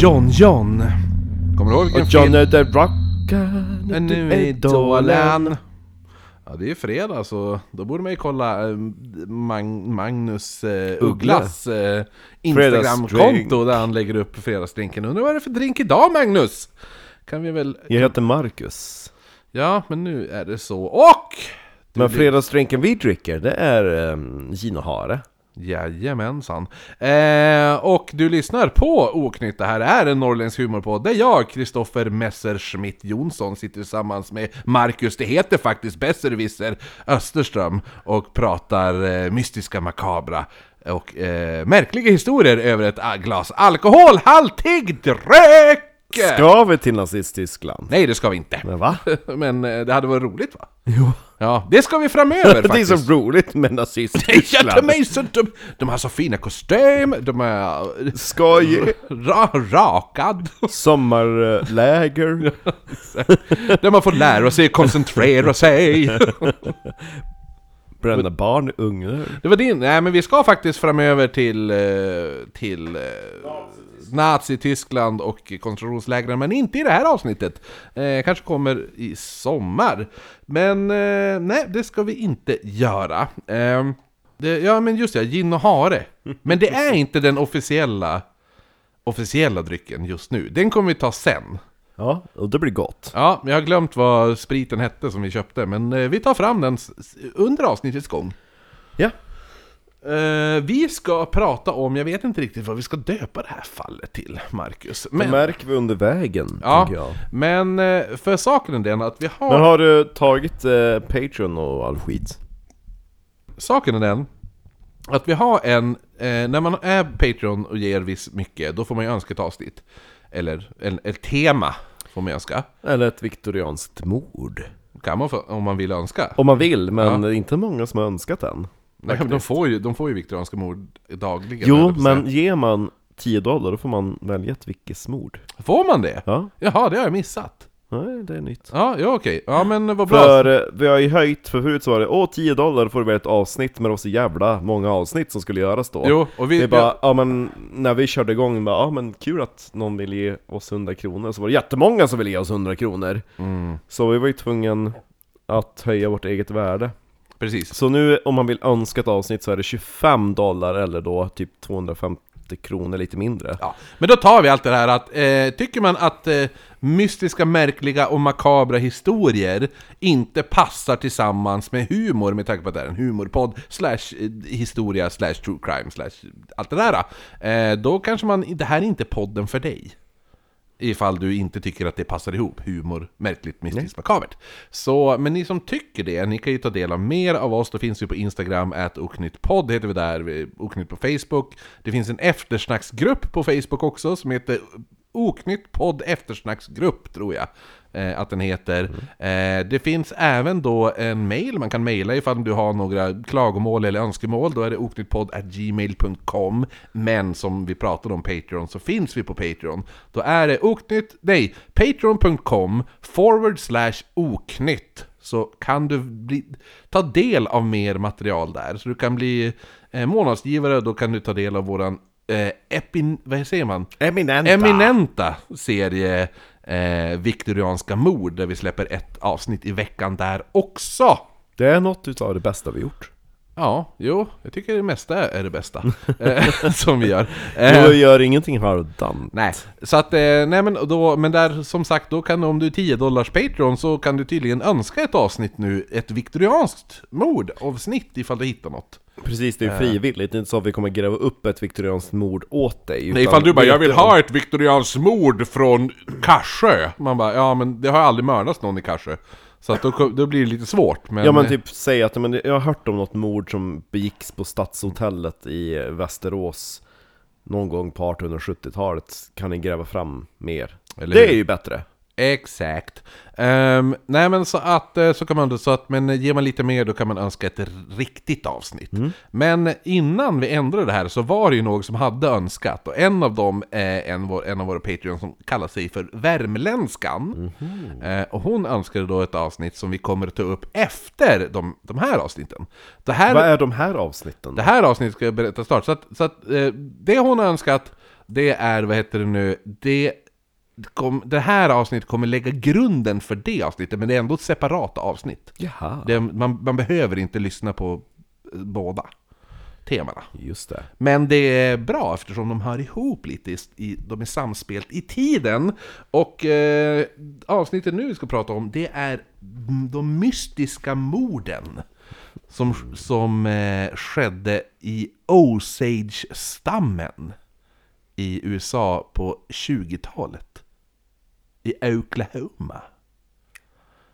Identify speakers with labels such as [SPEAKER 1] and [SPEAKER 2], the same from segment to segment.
[SPEAKER 1] John John. Kommer du ihåg vilken
[SPEAKER 2] Och John
[SPEAKER 1] film?
[SPEAKER 2] the Rocker.
[SPEAKER 1] Men nu i idolen. Ja, det är ju fredag så då borde man ju kolla eh, Mag Magnus eh, Ugglas eh, Instagramkonto där han lägger upp fredagsdrinken. Undrar vad är det för drink idag Magnus? Kan vi väl...
[SPEAKER 2] Jag heter Marcus.
[SPEAKER 1] Ja, men nu är det så. Och!
[SPEAKER 2] Men fredagsdrinken vi dricker, det är um, gin och hare.
[SPEAKER 1] Jajamensan. Eh, och du lyssnar på Oknytt. Det här är en norrländsk humorpodd där jag, Kristoffer Messerschmitt Jonsson, sitter tillsammans med Marcus, det heter faktiskt Besserwisser Österström, och pratar eh, mystiska, makabra och eh, märkliga historier över ett ah, glas alkoholhaltig dryck!
[SPEAKER 2] Ska vi till Nazist-Tyskland?
[SPEAKER 1] Nej, det ska vi inte.
[SPEAKER 2] Men va?
[SPEAKER 1] Men eh, det hade varit roligt va?
[SPEAKER 2] Jo.
[SPEAKER 1] Ja, det ska vi framöver
[SPEAKER 2] Det är
[SPEAKER 1] faktiskt.
[SPEAKER 2] så roligt med
[SPEAKER 1] Ja, de,
[SPEAKER 2] Nazist-Tyskland.
[SPEAKER 1] är så, de, de har så fina kostym, de är
[SPEAKER 2] Skoj!
[SPEAKER 1] ra, rakad.
[SPEAKER 2] Sommarläger.
[SPEAKER 1] Där man får lära sig koncentrera sig.
[SPEAKER 2] Bränna barn i ugnar.
[SPEAKER 1] Det var din, nej men vi ska faktiskt framöver till, eh, till eh, Nazi-Tyskland och koncentrationslägren, men inte i det här avsnittet. Eh, kanske kommer i sommar. Men eh, nej, det ska vi inte göra. Eh, det, ja men just det, gin och hare. Men det är inte den officiella, officiella drycken just nu. Den kommer vi ta sen.
[SPEAKER 2] Ja, och det blir gott.
[SPEAKER 1] Ja, jag har glömt vad spriten hette som vi köpte, men eh, vi tar fram den under avsnittets gång.
[SPEAKER 2] Ja.
[SPEAKER 1] Eh, vi ska prata om, jag vet inte riktigt vad vi ska döpa det här fallet till, Marcus.
[SPEAKER 2] Det
[SPEAKER 1] Men,
[SPEAKER 2] märker vi under vägen,
[SPEAKER 1] ja,
[SPEAKER 2] jag.
[SPEAKER 1] men eh, för saken är den att vi har...
[SPEAKER 2] Men har du tagit eh, Patreon och all skit?
[SPEAKER 1] Saken är den att vi har en, när man är Patreon och ger viss mycket, då får man ju önska ett avsnitt. Eller en, ett tema får man önska.
[SPEAKER 2] Eller ett viktorianskt mord?
[SPEAKER 1] Kan man få, om man vill önska.
[SPEAKER 2] Om man vill, men det är inte många som har önskat än.
[SPEAKER 1] Nej, men de får ju, de får ju viktorianska mord dagligen.
[SPEAKER 2] Jo, men ger man 10 dollar då får man välja ett vickesmord.
[SPEAKER 1] Får man det?
[SPEAKER 2] Ja,
[SPEAKER 1] Jaha, det har jag missat.
[SPEAKER 2] nej det är nytt.
[SPEAKER 1] Ja, ja okej. Ja men vad bra.
[SPEAKER 2] För eh, vi har ju höjt, för förut så var det åh 10 dollar får du välja ett avsnitt, men det var så jävla många avsnitt som skulle göras då.
[SPEAKER 1] Jo, och vi...
[SPEAKER 2] Det är bara, ja men när vi körde igång, bara, ja men kul att någon vill ge oss 100 kronor, så var det jättemånga som ville ge oss 100 kronor.
[SPEAKER 1] Mm,
[SPEAKER 2] Så vi var ju tvungen att höja vårt eget värde.
[SPEAKER 1] Precis.
[SPEAKER 2] Så nu om man vill önska ett avsnitt så är det 25 dollar eller då typ 250 kronor, lite mindre.
[SPEAKER 1] Ja, men då tar vi allt det här att, eh, tycker man att eh, mystiska, märkliga och makabra historier inte passar tillsammans med humor, med tanke på att det är en humorpodd, slash eh, historia, slash true crime, slash allt det där, eh, då kanske man, det här är inte podden för dig. Ifall du inte tycker att det passar ihop, humor, märkligt, mystiskt, makabert. Så, men ni som tycker det, ni kan ju ta del av mer av oss, då finns vi på Instagram, at oknyttpodd heter vi där, oknytt på Facebook. Det finns en eftersnacksgrupp på Facebook också, som heter Oknytt podd eftersnacksgrupp, tror jag eh, att den heter. Eh, det finns även då en mail, man kan mejla ifall du har några klagomål eller önskemål, då är det oknyttpodd.gmail.com Men som vi pratade om Patreon så finns vi på Patreon. Då är det oknytt, nej, patreon.com forward slash oknytt så kan du bli, ta del av mer material där. Så du kan bli eh, månadsgivare, då kan du ta del av våran eh, epin, vad säger man?
[SPEAKER 2] Eminenta!
[SPEAKER 1] eminenta serie eh, Viktorianska mord där vi släpper ett avsnitt i veckan där också.
[SPEAKER 2] Det är något utav det bästa vi gjort.
[SPEAKER 1] Ja, jo, jag tycker det mesta är det bästa eh, som vi gör. Eh,
[SPEAKER 2] Du gör ingenting halvdant.
[SPEAKER 1] Nej, så att, eh, nej men då, men där som sagt, då kan om du är 10 dollars Patreon så kan du tydligen önska ett avsnitt nu, ett viktorianskt mordavsnitt ifall du hittar något.
[SPEAKER 2] Precis, det är frivilligt, det är inte så att vi kommer gräva upp ett viktorianskt mord åt dig.
[SPEAKER 1] Nej, ifall du bara 'Jag vill ha ett viktorianskt mord från Karsjö' Man bara 'Ja men det har aldrig mördats någon i Karsjö' Så att då, då blir det lite svårt men...
[SPEAKER 2] Ja men typ säg att men, jag har hört om något mord som begicks på Stadshotellet i Västerås Någon gång på 1870-talet, kan ni gräva fram mer?
[SPEAKER 1] Eller
[SPEAKER 2] det
[SPEAKER 1] hur?
[SPEAKER 2] är ju bättre!
[SPEAKER 1] Exakt. Ehm, nej men så att, eh, så kan man, så att, men ger man lite mer då kan man önska ett riktigt avsnitt. Men innan vi ändrade det här så var det ju någon som hade önskat, och en av dem är en, en av våra Patreon som kallar sig för Värmländskan. Eh, och hon önskade då ett avsnitt som vi kommer att ta upp efter de, de här avsnitten. Det här,
[SPEAKER 2] Vad är de här avsnitten?
[SPEAKER 1] det här avsnittet ska jag berätta snart. Så att, så att eh, det hon har önskat, det är, vad heter det nu, det, kom, det här avsnittet kommer lägga grunden för det avsnittet, men det är ändå ett separat avsnitt.
[SPEAKER 2] Jaha,
[SPEAKER 1] Det, man, man behöver inte lyssna på eh, båda temana.
[SPEAKER 2] just det.
[SPEAKER 1] Men det är bra eftersom de hör ihop lite, i, i, de är samspelt i tiden. Och eh, avsnittet nu vi ska prata om, det är de mystiska morden. Som, som eh, skedde i Osage-stammen i USA på 20-talet. I Oklahoma.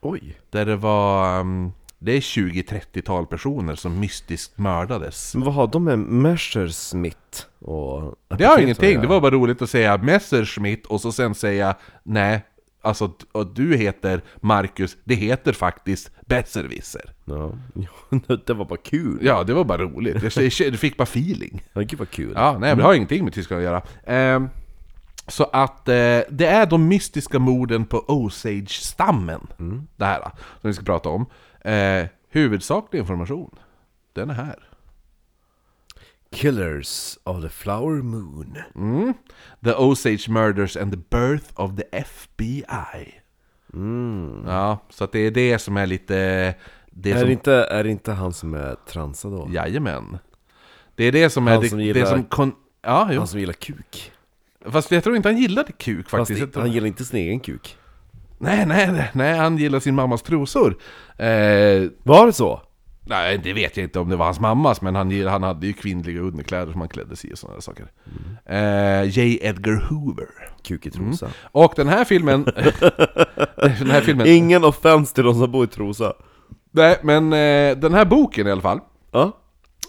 [SPEAKER 2] Oj.
[SPEAKER 1] Där det var... um, det är 20-30-tal personer som mystiskt mördades.
[SPEAKER 2] Men vad har de med Messerschmitt och...
[SPEAKER 1] Det har ingenting, det var bara roligt att säga Messerschmitt och så sen säga Nej, alltså och du heter Marcus, det heter faktiskt Besserwisser.
[SPEAKER 2] Ja, det var bara kul.
[SPEAKER 1] Ja, det var bara roligt, jag, fick bara feeling.
[SPEAKER 2] Ja, gud vad kul.
[SPEAKER 1] Ja, nej, men det har ingenting med Tyskland att göra. Ehm, så att eh, det är de mystiska morden på Osage-stammen, det här, som vi ska prata om. Eh, huvudsaklig information, den är här.
[SPEAKER 2] Killers of the Flower Moon.
[SPEAKER 1] Mm. The Osage Murders and the Birth of the FBI. Ja, så att det är det som är lite... Det
[SPEAKER 2] Är
[SPEAKER 1] som,
[SPEAKER 2] det, inte, är det inte han som är transad då?
[SPEAKER 1] Jajamän. Det är det som är
[SPEAKER 2] Han
[SPEAKER 1] det,
[SPEAKER 2] som
[SPEAKER 1] det
[SPEAKER 2] gillar-
[SPEAKER 1] som... Kon, ja, jo.
[SPEAKER 2] Han som gillar kuk.
[SPEAKER 1] Fast jag tror inte han gillade kuk
[SPEAKER 2] Fast
[SPEAKER 1] faktiskt.
[SPEAKER 2] det, han gillar inte sin egen kuk.
[SPEAKER 1] Nej, nej, nej, nej, han gillar sin mammas trosor. Eh,
[SPEAKER 2] Var det så?
[SPEAKER 1] Nej, det vet jag inte om det var hans mammas, men han, han hade ju kvinnliga underkläder som han klädde sig i och sådana saker. Eh, J. Edgar Hoover.
[SPEAKER 2] Kuk i trosa.
[SPEAKER 1] Och den här filmen... den här filmen...
[SPEAKER 2] Ingen offense till de som bor i Trosa.
[SPEAKER 1] Nej, men eh, den här boken i alla fall.
[SPEAKER 2] Ja.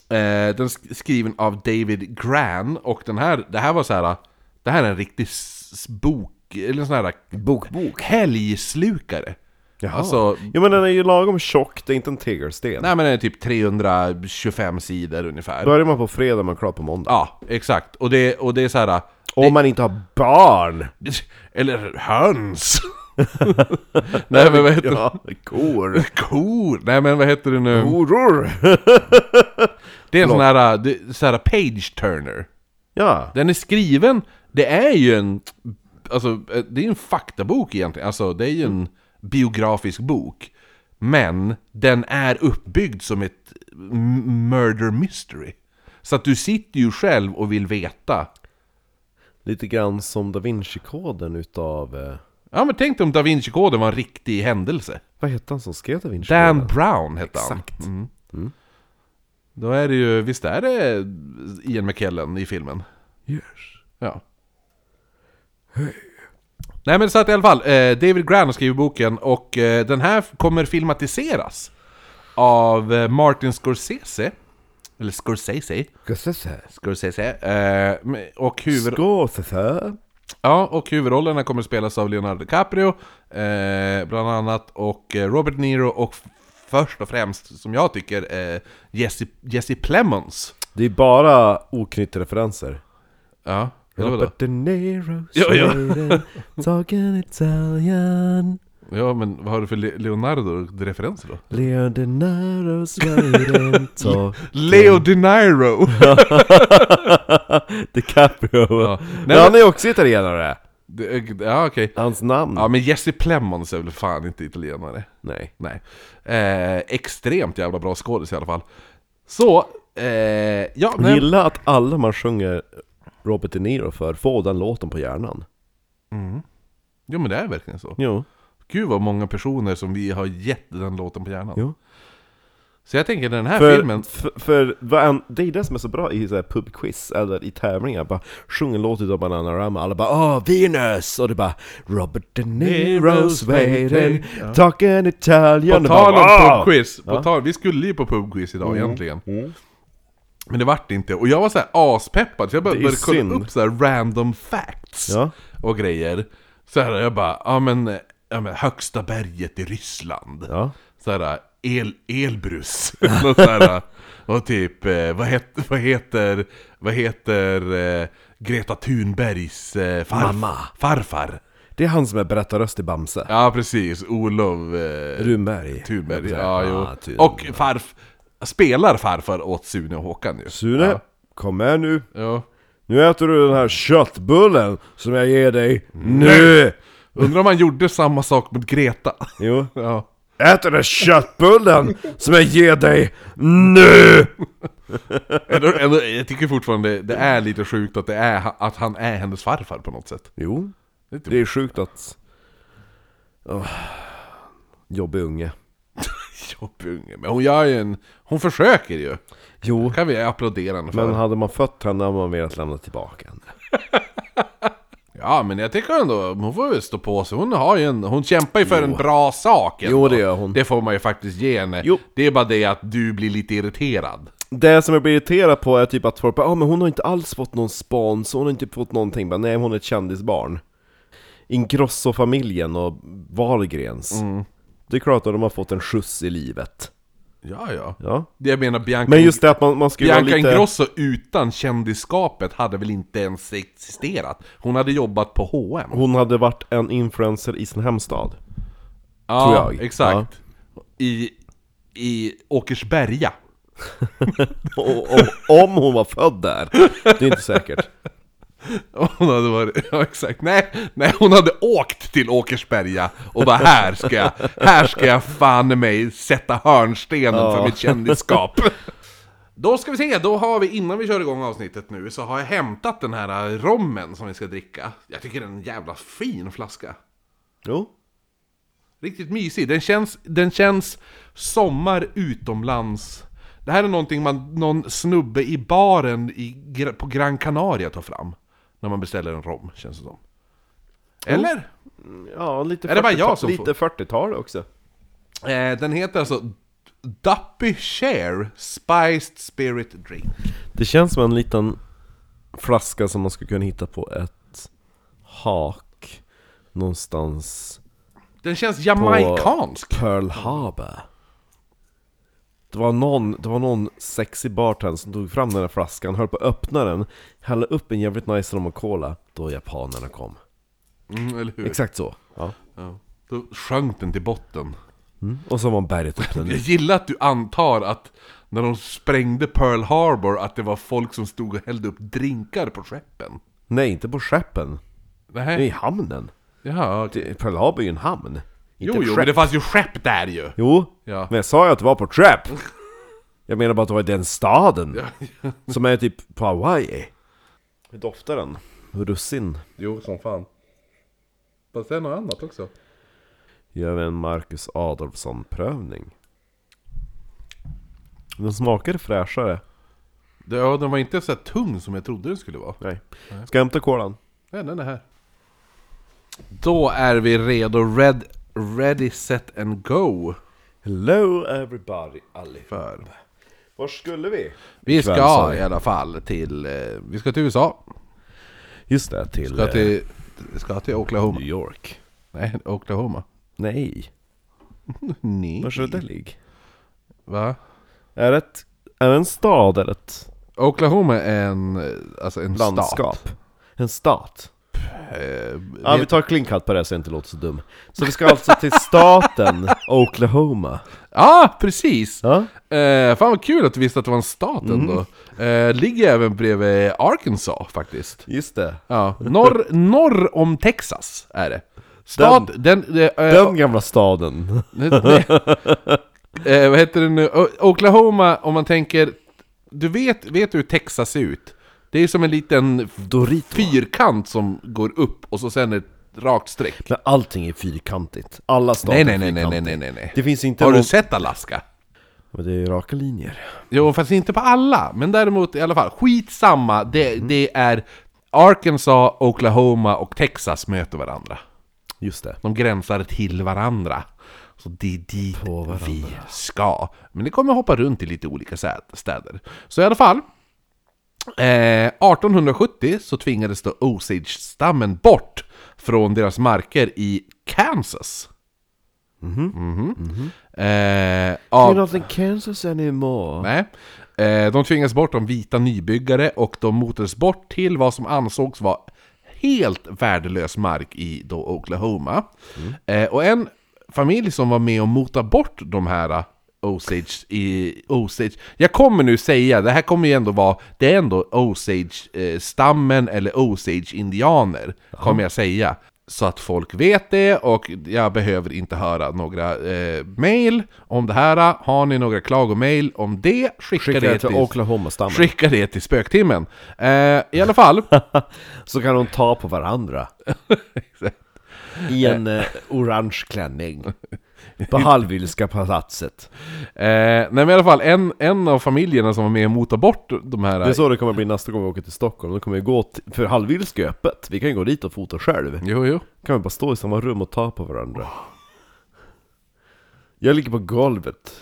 [SPEAKER 1] Eh, den är skriven av David Gran, och den här, det här var så här. Det här är en riktig bok, eller en sån här
[SPEAKER 2] Bokbok.
[SPEAKER 1] helgslukare.
[SPEAKER 2] Jaha.
[SPEAKER 1] Alltså,
[SPEAKER 2] Jo men den är ju lagom tjock, det är inte en tegelsten.
[SPEAKER 1] nej men den är typ 325 sidor ungefär.
[SPEAKER 2] Börjar man på fredag, man är klar på måndag.
[SPEAKER 1] Ja, exakt. Och det, och det är så här.
[SPEAKER 2] Om man inte har barn!
[SPEAKER 1] Eller höns! nej men vad heter det?
[SPEAKER 2] Ja, kor.
[SPEAKER 1] Kor! Nej men vad heter det nu?
[SPEAKER 2] Horor!
[SPEAKER 1] Det är en sån här, det- så här page turner.
[SPEAKER 2] Ja.
[SPEAKER 1] Den är skriven, det är ju en, alltså eh, det är en faktabok egentligen, alltså det är ju en biografisk bok. Men den är uppbyggd som ett murder mystery. Så att du sitter ju själv och vill veta.
[SPEAKER 2] Lite grann som Da Vinci-koden utav... Eh,
[SPEAKER 1] Ja men tänk dig om Da Vinci-koden var en riktig händelse.
[SPEAKER 2] vad hette han som skrev Da Vinci-koden?
[SPEAKER 1] Dan Brown hette han.
[SPEAKER 2] Exakt.
[SPEAKER 1] Mm. Då är det ju, visst är det Ian McKellen i filmen?
[SPEAKER 2] Yes.
[SPEAKER 1] Ja. Nej men så att i alla fall, eh, David Gran har skrivit boken och eh, den här kommer filmatiseras av eh, Martin Scorsese. Eller Scorsese.
[SPEAKER 2] Scorsese.
[SPEAKER 1] Scorsese. Eh, och, huvud,
[SPEAKER 2] Scorsese.
[SPEAKER 1] ja, och huvudrollerna kommer spelas av Leonardo DiCaprio, eh, bland annat, och eh, Robert Niro och först och främst, som jag tycker, Jesse, Jesse Plemons.
[SPEAKER 2] Det är bara oknytta referenser.
[SPEAKER 1] Ja, eller vadå?
[SPEAKER 2] Robert De Niro,
[SPEAKER 1] Ja, ja.
[SPEAKER 2] Sweden, talking Italian.
[SPEAKER 1] Ja, men vad har du för Le- Leonardo-referenser då?
[SPEAKER 2] Leo De Niro, Sweden, talk...
[SPEAKER 1] Leo De Niro!
[SPEAKER 2] DiCaprio.
[SPEAKER 1] Ja.
[SPEAKER 2] Ja.
[SPEAKER 1] Nej,
[SPEAKER 2] han
[SPEAKER 1] men,
[SPEAKER 2] är också italienare.
[SPEAKER 1] det- ja, okej.
[SPEAKER 2] Hans namn?
[SPEAKER 1] Ja, men Jesse Plemons är väl fan inte italienare?
[SPEAKER 2] Nej.
[SPEAKER 1] Nej. Eh, extremt jävla bra skådis i alla fall. Så, eh, ja, nej,
[SPEAKER 2] Gilla att alla man sjunger Robert De Niro för får den låten på hjärnan.
[SPEAKER 1] Jo men det är verkligen så.
[SPEAKER 2] Jo.
[SPEAKER 1] Gud vad många personer som vi har gett den låten på hjärnan.
[SPEAKER 2] jo.
[SPEAKER 1] Så jag tänker den här
[SPEAKER 2] För,
[SPEAKER 1] filmen...
[SPEAKER 2] för, för en, det är det som är så bra i så här pubquiz eller i tävlingar. Bara sjung en låt utav Bananarama, alla bara Åh, Venus! Och det bara Robert De Niro, Sweden,
[SPEAKER 1] Ja.
[SPEAKER 2] talking Italian.
[SPEAKER 1] På tal om pubquiz, på tal, vi skulle ju på pubquiz idag
[SPEAKER 2] Mm.
[SPEAKER 1] egentligen.
[SPEAKER 2] Mm.
[SPEAKER 1] Men det vart inte, och jag var så här aspeppad så jag började, började kolla upp så här random facts
[SPEAKER 2] Ja.
[SPEAKER 1] och grejer. Så här, jag bara, ja men, ja men högsta berget i Ryssland.
[SPEAKER 2] Ja.
[SPEAKER 1] Så här, el, Elbrus. Något så här, och typ, eh, vad, het, vad heter, vad heter eh, Greta Thunbergs eh, farf,
[SPEAKER 2] Mamma.
[SPEAKER 1] farfar?
[SPEAKER 2] Det är han som är berättarröst i Bamse.
[SPEAKER 1] Ja precis, Olof eh,
[SPEAKER 2] Runberg.
[SPEAKER 1] Thunberg. Ja, jo.
[SPEAKER 2] Thun-
[SPEAKER 1] Och farf, spelar farfar åt Sune och Håkan ju.
[SPEAKER 2] Sune,
[SPEAKER 1] Ja.
[SPEAKER 2] kom med nu.
[SPEAKER 1] Ja.
[SPEAKER 2] Nu äter du den här köttbullen som jag ger dig nu!
[SPEAKER 1] Undrar om han gjorde samma sak mot Greta?
[SPEAKER 2] Jo.
[SPEAKER 1] Ja.
[SPEAKER 2] Ät den där köttbullen som jag ger dig nu!
[SPEAKER 1] Ändå, ändå, jag tycker fortfarande det är lite sjukt att, det är, att han är hennes farfar på något sätt.
[SPEAKER 2] Jo,
[SPEAKER 1] Det är
[SPEAKER 2] det är sjukt att... Oh. Jobbig unge.
[SPEAKER 1] jobbig unge. Men hon gör ju en... Hon försöker ju.
[SPEAKER 2] Jo,
[SPEAKER 1] kan vi applådera henne för.
[SPEAKER 2] men hade man fött henne hade man velat lämna tillbaka henne.
[SPEAKER 1] Ja men jag tycker ändå, hon får väl stå på sig. Hon, har ju en, hon kämpar ju för en bra sak ändå.
[SPEAKER 2] Jo, det gör hon.
[SPEAKER 1] Det får man ju faktiskt ge henne.
[SPEAKER 2] Jo.
[SPEAKER 1] Det är bara det att du blir lite irriterad.
[SPEAKER 2] Det som jag blir irriterad på är typ att folk bara ah, men hon har inte alls fått någon spons, hon har inte fått någonting, bara, nej hon är ett kändisbarn Ingrosso-familjen och Wahlgrens Det är klart att de har fått en skjuts i livet
[SPEAKER 1] Ja ja.
[SPEAKER 2] Ja
[SPEAKER 1] Det jag menar Bianca,
[SPEAKER 2] Men just det att man, man ska vara
[SPEAKER 1] Bianca
[SPEAKER 2] lite...
[SPEAKER 1] Ingrosso utan kändisskapet hade väl inte ens existerat. Hon hade jobbat på H&M.
[SPEAKER 2] Hon hade varit en influencer i sin hemstad
[SPEAKER 1] Ja,
[SPEAKER 2] tror jag.
[SPEAKER 1] exakt. I, I Åkersberga.
[SPEAKER 2] Om hon var född där, det är inte säkert
[SPEAKER 1] Hon hade varit, ja exakt, nej, nej hon hade åkt till Åkersberga och bara här ska jag, här ska jag fan mig sätta hörnstenen för mitt kändisskap. Då ska vi se, då har vi, innan vi kör igång avsnittet nu, så har jag hämtat den här rommen som vi ska dricka. Jag tycker det är en jävla fin flaska.
[SPEAKER 2] Jo
[SPEAKER 1] Riktigt mysig. Den känns, den känns sommar utomlands. Det här är någonting man, någon snubbe i baren i, på Gran Canaria tar fram. När man beställer en rom, känns det som. Eller?
[SPEAKER 2] Ja, lite
[SPEAKER 1] Är det bara
[SPEAKER 2] 40-tal
[SPEAKER 1] jag som
[SPEAKER 2] Lite 40-tal också
[SPEAKER 1] Eh, den heter alltså Duppy Share Spiced Spirit Drink.
[SPEAKER 2] Det känns som en liten flaska som man skulle kunna hitta på ett hak någonstans
[SPEAKER 1] Den känns jamaikansk.
[SPEAKER 2] Pearl Harbor. Det var någon, det var någon sexy bartender som tog fram den här flaskan, höll på att öppna den, hällde upp en jävligt nice rom och cola, då japanerna kom.
[SPEAKER 1] Mm, eller hur?
[SPEAKER 2] Exakt så. Ja.
[SPEAKER 1] Ja. Då sjönk den till botten.
[SPEAKER 2] Mm. Och så var berget upp den
[SPEAKER 1] Jag gillar att du antar att när de sprängde Pearl Harbor att det var folk som stod och hällde upp drinkar på skeppen.
[SPEAKER 2] Nej, inte på skeppen.
[SPEAKER 1] Nej.
[SPEAKER 2] i hamnen.
[SPEAKER 1] Jaha.
[SPEAKER 2] Det- Pearl Harbor är ju en hamn. Inte
[SPEAKER 1] Jo, jo, men det fanns ju skepp där ju!
[SPEAKER 2] Jo,
[SPEAKER 1] Ja.
[SPEAKER 2] men jag sa ju att det var på Trap! Jag menar bara att det var i den staden. Som är typ på Hawaii. Hur doftar den? Russin.
[SPEAKER 1] Jo, som fan. Fast det är något annat också.
[SPEAKER 2] Gör vi en Marcus Adolfsson-prövning. Den smakar fräschare.
[SPEAKER 1] Det, ja, den var inte så tung som jag trodde den skulle vara.
[SPEAKER 2] Nej. Ska jag hämta kolan?
[SPEAKER 1] Ja, den är här. Då är vi redo. Red, ready, set and go.
[SPEAKER 2] Hello everybody, allihop.
[SPEAKER 1] För.
[SPEAKER 2] Var skulle vi?
[SPEAKER 1] Vi ska
[SPEAKER 2] vi.
[SPEAKER 1] i alla fall till... Eh, vi ska till USA.
[SPEAKER 2] Just det, till,
[SPEAKER 1] Ska
[SPEAKER 2] eh,
[SPEAKER 1] till, ska till Oklahoma.
[SPEAKER 2] New York.
[SPEAKER 1] Nej, Oklahoma.
[SPEAKER 2] Nej,
[SPEAKER 1] Nej.
[SPEAKER 2] var ska det ligga?
[SPEAKER 1] Va?
[SPEAKER 2] Är det, ett, är det en stad eller ett
[SPEAKER 1] Oklahoma är en, eh, alltså en
[SPEAKER 2] landskap?
[SPEAKER 1] stat.
[SPEAKER 2] En stat?
[SPEAKER 1] Eh,
[SPEAKER 2] Ja, vi tar klinkhatt på det så jag inte låter så dum. Så vi ska alltså till staten Oklahoma.
[SPEAKER 1] Ja, precis!
[SPEAKER 2] Ja?
[SPEAKER 1] Eh, fan vad kul att du visste att det var en stat
[SPEAKER 2] Mm.
[SPEAKER 1] ändå. Eh, ligger även bredvid Arkansas faktiskt.
[SPEAKER 2] Just det.
[SPEAKER 1] Ja, norr, norr om Texas är det. Stad, den, den, eh,
[SPEAKER 2] Den gamla staden.
[SPEAKER 1] eh, vad heter det nu? Oklahoma, om man tänker... Du vet, vet du hur Texas ser ut? Det är som en liten
[SPEAKER 2] Dorito.
[SPEAKER 1] fyrkant som går upp och så sen ett rakt streck.
[SPEAKER 2] Men allting är fyrkantigt. Alla stater
[SPEAKER 1] Nej, nej,
[SPEAKER 2] är
[SPEAKER 1] nej, nej, nej,
[SPEAKER 2] fyrkantiga.
[SPEAKER 1] nej, nej, nej.
[SPEAKER 2] Det finns inte
[SPEAKER 1] Har du
[SPEAKER 2] någon...
[SPEAKER 1] sett Alaska?
[SPEAKER 2] Men det är raka linjer.
[SPEAKER 1] Jo, fast inte på alla. Men däremot i alla fall, skitsamma. Det, det är Arkansas, Oklahoma och Texas möter varandra.
[SPEAKER 2] Just det.
[SPEAKER 1] De gränsar till varandra. Så det är dit vi ska. Men det kommer hoppa runt i lite olika sä- städer. Så i alla fall. Eh, 1870 så tvingades då Osage-stammen bort från deras marker i Kansas. Mhm. Eh, av-
[SPEAKER 2] You're not in Kansas anymore.
[SPEAKER 1] Nej. Eh, de tvingades bort av vita nybyggare och de motades bort till vad som ansågs vara helt värdelös mark i då Oklahoma. Eh, och en familj som var med och motade bort de här eh, Osage i Osage. Jag kommer nu säga, det här kommer ju ändå vara, det är ändå Osage-stammen eller Osage-indianer, kommer jag säga. Så att folk vet det och jag behöver inte höra några eh, mail om det här. Har ni några klagomail om det, skicka,
[SPEAKER 2] Skicka
[SPEAKER 1] det
[SPEAKER 2] till, Oklahoma-stammen.
[SPEAKER 1] skicka det till spöktimmen. Eh, I alla fall,
[SPEAKER 2] Så kan de ta på varandra. I en eh, orange klänning. På Hallwylska palatset.
[SPEAKER 1] eh, nej men i alla fall, en, en av familjerna som var med och motade bort de här...
[SPEAKER 2] Det är så det kommer bli nästa gång vi åker till Stockholm. Då kommer vi gå till, för Hallwylska är öppet. Vi kan ju gå dit och fota själv.
[SPEAKER 1] Jo, jo.
[SPEAKER 2] kan vi bara stå i samma rum och ta på varandra. Jag ligger på golvet.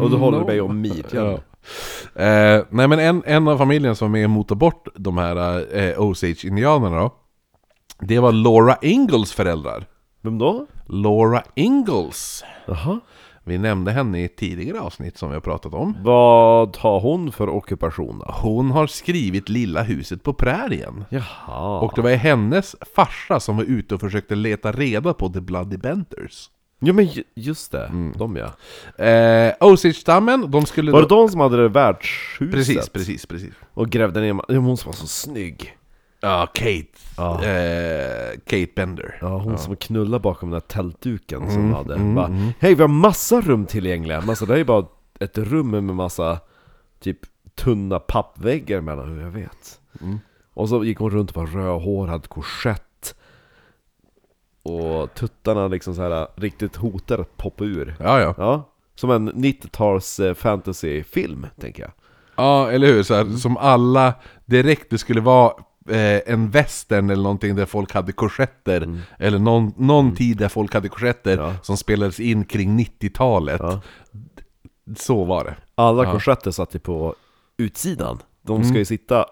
[SPEAKER 2] Och du håller dig om midjan.
[SPEAKER 1] Ja. Eh, nej men en, en av familjen som var med och motade bort de här eh, Osage-indianerna då, det var Laura Ingalls föräldrar.
[SPEAKER 2] Vem då?
[SPEAKER 1] Laura Ingalls.
[SPEAKER 2] Jaha.
[SPEAKER 1] Vi nämnde henne i ett tidigare avsnitt som vi har pratat om.
[SPEAKER 2] Vad har hon för ockupation då?
[SPEAKER 1] Hon har skrivit Lilla huset på prärien.
[SPEAKER 2] Jaha.
[SPEAKER 1] Och det var hennes farsa som var ute och försökte leta reda på The Bloody Benders.
[SPEAKER 2] Ja men ju- just det,
[SPEAKER 1] Mm.
[SPEAKER 2] de ja.
[SPEAKER 1] Eh, Osage-stammen, de skulle...
[SPEAKER 2] Var det
[SPEAKER 1] då-
[SPEAKER 2] de som hade det värdshuset?
[SPEAKER 1] Precis, precis, precis.
[SPEAKER 2] Och grävde ner ma- ja, hon som var så snygg.
[SPEAKER 1] Ja, Kate.
[SPEAKER 2] Ja.
[SPEAKER 1] Eh, Kate Bender.
[SPEAKER 2] Ja, hon som knullade bakom den där tältduken som de hade. bara, Hej, vi har massa rum tillgängliga. Men alltså, det är ju bara ett rum med massa typ tunna pappväggar mellan, hur jag vet. Och så gick hon runt och var rödhårad, korsett. Och tuttarna liksom så här riktigt hotar att poppa ur.
[SPEAKER 1] Ja, ja.
[SPEAKER 2] Ja, som en 90-tals eh, fantasyfilm, tänker jag.
[SPEAKER 1] Ja, eller hur? Så här, som alla direkt, det skulle vara eh, en western eller någonting där folk hade korsetter. Eller någon, någon tid där folk hade korsetter
[SPEAKER 2] Ja.
[SPEAKER 1] som spelades in kring 90-talet.
[SPEAKER 2] Ja.
[SPEAKER 1] Så var det.
[SPEAKER 2] Alla
[SPEAKER 1] Ja.
[SPEAKER 2] korsetter satt ju på utsidan. De ska ju sitta,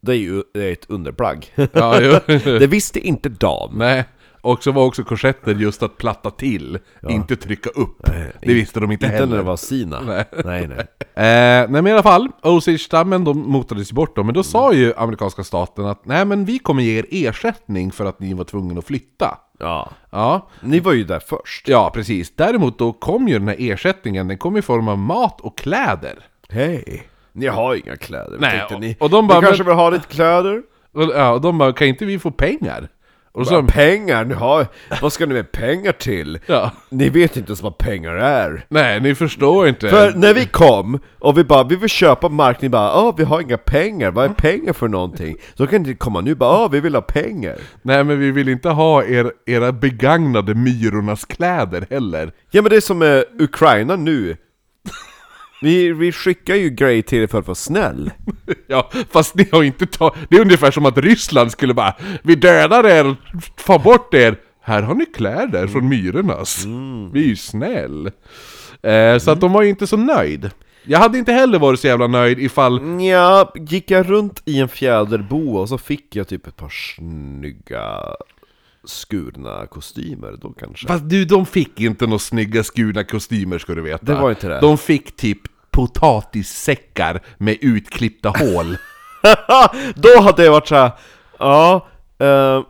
[SPEAKER 2] det är ju det är ett underplagg.
[SPEAKER 1] Ja,
[SPEAKER 2] det visste inte dam.
[SPEAKER 1] Nej. Och så var också korsetter just att platta till, inte trycka upp. det visste de inte,
[SPEAKER 2] Inte
[SPEAKER 1] heller.
[SPEAKER 2] när det var Sina.
[SPEAKER 1] Nej.
[SPEAKER 2] nej. nej.
[SPEAKER 1] Eh, nej men i alla fall, Osage-stammen de motades bort då, men då sa ju amerikanska staten att nej men vi kommer ge er ersättning för att ni var tvungna att flytta.
[SPEAKER 2] Ja.
[SPEAKER 1] Ja,
[SPEAKER 2] Ni var ju där först.
[SPEAKER 1] ja precis. Däremot då kom ju den här ersättningen, den kom i form av mat och kläder.
[SPEAKER 2] Hej. Ni har inga kläder.
[SPEAKER 1] Nej,
[SPEAKER 2] tänkte
[SPEAKER 1] och-
[SPEAKER 2] ni.
[SPEAKER 1] och de bara,
[SPEAKER 2] ni kanske
[SPEAKER 1] men-
[SPEAKER 2] vill ha lite kläder?
[SPEAKER 1] Och, ja, och de bara, kan inte vi få pengar? Och så,
[SPEAKER 2] pengar? Ni har, vad ska ni med pengar till?
[SPEAKER 1] ja,
[SPEAKER 2] Ni vet inte ens vad pengar är.
[SPEAKER 1] nej ni förstår inte.
[SPEAKER 2] För när vi kom och vi bara, vi vill köpa mark, ni bara ah vi har inga pengar, vad är pengar för någonting? Så kan ni komma nu bara ah vi vill ha pengar.
[SPEAKER 1] Nej men vi vill inte ha er, era begagnade myrornas kläder heller.
[SPEAKER 2] Ja men det är som med Ukraina nu. Vi, vi skickar ju grejer till er för att vara snäll.
[SPEAKER 1] Ja, fast ni har inte tagit... Det är ungefär som att Ryssland skulle bara Vi dödar er, ta bort er! Här har ni kläder från myrornas. Vi är ju snäll. Eh, så att de var ju inte så nöjd. Jag hade inte heller varit så jävla nöjd ifall...
[SPEAKER 2] Ja, gick jag runt i en fjäderbo och så fick jag typ ett par snygga skurna kostymer då kanske.
[SPEAKER 1] Fast du, de fick inte några snygga skurna kostymer ska du veta.
[SPEAKER 2] Det var inte det.
[SPEAKER 1] De fick typ potatissäckar med utklippta hål.
[SPEAKER 2] då hade jag varit såhär, ja, eh,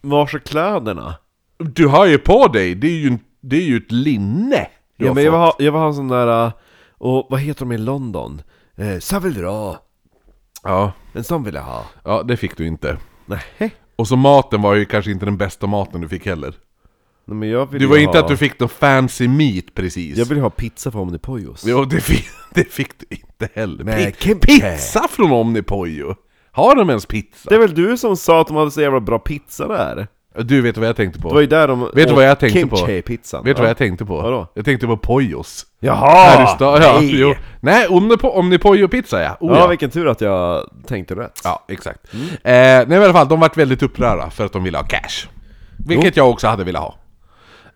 [SPEAKER 2] vars är kläderna?
[SPEAKER 1] Du har ju på dig, det är ju, det är ju ett linne.
[SPEAKER 2] Ja
[SPEAKER 1] har
[SPEAKER 2] men jag vill,
[SPEAKER 1] fått.
[SPEAKER 2] ha, jag vill ha en sån där, eh, och vad heter de i London? Eh, Saveldra,
[SPEAKER 1] Ja,
[SPEAKER 2] en sån vill jag ha.
[SPEAKER 1] ja, det fick du inte.
[SPEAKER 2] Nej,
[SPEAKER 1] Och så maten var ju kanske inte den bästa maten du fick heller.
[SPEAKER 2] Nej men jag vill
[SPEAKER 1] Det
[SPEAKER 2] ju
[SPEAKER 1] var
[SPEAKER 2] ha,
[SPEAKER 1] inte att du fick någon fancy meat precis.
[SPEAKER 2] Jag vill ha pizza från Omnipojos.
[SPEAKER 1] Jo, det fick, det fick du inte heller. Pi-
[SPEAKER 2] kimchi.
[SPEAKER 1] pizza från Omnipojo! Har de ens pizza?
[SPEAKER 2] Det är väl du som sa att de hade så jävla bra pizza där?
[SPEAKER 1] Du vet vad jag tänkte på?
[SPEAKER 2] Det var ju där de
[SPEAKER 1] Vet du vad jag tänkte på?
[SPEAKER 2] kimchi-pizzan.
[SPEAKER 1] Vet du vad jag tänkte på?
[SPEAKER 2] Vadå?
[SPEAKER 1] Jag tänkte på Pojos.
[SPEAKER 2] Jaha!
[SPEAKER 1] Här i stan, ja,
[SPEAKER 2] nej.
[SPEAKER 1] jo. Nej, Omnipo, Omnipojo-pizza ja. Oh,
[SPEAKER 2] Ja,
[SPEAKER 1] ja.
[SPEAKER 2] vilken tur att jag tänkte rätt.
[SPEAKER 1] Ja, exakt. Eh, nej men i alla fall, de vart väldigt upprörda för att de ville ha cash. Vilket jag också hade velat ha.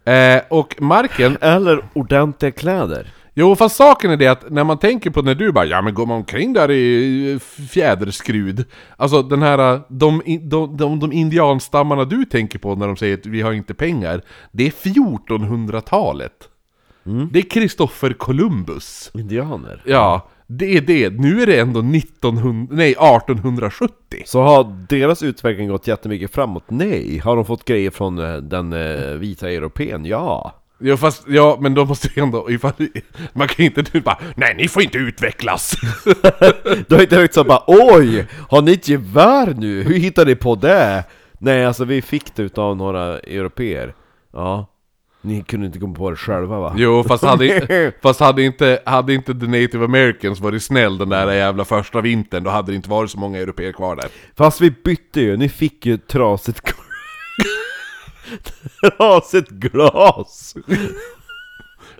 [SPEAKER 1] Eh, och marken,
[SPEAKER 2] Eller ordentliga kläder.
[SPEAKER 1] Jo, fast saken är det att när man tänker på när du bara Ja men går man omkring där i fjäderskrud? Alltså den här, de, de, de, de indianstammarna du tänker på när de säger att vi har inte pengar Det är 1400-talet Det är Kristoffer Columbus.
[SPEAKER 2] Indianer.
[SPEAKER 1] Ja, det är det. Nu är det ändå 1900, nej 1870
[SPEAKER 2] Så har deras utveckling gått jättemycket framåt? Nej. Har de fått grejer från eh, den eh, vita europeen? Ja.
[SPEAKER 1] Ja fast, ja men då måste vi ändå, ifall, man kan ju inte typ bara Nej ni får inte utvecklas!
[SPEAKER 2] Du har inte högt så bara Oj! Har ni ett gevär nu? Hur hittade ni på det? Nej alltså vi fick det utav några europeer Ja Ni kunde inte komma på det själva va?
[SPEAKER 1] Jo fast hade, fast hade inte, hade inte the native americans varit snäll den där jävla första vintern Då hade det inte varit så många europeer kvar där
[SPEAKER 2] Fast vi bytte ju, ni fick ju trasigt Trasigt glas!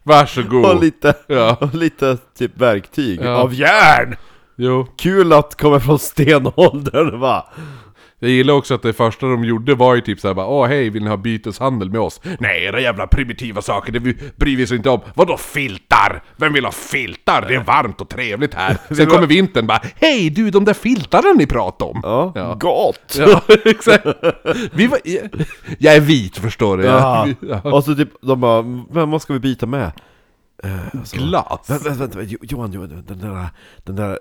[SPEAKER 1] Varsågod!
[SPEAKER 2] Och lite,
[SPEAKER 1] Ja.
[SPEAKER 2] och lite typ verktyg
[SPEAKER 1] Ja.
[SPEAKER 2] av järn!
[SPEAKER 1] Jo,
[SPEAKER 2] Kul att komma från stenåldern va?
[SPEAKER 1] Jag gillar också att det första de gjorde var ju typ såhär bara Åh hej, vill ni ha byteshandel med oss? Nej, era jävla primitiva saker, det bryr vi oss inte om Vadå filtar? Vem vill ha filtar? Det är varmt och trevligt här Sen kommer vintern bara Hej du, de där filtarna ni pratade om!
[SPEAKER 2] Ja,
[SPEAKER 1] Ja.
[SPEAKER 2] gott!
[SPEAKER 1] Ja, exakt. Vi var, jag, är vit förstår du.
[SPEAKER 2] Ja.
[SPEAKER 1] Ja.
[SPEAKER 2] Och så typ, de bara, vad ska vi byta med? Eh, alltså,
[SPEAKER 1] Glas.
[SPEAKER 2] Vänta, vänta, vänta, Jo- Johan, Johan, den där, den där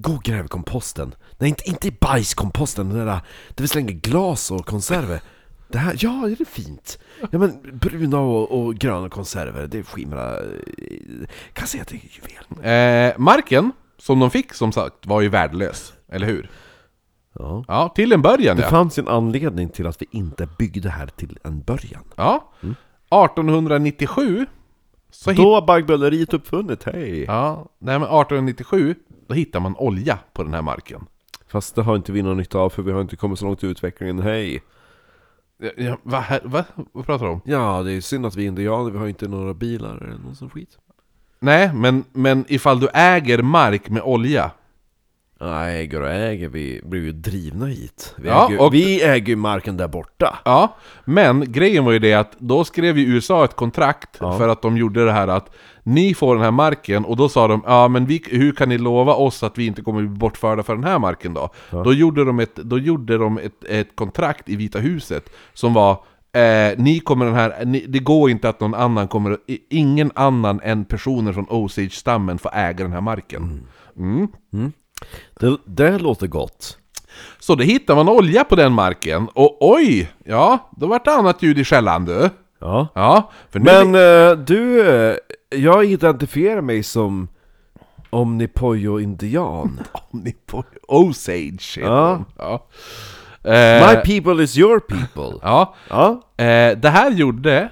[SPEAKER 2] Gå och gräv i komposten Nej inte, inte i bajskomposten, den där Där vi slänger glas och konserver Det här, ja det är fint Ja men bruna och, och gröna konserver, det är skimra eh, Kan jag säga att det är juvel
[SPEAKER 1] Eh, marken som de fick som sagt var ju värdelös, eller hur?
[SPEAKER 2] Ja
[SPEAKER 1] Ja, till en början
[SPEAKER 2] Det
[SPEAKER 1] ja.
[SPEAKER 2] fanns ju en anledning till att vi inte byggde här till en början
[SPEAKER 1] ja. 1897 så hit,
[SPEAKER 2] Då var baggböleriet uppfunnet, hej!
[SPEAKER 1] ja, nej, men 1897 då hittar man olja på den här marken.
[SPEAKER 2] Fast det har inte vi någon nytta av för vi har inte kommit så långt i utvecklingen, hej!
[SPEAKER 1] Ja, Ja, va, här, va? Vad pratar du om?
[SPEAKER 2] Ja, det är synd att vi är indianer, vi har inte några bilar eller någon sån skit
[SPEAKER 1] Nej, men, men ifall du äger mark med olja
[SPEAKER 2] äger och äger, vi blir ju drivna hit Vi,
[SPEAKER 1] Ja,
[SPEAKER 2] äger,
[SPEAKER 1] och-
[SPEAKER 2] vi äger ju marken där borta
[SPEAKER 1] Ja, men grejen var ju det att då skrev ju USA ett kontrakt
[SPEAKER 2] Ja.
[SPEAKER 1] för att de gjorde det här att ni får den här marken och då sa de ja men vi, hur kan ni lova oss att vi inte kommer bli bortförda för den här marken då? Då gjorde de, ett, då gjorde de ett, ett kontrakt i Vita huset som var eh, ni kommer den här, ni, det går inte att någon annan kommer, ingen annan än personer från Osage-stammen får äga den här marken. Mm.
[SPEAKER 2] Det, det låter gott
[SPEAKER 1] Så då hittar man olja på den marken, och oj! Ja, då vart det annat ljud i skällan du.
[SPEAKER 2] Ja
[SPEAKER 1] Ja, för nu...
[SPEAKER 2] Men eh, du, eh, jag identifierar mig som Omnipojo-indian
[SPEAKER 1] Ni på Osage heter
[SPEAKER 2] Ja.
[SPEAKER 1] de. ja. Eh,
[SPEAKER 2] My people is your people
[SPEAKER 1] Ja,
[SPEAKER 2] Ja,
[SPEAKER 1] eh, det här gjorde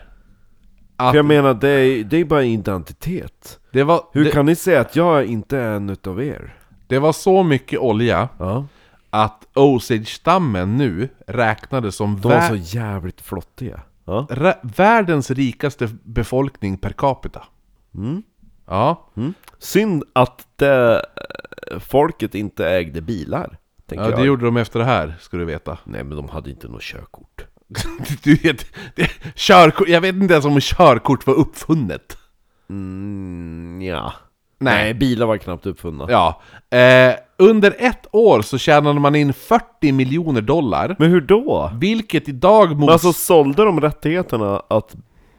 [SPEAKER 1] att
[SPEAKER 2] för jag menar det är, det är bara identitet
[SPEAKER 1] det var,
[SPEAKER 2] Hur
[SPEAKER 1] det,
[SPEAKER 2] kan ni säga att jag inte är en utav er?
[SPEAKER 1] Det var så mycket olja
[SPEAKER 2] Ja
[SPEAKER 1] att Osage-stammen nu räknades som
[SPEAKER 2] De var
[SPEAKER 1] vä-
[SPEAKER 2] så jävligt flottiga Ja
[SPEAKER 1] rä- världens rikaste befolkning per capita.
[SPEAKER 2] Mm.
[SPEAKER 1] Ja,
[SPEAKER 2] Synd att det, eh, folket inte ägde bilar tänker
[SPEAKER 1] ja
[SPEAKER 2] jag.
[SPEAKER 1] det gjorde de efter det här, ska du veta.
[SPEAKER 2] Nej men de hade inte något körkort
[SPEAKER 1] Du vet, det, körkort, jag vet inte ens om körkort var uppfunnet.
[SPEAKER 2] mm, ja.
[SPEAKER 1] Nej.
[SPEAKER 2] Nej, bilar var knappt uppfunna
[SPEAKER 1] Ja. Eh, under ett år så tjänade man in 40 miljoner dollar.
[SPEAKER 2] Men hur då?
[SPEAKER 1] Vilket idag mot...
[SPEAKER 2] Men alltså sålde de rättigheterna att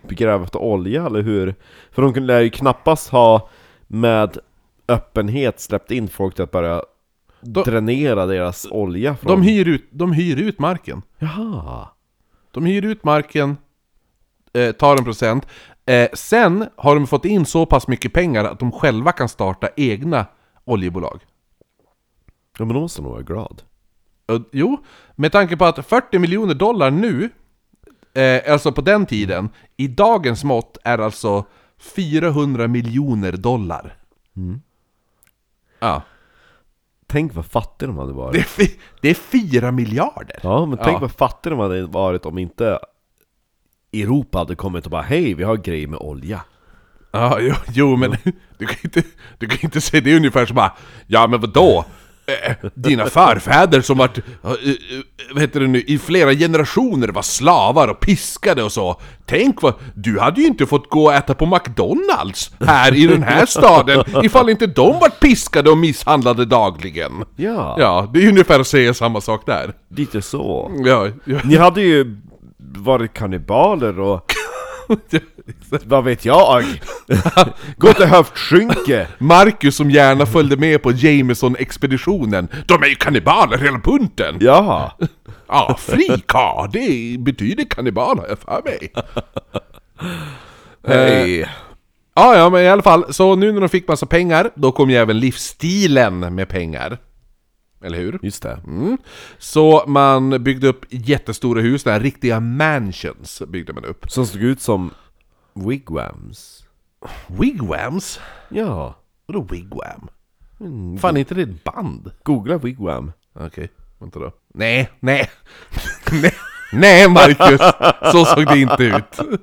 [SPEAKER 2] gräva efter olja eller hur? För de kunde ju knappast ha med öppenhet släppt in folk till att börja
[SPEAKER 1] De-
[SPEAKER 2] dränera deras olja från...
[SPEAKER 1] de, hyr ut, de hyr ut marken.
[SPEAKER 2] Jaha!
[SPEAKER 1] De hyr ut marken, eh, tar en procent. Eh, sen har de fått in så pass mycket pengar att de själva kan starta egna oljebolag.
[SPEAKER 2] Ja men de måste nog vara glad
[SPEAKER 1] Och, jo, med tanke på att 40 miljoner dollar nu, eh, alltså på den tiden, i dagens mått är alltså 400 miljoner dollar. Ja,
[SPEAKER 2] Tänk vad fattiga de hade varit
[SPEAKER 1] det är, det är 4 miljarder!
[SPEAKER 2] Ja men tänk
[SPEAKER 1] Ja.
[SPEAKER 2] vad fattiga de hade varit om inte Europa hade kommit och bara Hej, vi har grejer med olja
[SPEAKER 1] Ja, jo, jo men du kan inte, du kan inte säga det är ungefär som bara Ja men vadå? eh, dina förfäder som varit, eh, eh, vad heter det nu, i flera generationer var slavar och piskade och så. Tänk vad, du hade ju inte fått gå och äta på McDonalds här i den här staden ifall inte de vart piskade och misshandlade dagligen.
[SPEAKER 2] Ja,
[SPEAKER 1] Ja, det är ungefär att säga samma sak där.
[SPEAKER 2] lite så.
[SPEAKER 1] Ja, ja.
[SPEAKER 2] Ni hade ju varit kannibaler och vad vet jag? Gått och haft skynke.
[SPEAKER 1] Marcus som gärna följde med på Jameson-expeditionen, de är ju kannibaler hela bunten!
[SPEAKER 2] Ja,
[SPEAKER 1] Ja, frika, det betyder kannibal har jag för mig.
[SPEAKER 2] hej.
[SPEAKER 1] Ja, ja, men i alla fall, så nu när de fick massa pengar, då kom ju även livsstilen med pengar. Eller hur?
[SPEAKER 2] Just det.
[SPEAKER 1] Mm. Så man byggde upp jättestora hus, där riktiga mansions byggde man upp.
[SPEAKER 2] Som såg ut som wigwams.
[SPEAKER 1] Wigwams?
[SPEAKER 2] Ja.
[SPEAKER 1] Vadå wigwam? Fan, är inte det ett band?
[SPEAKER 2] Googla wigwam.
[SPEAKER 1] Okej, vänta då. Nej. nej, nej Marcus! Så såg det inte ut.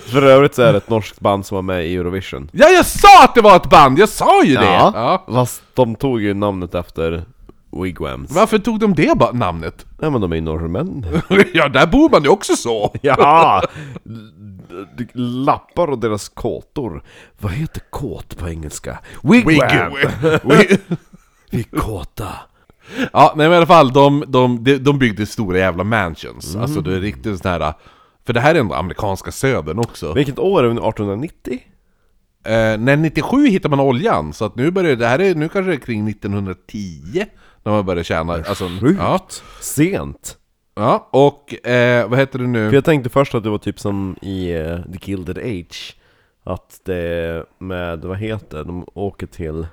[SPEAKER 2] För övrigt så är det ett norskt band som var med i Eurovision.
[SPEAKER 1] Ja, jag sa att det var ett band! Jag sa ju det!
[SPEAKER 2] Ja,
[SPEAKER 1] Ja.
[SPEAKER 2] fast de tog ju namnet efter wigwams.
[SPEAKER 1] Varför tog de det ba- namnet?
[SPEAKER 2] Nej men de är ju norrmän.
[SPEAKER 1] ja, där bor man ju också så!
[SPEAKER 2] Ja! D- Lappar och deras kåtor. Vad heter kåt på engelska? Wigwam!
[SPEAKER 1] Wig-
[SPEAKER 2] Vi är kåta.
[SPEAKER 1] Ja, nej men i alla fall, de, de, de, de byggde stora jävla mansions. Alltså det är riktigt sån här... För det här är ändå amerikanska södern också.
[SPEAKER 2] Vilket år är vi nu? 1890?
[SPEAKER 1] Eh, när 97 hittar man oljan, så att nu börjar det här är nu kanske det är kring 1910 när man börjar tjäna, alltså,
[SPEAKER 2] Sjukt!
[SPEAKER 1] ja,
[SPEAKER 2] Sent!
[SPEAKER 1] ja, och eh, vad heter det nu?
[SPEAKER 2] För jag tänkte först att det var typ som i eh, The Gilded Age Att det med, vad heter det, de åker till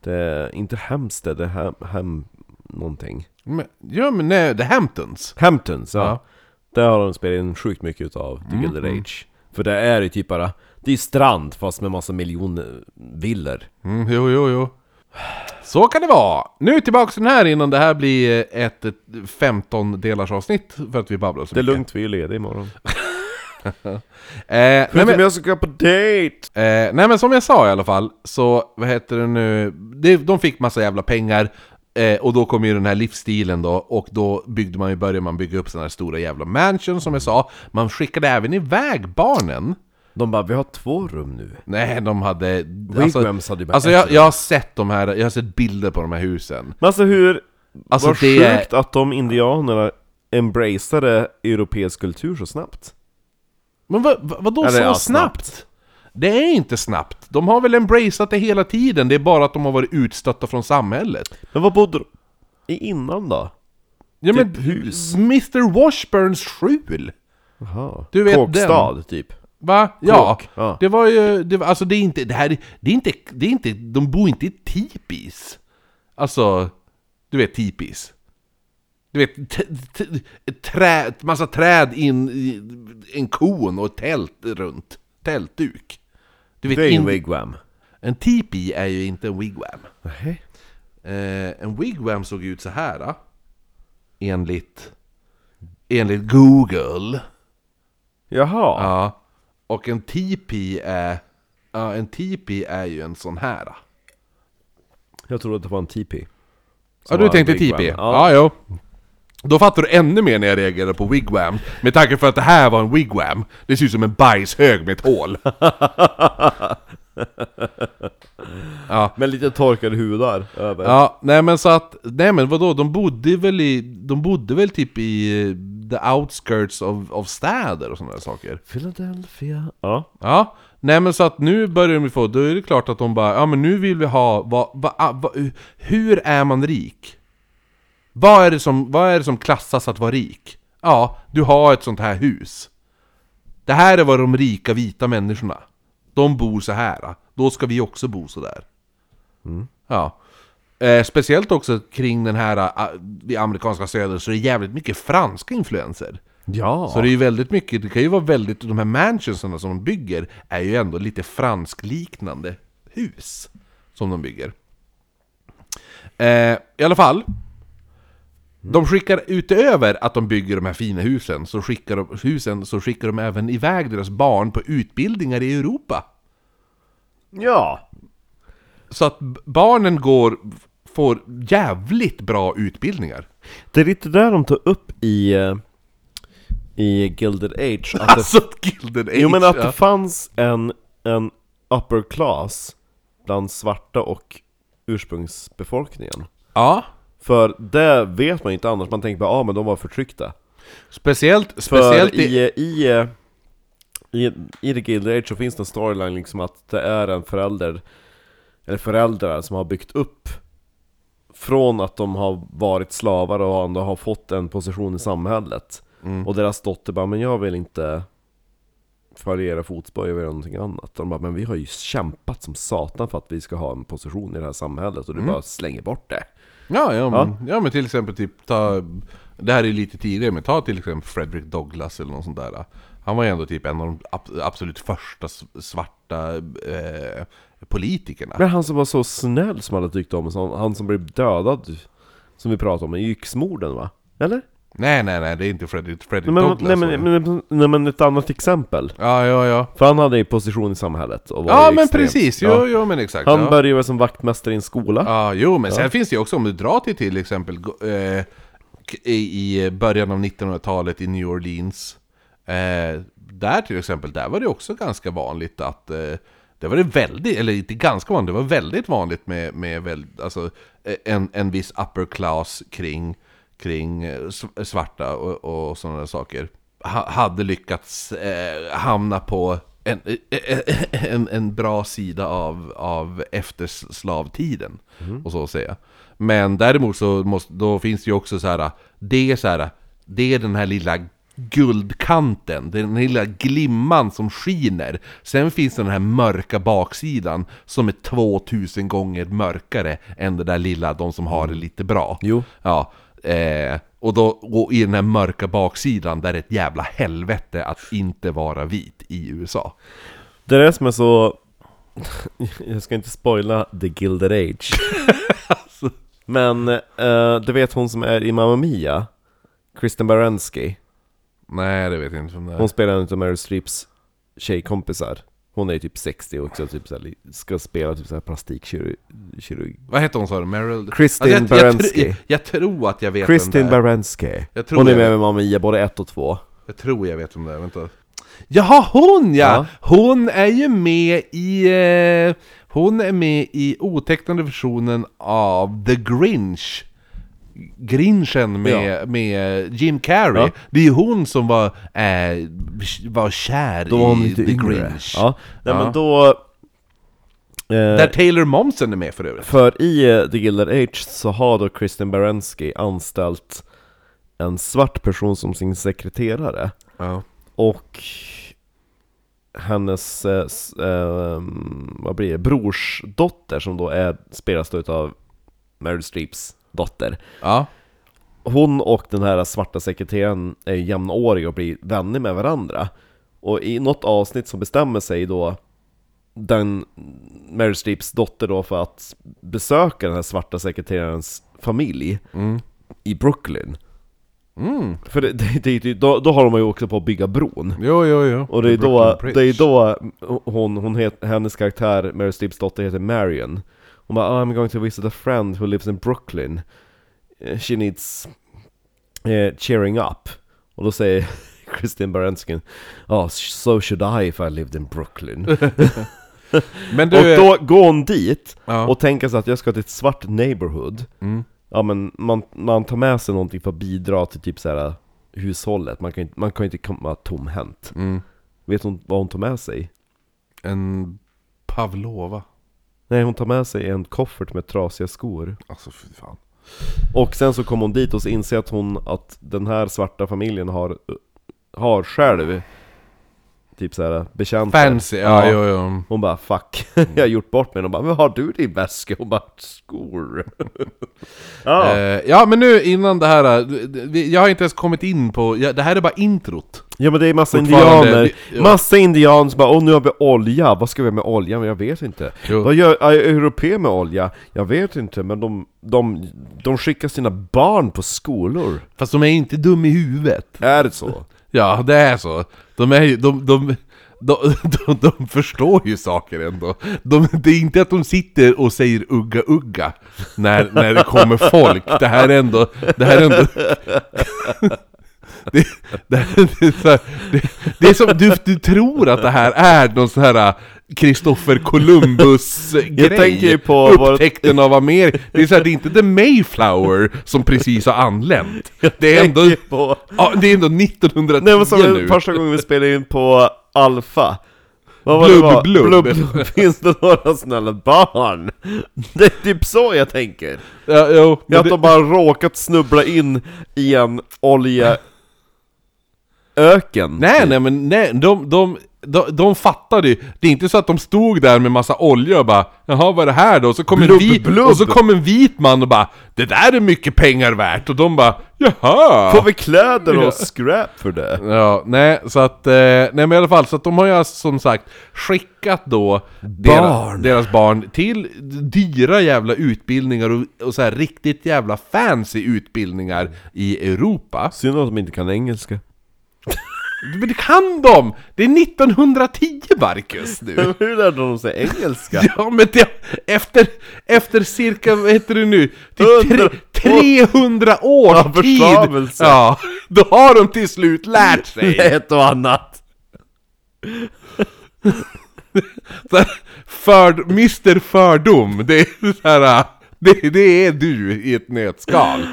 [SPEAKER 2] Det är inte Hempstead, det är hem, hem någonting
[SPEAKER 1] Men, ja men nej, The Hamptons.
[SPEAKER 2] Hamptons, ja.
[SPEAKER 1] Ja.
[SPEAKER 2] Där har de spelat in sjukt mycket utav The Gilded Age För det är ju typ bara, det är strand fast med massa miljoner villor
[SPEAKER 1] Mm, jo, jo, jo. Så kan det vara! Nu tillbaks till den här innan det här blir ett, ett 15 delars avsnitt för att vi babblar så
[SPEAKER 2] Det är
[SPEAKER 1] mycket.
[SPEAKER 2] lugnt, vi är lediga imorgon
[SPEAKER 1] Eh, nej, men,
[SPEAKER 2] jag ska på date!
[SPEAKER 1] eh, nej men som jag sa i alla fall, så vad heter det nu? Det, de fick massa jävla pengar, eh, och då kom ju den här livsstilen då, och då byggde man ju, började man bygga upp sådana här stora jävla mansion som jag sa. Man skickade även iväg barnen.
[SPEAKER 2] De bara, vi har två rum nu
[SPEAKER 1] Nej, de hade...
[SPEAKER 2] Wigwams hade ju bara
[SPEAKER 1] Alltså
[SPEAKER 2] ett
[SPEAKER 1] jag,
[SPEAKER 2] rum.
[SPEAKER 1] jag har sett de här, jag har sett bilder på de här husen.
[SPEAKER 2] Men alltså hur...
[SPEAKER 1] Alltså,
[SPEAKER 2] vad
[SPEAKER 1] det är-
[SPEAKER 2] sjukt att de indianerna embraceade europeisk kultur så snabbt
[SPEAKER 1] Men vad, vad, vadå
[SPEAKER 2] Eller,
[SPEAKER 1] så
[SPEAKER 2] ja,
[SPEAKER 1] snabbt? Det är inte snabbt. De har väl embraceat det hela tiden, det är bara att de har varit utstötta från samhället.
[SPEAKER 2] Men vad bodde de i innan då?
[SPEAKER 1] Ja
[SPEAKER 2] Typ hus.
[SPEAKER 1] Mr Washburns skjul!
[SPEAKER 2] Jaha.
[SPEAKER 1] Du vet
[SPEAKER 2] Kåkstad typ
[SPEAKER 1] Va? Ja,
[SPEAKER 2] ja.
[SPEAKER 1] det var ju, det var, alltså det är inte, det här, är- det är inte, det är inte, de bor inte i tipis. Alltså, du vet tipis. Du vet, t- t- ett trä, massa träd in i en kon och ett tält runt. Tältduk. Du vet,
[SPEAKER 2] Det är
[SPEAKER 1] in-
[SPEAKER 2] en wigwam
[SPEAKER 1] en tipi är ju inte en wigwam.
[SPEAKER 2] Nej.
[SPEAKER 1] Eh, en wigwam såg ut så här. Då. Enligt, enligt Google.
[SPEAKER 2] Jaha,
[SPEAKER 1] Ja. Och en tipi är... Ja, en tipi är ju en sån här.
[SPEAKER 2] jag trodde att det var en tipi
[SPEAKER 1] Ja, du tänkte tipi?
[SPEAKER 2] Ja.
[SPEAKER 1] Ja, jo. Då fattar du ännu mer när jag reagerade på wigwam. Med tanke för att det här var en wigwam. Det ser ut som en bajshög med ett hål. ja.
[SPEAKER 2] Med lite torkade hudar över
[SPEAKER 1] Ja, nej men så att, nej men vadå, de bodde väl i, de bodde väl typ i the outskirts of, of städer och sådana där saker.
[SPEAKER 2] Philadelphia Ja,
[SPEAKER 1] Ja, nej men så att nu börjar de få, då är det klart att de bara, ja men nu vill vi ha, vad, vad, ah, vad, hur är man rik? Vad är, det som, vad är det som klassas att vara rik? Ja, du har ett sånt här hus. Det här är vad de rika vita människorna, de bor så här. då ska vi också bo så där. Ja. Eh, speciellt också kring den här, i amerikanska södern, så är det jävligt mycket franska influenser.
[SPEAKER 2] ja.
[SPEAKER 1] Så det är ju väldigt mycket, det kan ju vara väldigt, de här mansionsarna som de bygger är ju ändå lite franskliknande hus som de bygger. Eh, I alla fall, de skickar utöver att de bygger de här fina husen, så skickar de, husen, så skickar de även iväg deras barn på utbildningar i Europa.
[SPEAKER 2] Ja,
[SPEAKER 1] Så att barnen går får jävligt bra utbildningar.
[SPEAKER 2] Det är lite där de tar upp i, eh, i Gilded Age att det,
[SPEAKER 1] Alltså Gilded Age!
[SPEAKER 2] Jo men att
[SPEAKER 1] ja.
[SPEAKER 2] det fanns en, en upper class bland svarta och ursprungsbefolkningen
[SPEAKER 1] Ja,
[SPEAKER 2] För det vet man ju inte annars, man tänker bara ah, men de var förtryckta
[SPEAKER 1] speciellt,
[SPEAKER 2] För
[SPEAKER 1] speciellt i...
[SPEAKER 2] i, i, i, i The Gilded Age så finns det en storyline liksom att det är en förälder Eller föräldrar som har byggt upp Från att de har varit slavar och ändå har fått en position i samhället
[SPEAKER 1] Mm.
[SPEAKER 2] Och deras dotter bara 'Men jag vill inte följa era fotspår, jag vill göra någonting annat' De bara 'Men vi har ju kämpat som satan för att vi ska ha en position i det här samhället' och du bara slänger bort det
[SPEAKER 1] Ja, ja, men, ja. men till exempel typ ta... Det här är lite tidigare, men ta till exempel Frederick Douglass eller något sånt där. Han var ju ändå typ en av de ab- absolut första svarta eh, politikerna.
[SPEAKER 2] Men han som var så snäll som alla tyckte om, som, han som blev dödad Som vi pratade om, i yxmorden va? Eller?
[SPEAKER 1] Nej, nej, nej, det är inte Frederick
[SPEAKER 2] Nej men,
[SPEAKER 1] Douglass.
[SPEAKER 2] nej, men, men, nej men ett annat exempel
[SPEAKER 1] Ja, ja, ja.
[SPEAKER 2] För han hade ju position i samhet och var
[SPEAKER 1] Ja, men
[SPEAKER 2] extremt-
[SPEAKER 1] precis, jo,
[SPEAKER 2] ja.
[SPEAKER 1] jo, men exakt.
[SPEAKER 2] Han
[SPEAKER 1] ja.
[SPEAKER 2] började ju som vaktmästare i en skola
[SPEAKER 1] Ja, jo, men sen finns det ju också, om du drar till till exempel eh, i början av 1900-talet i New Orleans. Eh, där till exempel, där var det också ganska vanligt att eh, det var det väldigt, eller inte ganska vanligt, det var väldigt vanligt med, med väl, alltså, eh, en, en viss upper class kring, kring eh, sv- svarta och, och sådana där saker. Ha, hade lyckats eh, hamna på en, en, en bra sida av, av efterslavtiden, och så att säga. Men däremot så måste, då finns det ju också så här, det är så här, det är den här lilla guldkanten, den lilla glimman som skiner. Sen finns det den här mörka baksidan som är 2000 gånger mörkare än det där lilla, de som har det lite bra.
[SPEAKER 2] Jo.
[SPEAKER 1] Ja, eh, och, då, och i den här mörka baksidan, där är ett jävla helvete att inte vara vit i USA.
[SPEAKER 2] Det är det som är så... Jag ska inte spoila The Gilded Age Men, eh, du vet hon som är i Mamma Mia? Kristen Baranski
[SPEAKER 1] Nej, det vet jag inte om det är.
[SPEAKER 2] Hon spelar en av Meryl Streeps tjejkompisar Hon är ju typ 60 också, typ såhär, ska spela typ såhär plastikkirurg
[SPEAKER 1] Vad heter hon sa du? Meryl?
[SPEAKER 2] Kristin
[SPEAKER 1] jag, jag,
[SPEAKER 2] Baranski.
[SPEAKER 1] jag, jag tror att jag vet
[SPEAKER 2] Kristin
[SPEAKER 1] vem det är.
[SPEAKER 2] Baranski
[SPEAKER 1] Jag
[SPEAKER 2] Hon är
[SPEAKER 1] jag
[SPEAKER 2] med med Mamma Mia, både ett och två
[SPEAKER 1] Jag tror jag vet vem det är, vänta. Jaha, hon ja!
[SPEAKER 2] Ja.
[SPEAKER 1] Hon är ju med i... Eh, hon är med i otecknade versionen av The Grinch. Grinchen med, med Jim Carrey.
[SPEAKER 2] Ja.
[SPEAKER 1] Det är ju hon som var, eh, var kär
[SPEAKER 2] Då var hon
[SPEAKER 1] i
[SPEAKER 2] lite
[SPEAKER 1] The
[SPEAKER 2] yngre
[SPEAKER 1] Grinch.
[SPEAKER 2] Ja, nej
[SPEAKER 1] Ja.
[SPEAKER 2] men då... Eh,
[SPEAKER 1] Där Taylor Momsen är med för övrigt.
[SPEAKER 2] För i eh, The Gilded Age så har då Kristen Baranski anställt en svart person som sin sekreterare
[SPEAKER 1] Ja.
[SPEAKER 2] Och hennes, eh, s- eh, vad blir det, brorsdotter som då är, spelas då utav Meryl Streeps dotter
[SPEAKER 1] ja.
[SPEAKER 2] Hon och den här svarta sekreteraren är ju jämnåriga och blir vänner med varandra Och i något avsnitt så bestämmer sig då den Meryl Streeps dotter då för att besöka den här svarta sekreterarens familj
[SPEAKER 1] Mm.
[SPEAKER 2] i Brooklyn
[SPEAKER 1] Mm.
[SPEAKER 2] För det, det, det, då, då har de ju också på att bygga bron
[SPEAKER 1] Jo, jo, jo.
[SPEAKER 2] Och det är
[SPEAKER 1] The
[SPEAKER 2] då,
[SPEAKER 1] Brooklyn
[SPEAKER 2] det är då hon, hon het, hennes karaktär, Meryl Streeps dotter, heter Marion Hon bara oh, I'm going to visit a friend who lives in Brooklyn Eh, She needs eh, cheering up Och då säger Christine Baranski Oh, so should I if I lived in Brooklyn
[SPEAKER 1] Men du...
[SPEAKER 2] Och då går hon dit
[SPEAKER 1] ja.
[SPEAKER 2] och tänker sig att jag ska till ett svart neighborhood
[SPEAKER 1] mm.
[SPEAKER 2] Ja men man, man tar med sig någonting för att bidra till typ så här hushållet Man kan, inte- man kan inte komma tomhänt
[SPEAKER 1] Mm.
[SPEAKER 2] Vet hon vad hon tar med sig?
[SPEAKER 1] En Pavlova.
[SPEAKER 2] Nej, hon tar med sig en koffert med trasiga skor
[SPEAKER 1] Alltså fy fan.
[SPEAKER 2] Och sen så kommer hon dit och så inser att hon att den här svarta familjen har Har själv Typ såhär bekanta
[SPEAKER 1] Fancy, ja, jo, jo.
[SPEAKER 2] Hon bara 'fuck' jag har gjort bort mig Hon bara 'men har du din väska?' Hon bara 'skor' Ja,
[SPEAKER 1] Eh, ja men nu innan det här, vi- jag har inte ens kommit in på, ja, det här är bara introt.
[SPEAKER 2] ja men det är massa indianer. Massa indianer som bara 'åh nu har vi olja' Vad ska vi med olja? Men jag vet inte
[SPEAKER 1] Jo.
[SPEAKER 2] Vad gör europeer med olja? Jag vet inte, men de, de, de skickar sina barn på skolor
[SPEAKER 1] Fast de är inte dum i huvudet.
[SPEAKER 2] Är det så?
[SPEAKER 1] Ja, det är så. De är ju, de, de, de, de, de förstår ju saker ändå. De, det är inte att de sitter och säger ugga ugga när, när det kommer folk. Det här är ändå... Det här är ändå... Det, det, det, är så här, det, det är som, du, du tror att det här är någon sån här Kristoffer Columbus-grej
[SPEAKER 2] Jag tänker ju på
[SPEAKER 1] Upptäckten av Amerika Det är så här, det är inte The Mayflower som precis har anlänt Det är ändå,
[SPEAKER 2] på...
[SPEAKER 1] ja, det är ändå 1910
[SPEAKER 2] Nej men som
[SPEAKER 1] nu
[SPEAKER 2] första gången vi spelade in på Alfa Vad var
[SPEAKER 1] Blubb,
[SPEAKER 2] det var?
[SPEAKER 1] blubb.
[SPEAKER 2] blubb. Finns det några snälla barn? Det är typ så jag tänker
[SPEAKER 1] ja, jo,
[SPEAKER 2] Att
[SPEAKER 1] det,
[SPEAKER 2] de bara råkat snubbla in i en oljeöken
[SPEAKER 1] Nej nej men nej, de, de, de, de fattade ju Det är inte så att de stod där med massa olja och bara Jaha vad är det här då? Och så kom, en vit,
[SPEAKER 2] blubb.
[SPEAKER 1] och så kom en vit man och bara Det där är mycket pengar värt Och de bara Jaha!
[SPEAKER 2] Får vi kläder och scrap för det?
[SPEAKER 1] Ja, nej, så att, eh, nej men i alla fall, så att de har ju alltså, som sagt skickat då Deras,
[SPEAKER 2] Barn.
[SPEAKER 1] deras barn till dyra jävla utbildningar och, och så här riktigt jävla fancy utbildningar i Europa.
[SPEAKER 2] Synd att de inte kan engelska
[SPEAKER 1] Men det kan de! Det är 1910 Marcus nu!
[SPEAKER 2] Hur lärde de sig engelska?
[SPEAKER 1] Ja men det, efter, efter cirka, vad heter det nu? Typ tre, 300 års
[SPEAKER 2] Ja,
[SPEAKER 1] tid! Ja, då har de till slut lärt sig!
[SPEAKER 2] Ett och annat
[SPEAKER 1] för, Mr Fördom, det är så här, det, det är du i ett nötskal.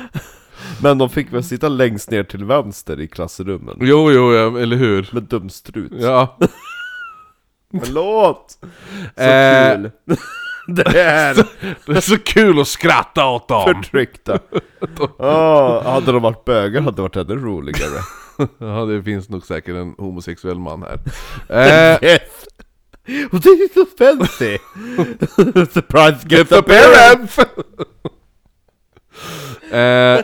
[SPEAKER 2] Men de fick väl sitta längst ner till vänster i klassrummen
[SPEAKER 1] Jo, jo, ja, eller hur?
[SPEAKER 2] Med dumstrut
[SPEAKER 1] Ja.
[SPEAKER 2] Förlåt! Så
[SPEAKER 1] Eh,
[SPEAKER 2] kul! Det är
[SPEAKER 1] Det är så kul att skratta åt dem!
[SPEAKER 2] förtryckta oh, Hade de varit bögar hade det varit ännu roligare
[SPEAKER 1] Ja, det finns nog säkert en homosexuell man här. Eh,
[SPEAKER 2] Yes! Och det är så fancy! Surprise get
[SPEAKER 1] the parents! Eh,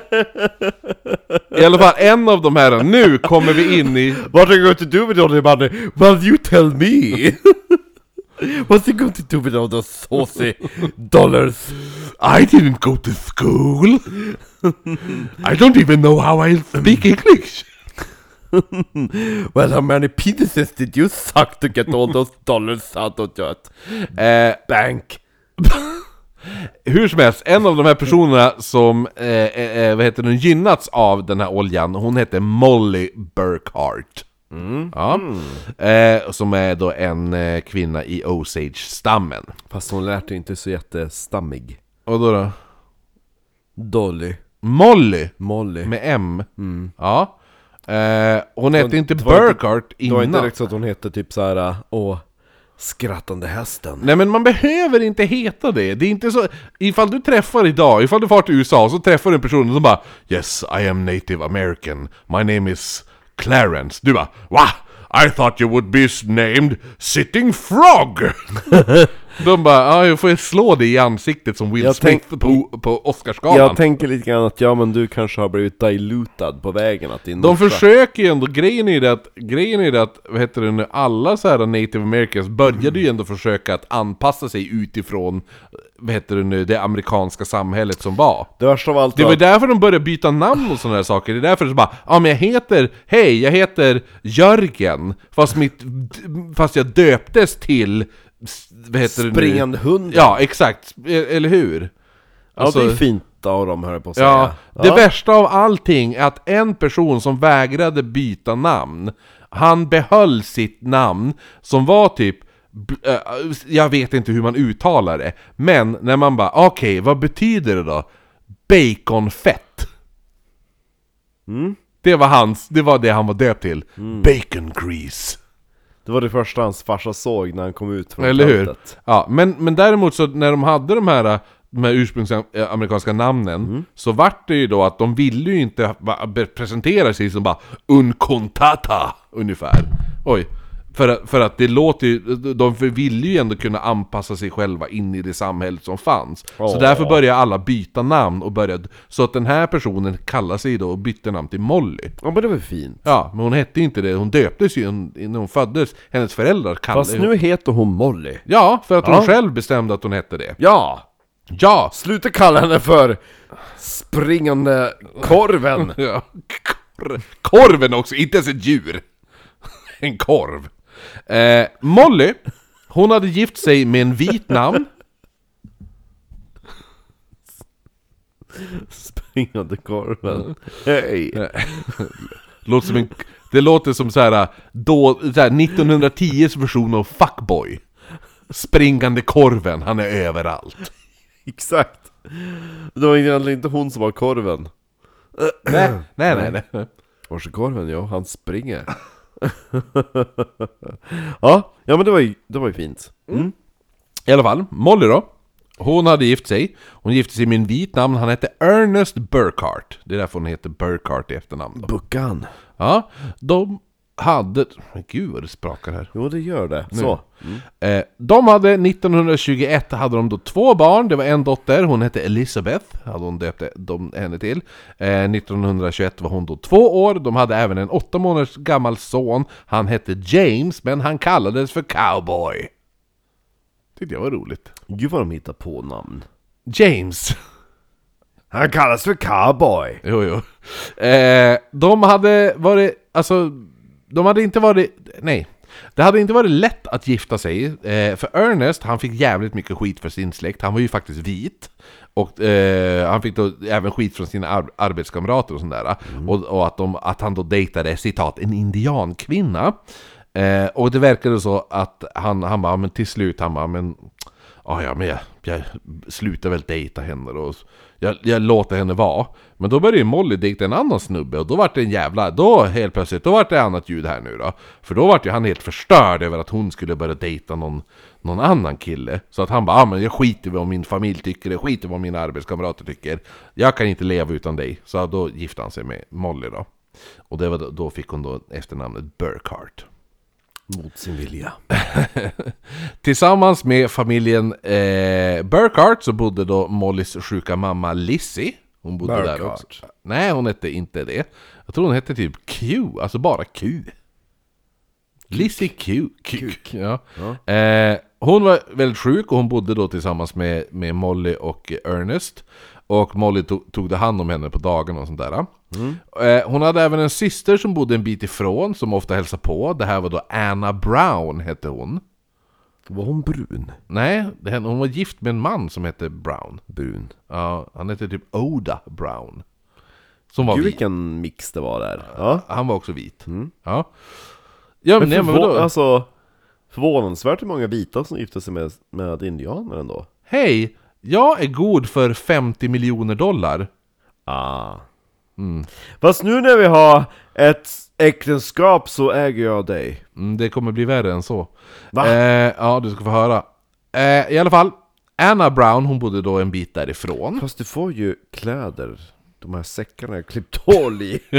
[SPEAKER 1] I alla fall, en av de här, nu kommer vi in i...
[SPEAKER 2] What are you going to do with all the money? Well you tell me! What's he going to do with all those saucy dollars?
[SPEAKER 1] I didn't go to school! I don't even know how I speak English!
[SPEAKER 2] Well how many penises did you suck to get all those dollars out of that
[SPEAKER 1] Eh,
[SPEAKER 2] bank?
[SPEAKER 1] Hur som helst, en av de här personerna som eh, eh, vad heter den, gynnats av den här oljan, hon heter Molly Burkhart. Ja. Eh, som är då en eh, kvinna i Osage-stammen.
[SPEAKER 2] Fast hon lät ju inte så jättestammig
[SPEAKER 1] Och då då?
[SPEAKER 2] Dolly
[SPEAKER 1] Molly,
[SPEAKER 2] Molly
[SPEAKER 1] med M. Ja. Eh, hon hette inte Burkhart
[SPEAKER 2] Det var inte
[SPEAKER 1] innan.
[SPEAKER 2] direkt så att hon hette typ såhär, åh, skrattande hästen
[SPEAKER 1] Nej men man behöver inte heta det, det är inte så... Ifall du träffar idag, ifall du far till USA så träffar du en person som bara Yes, I am native American, my name is Clarence Du bara Va? I thought you would be named Sitting Frog! De bara, ja jag får slå dig i ansiktet som Will
[SPEAKER 2] Jag
[SPEAKER 1] Smith
[SPEAKER 2] tänk-
[SPEAKER 1] på, på Oscarsgalan.
[SPEAKER 2] Jag tänker lite grann att ja men du kanske har blivit dilutad på vägen att din
[SPEAKER 1] De
[SPEAKER 2] morsa-
[SPEAKER 1] försöker ju ändå, grejen är ju det att, grejen är det att, vad heter det nu, alla så här native americans började ju ändå försöka att anpassa sig utifrån, vad heter det nu, det amerikanska samhället som var.
[SPEAKER 2] Det värsta av allt
[SPEAKER 1] Det
[SPEAKER 2] var att-
[SPEAKER 1] därför de började byta namn och sådana här saker, det är därför det så bara Ja men jag heter, hej jag heter Jörgen Fast, mitt, fast jag döptes till, vad heter det nu?
[SPEAKER 2] Springande hund
[SPEAKER 1] Ja exakt, e- eller hur?
[SPEAKER 2] Ja det är fint av dem höll jag på att säga.
[SPEAKER 1] Ja, det värsta av allting är att en person som vägrade byta namn Han behöll sitt namn som var typ Jag vet inte hur man uttalar det Men när man bara okej, vad betyder det då? Baconfett. Det var hans, det var det han var döpt till. Bacon grease
[SPEAKER 2] Det var det första hans farsa såg när han kom ut från
[SPEAKER 1] Eller hur?
[SPEAKER 2] tältet.
[SPEAKER 1] Ja, men, men däremot så när de hade de här, de här ursprungsamerikanska namnen
[SPEAKER 2] Mm.
[SPEAKER 1] Så vart det ju då att de ville ju inte presentera sig som bara Uncontata ungefär Oj för, att- för att det låter ju, de ville ju ändå kunna anpassa sig själva in i det samhället som fanns Så
[SPEAKER 2] Åh.
[SPEAKER 1] därför började alla byta namn och började Så att den här personen kallar sig då och bytte namn till Molly
[SPEAKER 2] Ja men det var fint
[SPEAKER 1] Ja, men hon hette inte det, hon döptes ju när hon föddes Hennes föräldrar kallade
[SPEAKER 2] Fast nu heter hon Molly
[SPEAKER 1] Ja, för att hon
[SPEAKER 2] Ja.
[SPEAKER 1] själv bestämde att hon hette det.
[SPEAKER 2] Ja!
[SPEAKER 1] Ja!
[SPEAKER 2] Sluta kalla henne för springande korven!
[SPEAKER 1] ja. Kor- Korven också, inte ens ett djur. En korv. Eh, Molly, hon hade gift sig med en vit namn.
[SPEAKER 2] Springande korven. Hej!
[SPEAKER 1] Låter som en, det låter som så här, då, så här 1910s version av Fuckboy. Springande korven, han är överallt.
[SPEAKER 2] Exakt! Det var egentligen inte hon som var korven.
[SPEAKER 1] Nej, nej, nej. nej.
[SPEAKER 2] Vars är korven? Ja, han springer. ja, ja men det var ju, det var ju fint. Mm.
[SPEAKER 1] I alla fall, Molly då. Hon hade gift sig. Hon gifte sig med en vit namn. Han hette Ernest Burkhart. Det är därför hon heter Burkhart i efternamn. Då.
[SPEAKER 2] Buckan.
[SPEAKER 1] Ja, de hade... Men gud vad det sprakar här.
[SPEAKER 2] Jo, det gör det. Så.
[SPEAKER 1] Eh, de hade 1921 hade de då två barn, det var en dotter, hon hette Elizabeth, hade hon döpt de, henne till. Eh, 1921 var hon då två år, de hade även en åtta månaders gammal son, han hette James, men han kallades för Cowboy. Tyckte jag var roligt.
[SPEAKER 2] Gud vad de hittar på namn.
[SPEAKER 1] James!
[SPEAKER 2] Han kallas för cowboy.
[SPEAKER 1] Jo, jo. Eh, de hade varit, alltså, de hade inte varit, nej. Det hade inte varit lätt att gifta sig, eh, för Ernest, han fick jävligt mycket skit för sin släkt, han var ju faktiskt vit. Och eh, han fick då även skit från sina ar arbetskamrater och sådär. Och, och att, de, att han då dejtade, citat, en indiankvinna. Eh, och det verkade så att han, han bara, men till slut, han bara, men... Ah, ja, men jag, jag slutar väl dejta henne då. Jag, jag låter henne vara. Men då började ju Molly dejta en annan snubbe och då vart det en jävla... Då helt plötsligt, då vart det annat ljud här nu då. För då vart ju han helt förstörd över att hon skulle börja dejta någon, någon annan kille. Så att han bara, ah, men jag skiter i vad min familj tycker, jag skiter i vad mina arbetskamrater tycker. Jag kan inte leva utan dig. Så då gifte han sig med Molly då. Och det var då, då fick hon då efternamnet Burkhart.
[SPEAKER 2] Mot sin vilja.
[SPEAKER 1] Tillsammans med familjen eh, Burkhart så bodde då Mollys sjuka mamma Lizzie. Hon bodde där
[SPEAKER 2] Burkhart.
[SPEAKER 1] också. Nej, hon hette inte det. Jag tror hon hette typ Q, alltså bara Q. Lizzie Q. Q. Ja. Eh, hon var väldigt sjuk och hon bodde då tillsammans med, med Molly och Ernest. Och Molly tog, tog det hand om henne på dagarna och sånt där. Eh, hon hade även en syster som bodde en bit ifrån, som ofta hälsade på. Det här var då Anna Brown, hette hon.
[SPEAKER 2] Var hon brun?
[SPEAKER 1] Nej, hon var gift med en man som hette Brown.
[SPEAKER 2] Brun.
[SPEAKER 1] Ja, han hette typ Oda Brown. Som var
[SPEAKER 2] Gud
[SPEAKER 1] vit.
[SPEAKER 2] vilken mix det var där. Ja.
[SPEAKER 1] Han var också vit. Ja. Ja men,
[SPEAKER 2] Men,
[SPEAKER 1] men
[SPEAKER 2] förvå-
[SPEAKER 1] vadå?
[SPEAKER 2] alltså, förvånansvärt hur många vita som gifte sig med, med indianer ändå.
[SPEAKER 1] Hej! Jag är god för 50 miljoner dollar.
[SPEAKER 2] Ah. Fast nu när vi har ett äktenskap så äger jag dig.
[SPEAKER 1] Mm, det kommer bli värre än så.
[SPEAKER 2] Va?
[SPEAKER 1] Eh, ja, du ska få höra. Eh, I alla fall, Anna Brown, hon bodde då en bit därifrån.
[SPEAKER 2] Fast du får ju kläder. De här säckarna jag klippt hål i.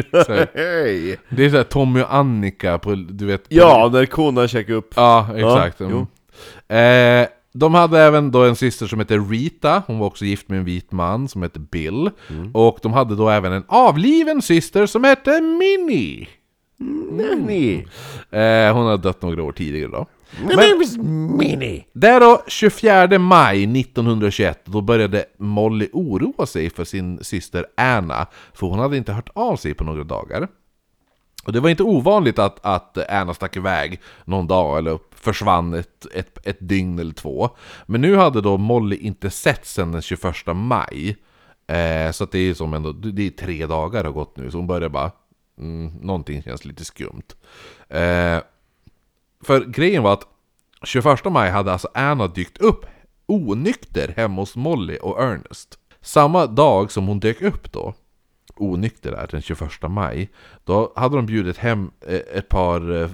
[SPEAKER 2] Hej!
[SPEAKER 1] Det är såhär Tommy och Annika på, du vet... på-
[SPEAKER 2] Ja, när konerna checkar upp.
[SPEAKER 1] Ja, exakt.
[SPEAKER 2] Ja,
[SPEAKER 1] Mm. Eh, de hade även då en syster som hette Rita, hon var också gift med en vit man som hette Bill. Och de hade då även en avliven syster som hette Minnie.
[SPEAKER 2] Nanny!
[SPEAKER 1] Eh, hon hade dött några år tidigare då.
[SPEAKER 2] Is Minnie!
[SPEAKER 1] Där då, 24 maj 1921, då började Molly oroa sig för sin syster Anna, för hon hade inte hört av sig på några dagar. Och det var inte ovanligt att, att Anna stack iväg någon dag eller försvann ett, ett, ett dygn eller två. Men nu hade då Molly inte sett sedan den 21 maj. Eh, så att det är som ändå, det är tre dagar har gått nu, så hon börjar bara, mm, någonting känns lite skumt. Eh, för grejen var att 21 maj hade alltså Anna dykt upp onykter hemma hos Molly och Ernest. Samma dag som hon dök upp då, onykter där, den 21 maj, då hade de bjudit hem eh, ett par eh,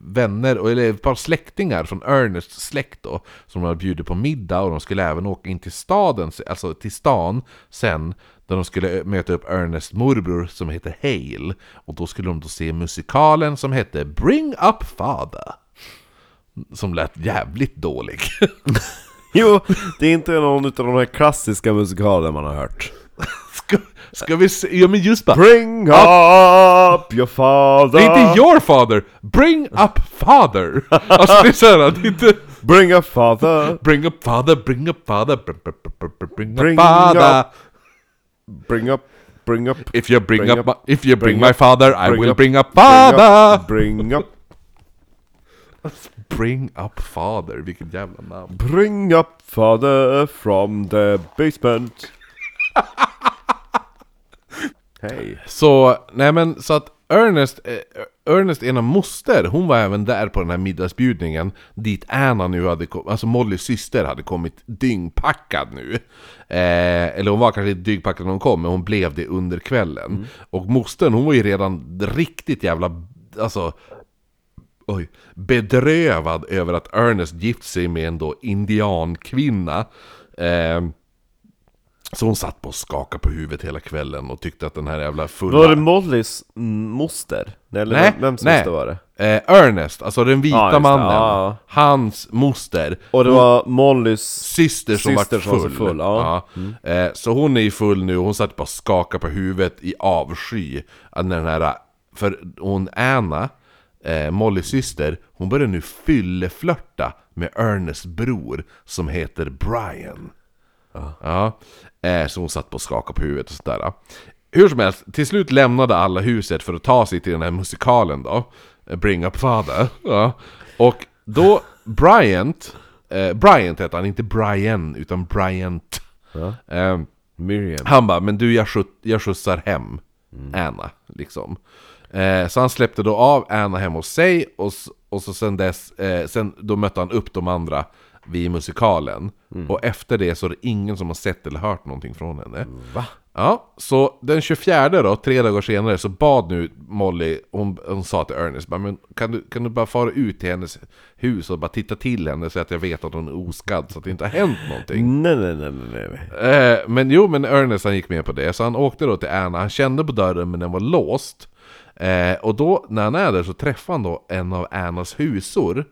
[SPEAKER 1] vänner, eller ett par släktingar från Ernests släkt då, som de hade bjudit på middag och de skulle även åka in till staden, alltså till stan sen, där de skulle ö- möta upp Ernests morbror som heter Hale. Och då skulle de då se musikalen som hette Bring Up Father. Som lät jävligt dålig.
[SPEAKER 2] Jo, det är inte någon av de här klassiska musikalerna man har hört.
[SPEAKER 1] Ska, vi se? Ja men just bara.
[SPEAKER 2] Bring up your father!
[SPEAKER 1] Det är inte your father! Bring up father! Alltså det är såhär, det är inte...
[SPEAKER 2] Bring up father!
[SPEAKER 1] Bring up father, bring up father, bring, bring, bring, up father.
[SPEAKER 2] Bring up, bring up...
[SPEAKER 1] If you bring,
[SPEAKER 2] Bring
[SPEAKER 1] up,
[SPEAKER 2] up-
[SPEAKER 1] my, if you bring,
[SPEAKER 2] bring
[SPEAKER 1] my
[SPEAKER 2] up-
[SPEAKER 1] father, I will
[SPEAKER 2] up-
[SPEAKER 1] bring up father!
[SPEAKER 2] bring up...
[SPEAKER 1] Bring up father, vilket jävla namn.
[SPEAKER 2] Bring up father from the basement. Hej.
[SPEAKER 1] Så, nej men så att Ernest, eh, Ernest ena moster, hon var även där på den här middagsbjudningen Dit Anna nu hade kommit, alltså Mollys syster hade kommit dyngpackad nu. Eh, Eller hon var kanske inte dyngpackad när hon kom, men hon blev det under kvällen. Och mostern, hon var ju redan riktigt jävla, alltså Oj, bedrövad över att Ernest gift sig med en då indiankvinna. Eh, Så hon satt på och skakade på huvudet hela kvällen och tyckte att den här jävla fulla...
[SPEAKER 2] Var det Mollys moster? Eller
[SPEAKER 1] Nej,
[SPEAKER 2] vem- vems
[SPEAKER 1] nej.
[SPEAKER 2] moster var det?
[SPEAKER 1] Eh, Ernest, alltså den vita
[SPEAKER 2] Ja, just det,
[SPEAKER 1] mannen,
[SPEAKER 2] ja, ja.
[SPEAKER 1] hans moster
[SPEAKER 2] Och det var Mollys...
[SPEAKER 1] syster som
[SPEAKER 2] Syster
[SPEAKER 1] var
[SPEAKER 2] som var
[SPEAKER 1] full.
[SPEAKER 2] så full, ja. Mm.
[SPEAKER 1] Eh, så hon är ju full nu hon satt bara och skakade på huvudet i avsky. Att när den här, för hon Anna, eh, Mollys syster, hon börjar nu fylleflörta med Ernests bror som heter Brian. Ja. Eh, så hon satt på och skakade på huvudet och sådär. Hur som helst, till slut lämnade alla huset för att ta sig till den här musikalen då. Eh, Bring Up Father. Ja. Och då, Bryant, eh, Bryant heter han, inte Brian, utan Bryant.
[SPEAKER 2] Ja.
[SPEAKER 1] Eh,
[SPEAKER 2] Miriam.
[SPEAKER 1] han bara, men du jag, skjut, jag skjutsar hem Anna, liksom. Eh, så han släppte då av Anna hem hos sig, och, och så sen dess, eh, sen, då mötte han upp de andra vid musikalen. Och efter det så är det ingen som har sett eller hört någonting från henne.
[SPEAKER 2] Va?
[SPEAKER 1] Ja, så den 24 då, tre dagar senare, så bad nu Molly, hon, hon sa till Ernest, men kan, du, kan du bara fara ut till hennes hus och bara titta till henne så att jag vet att hon är oskadd, så att det inte har hänt någonting?
[SPEAKER 2] Nej, nej, nej, nej, nej.
[SPEAKER 1] Eh, men jo, men Ernest han gick med på det, så han åkte då till Anna, han kände på dörren men den var låst. Eh, och då, när han är där så träffar han då en av Annas husor.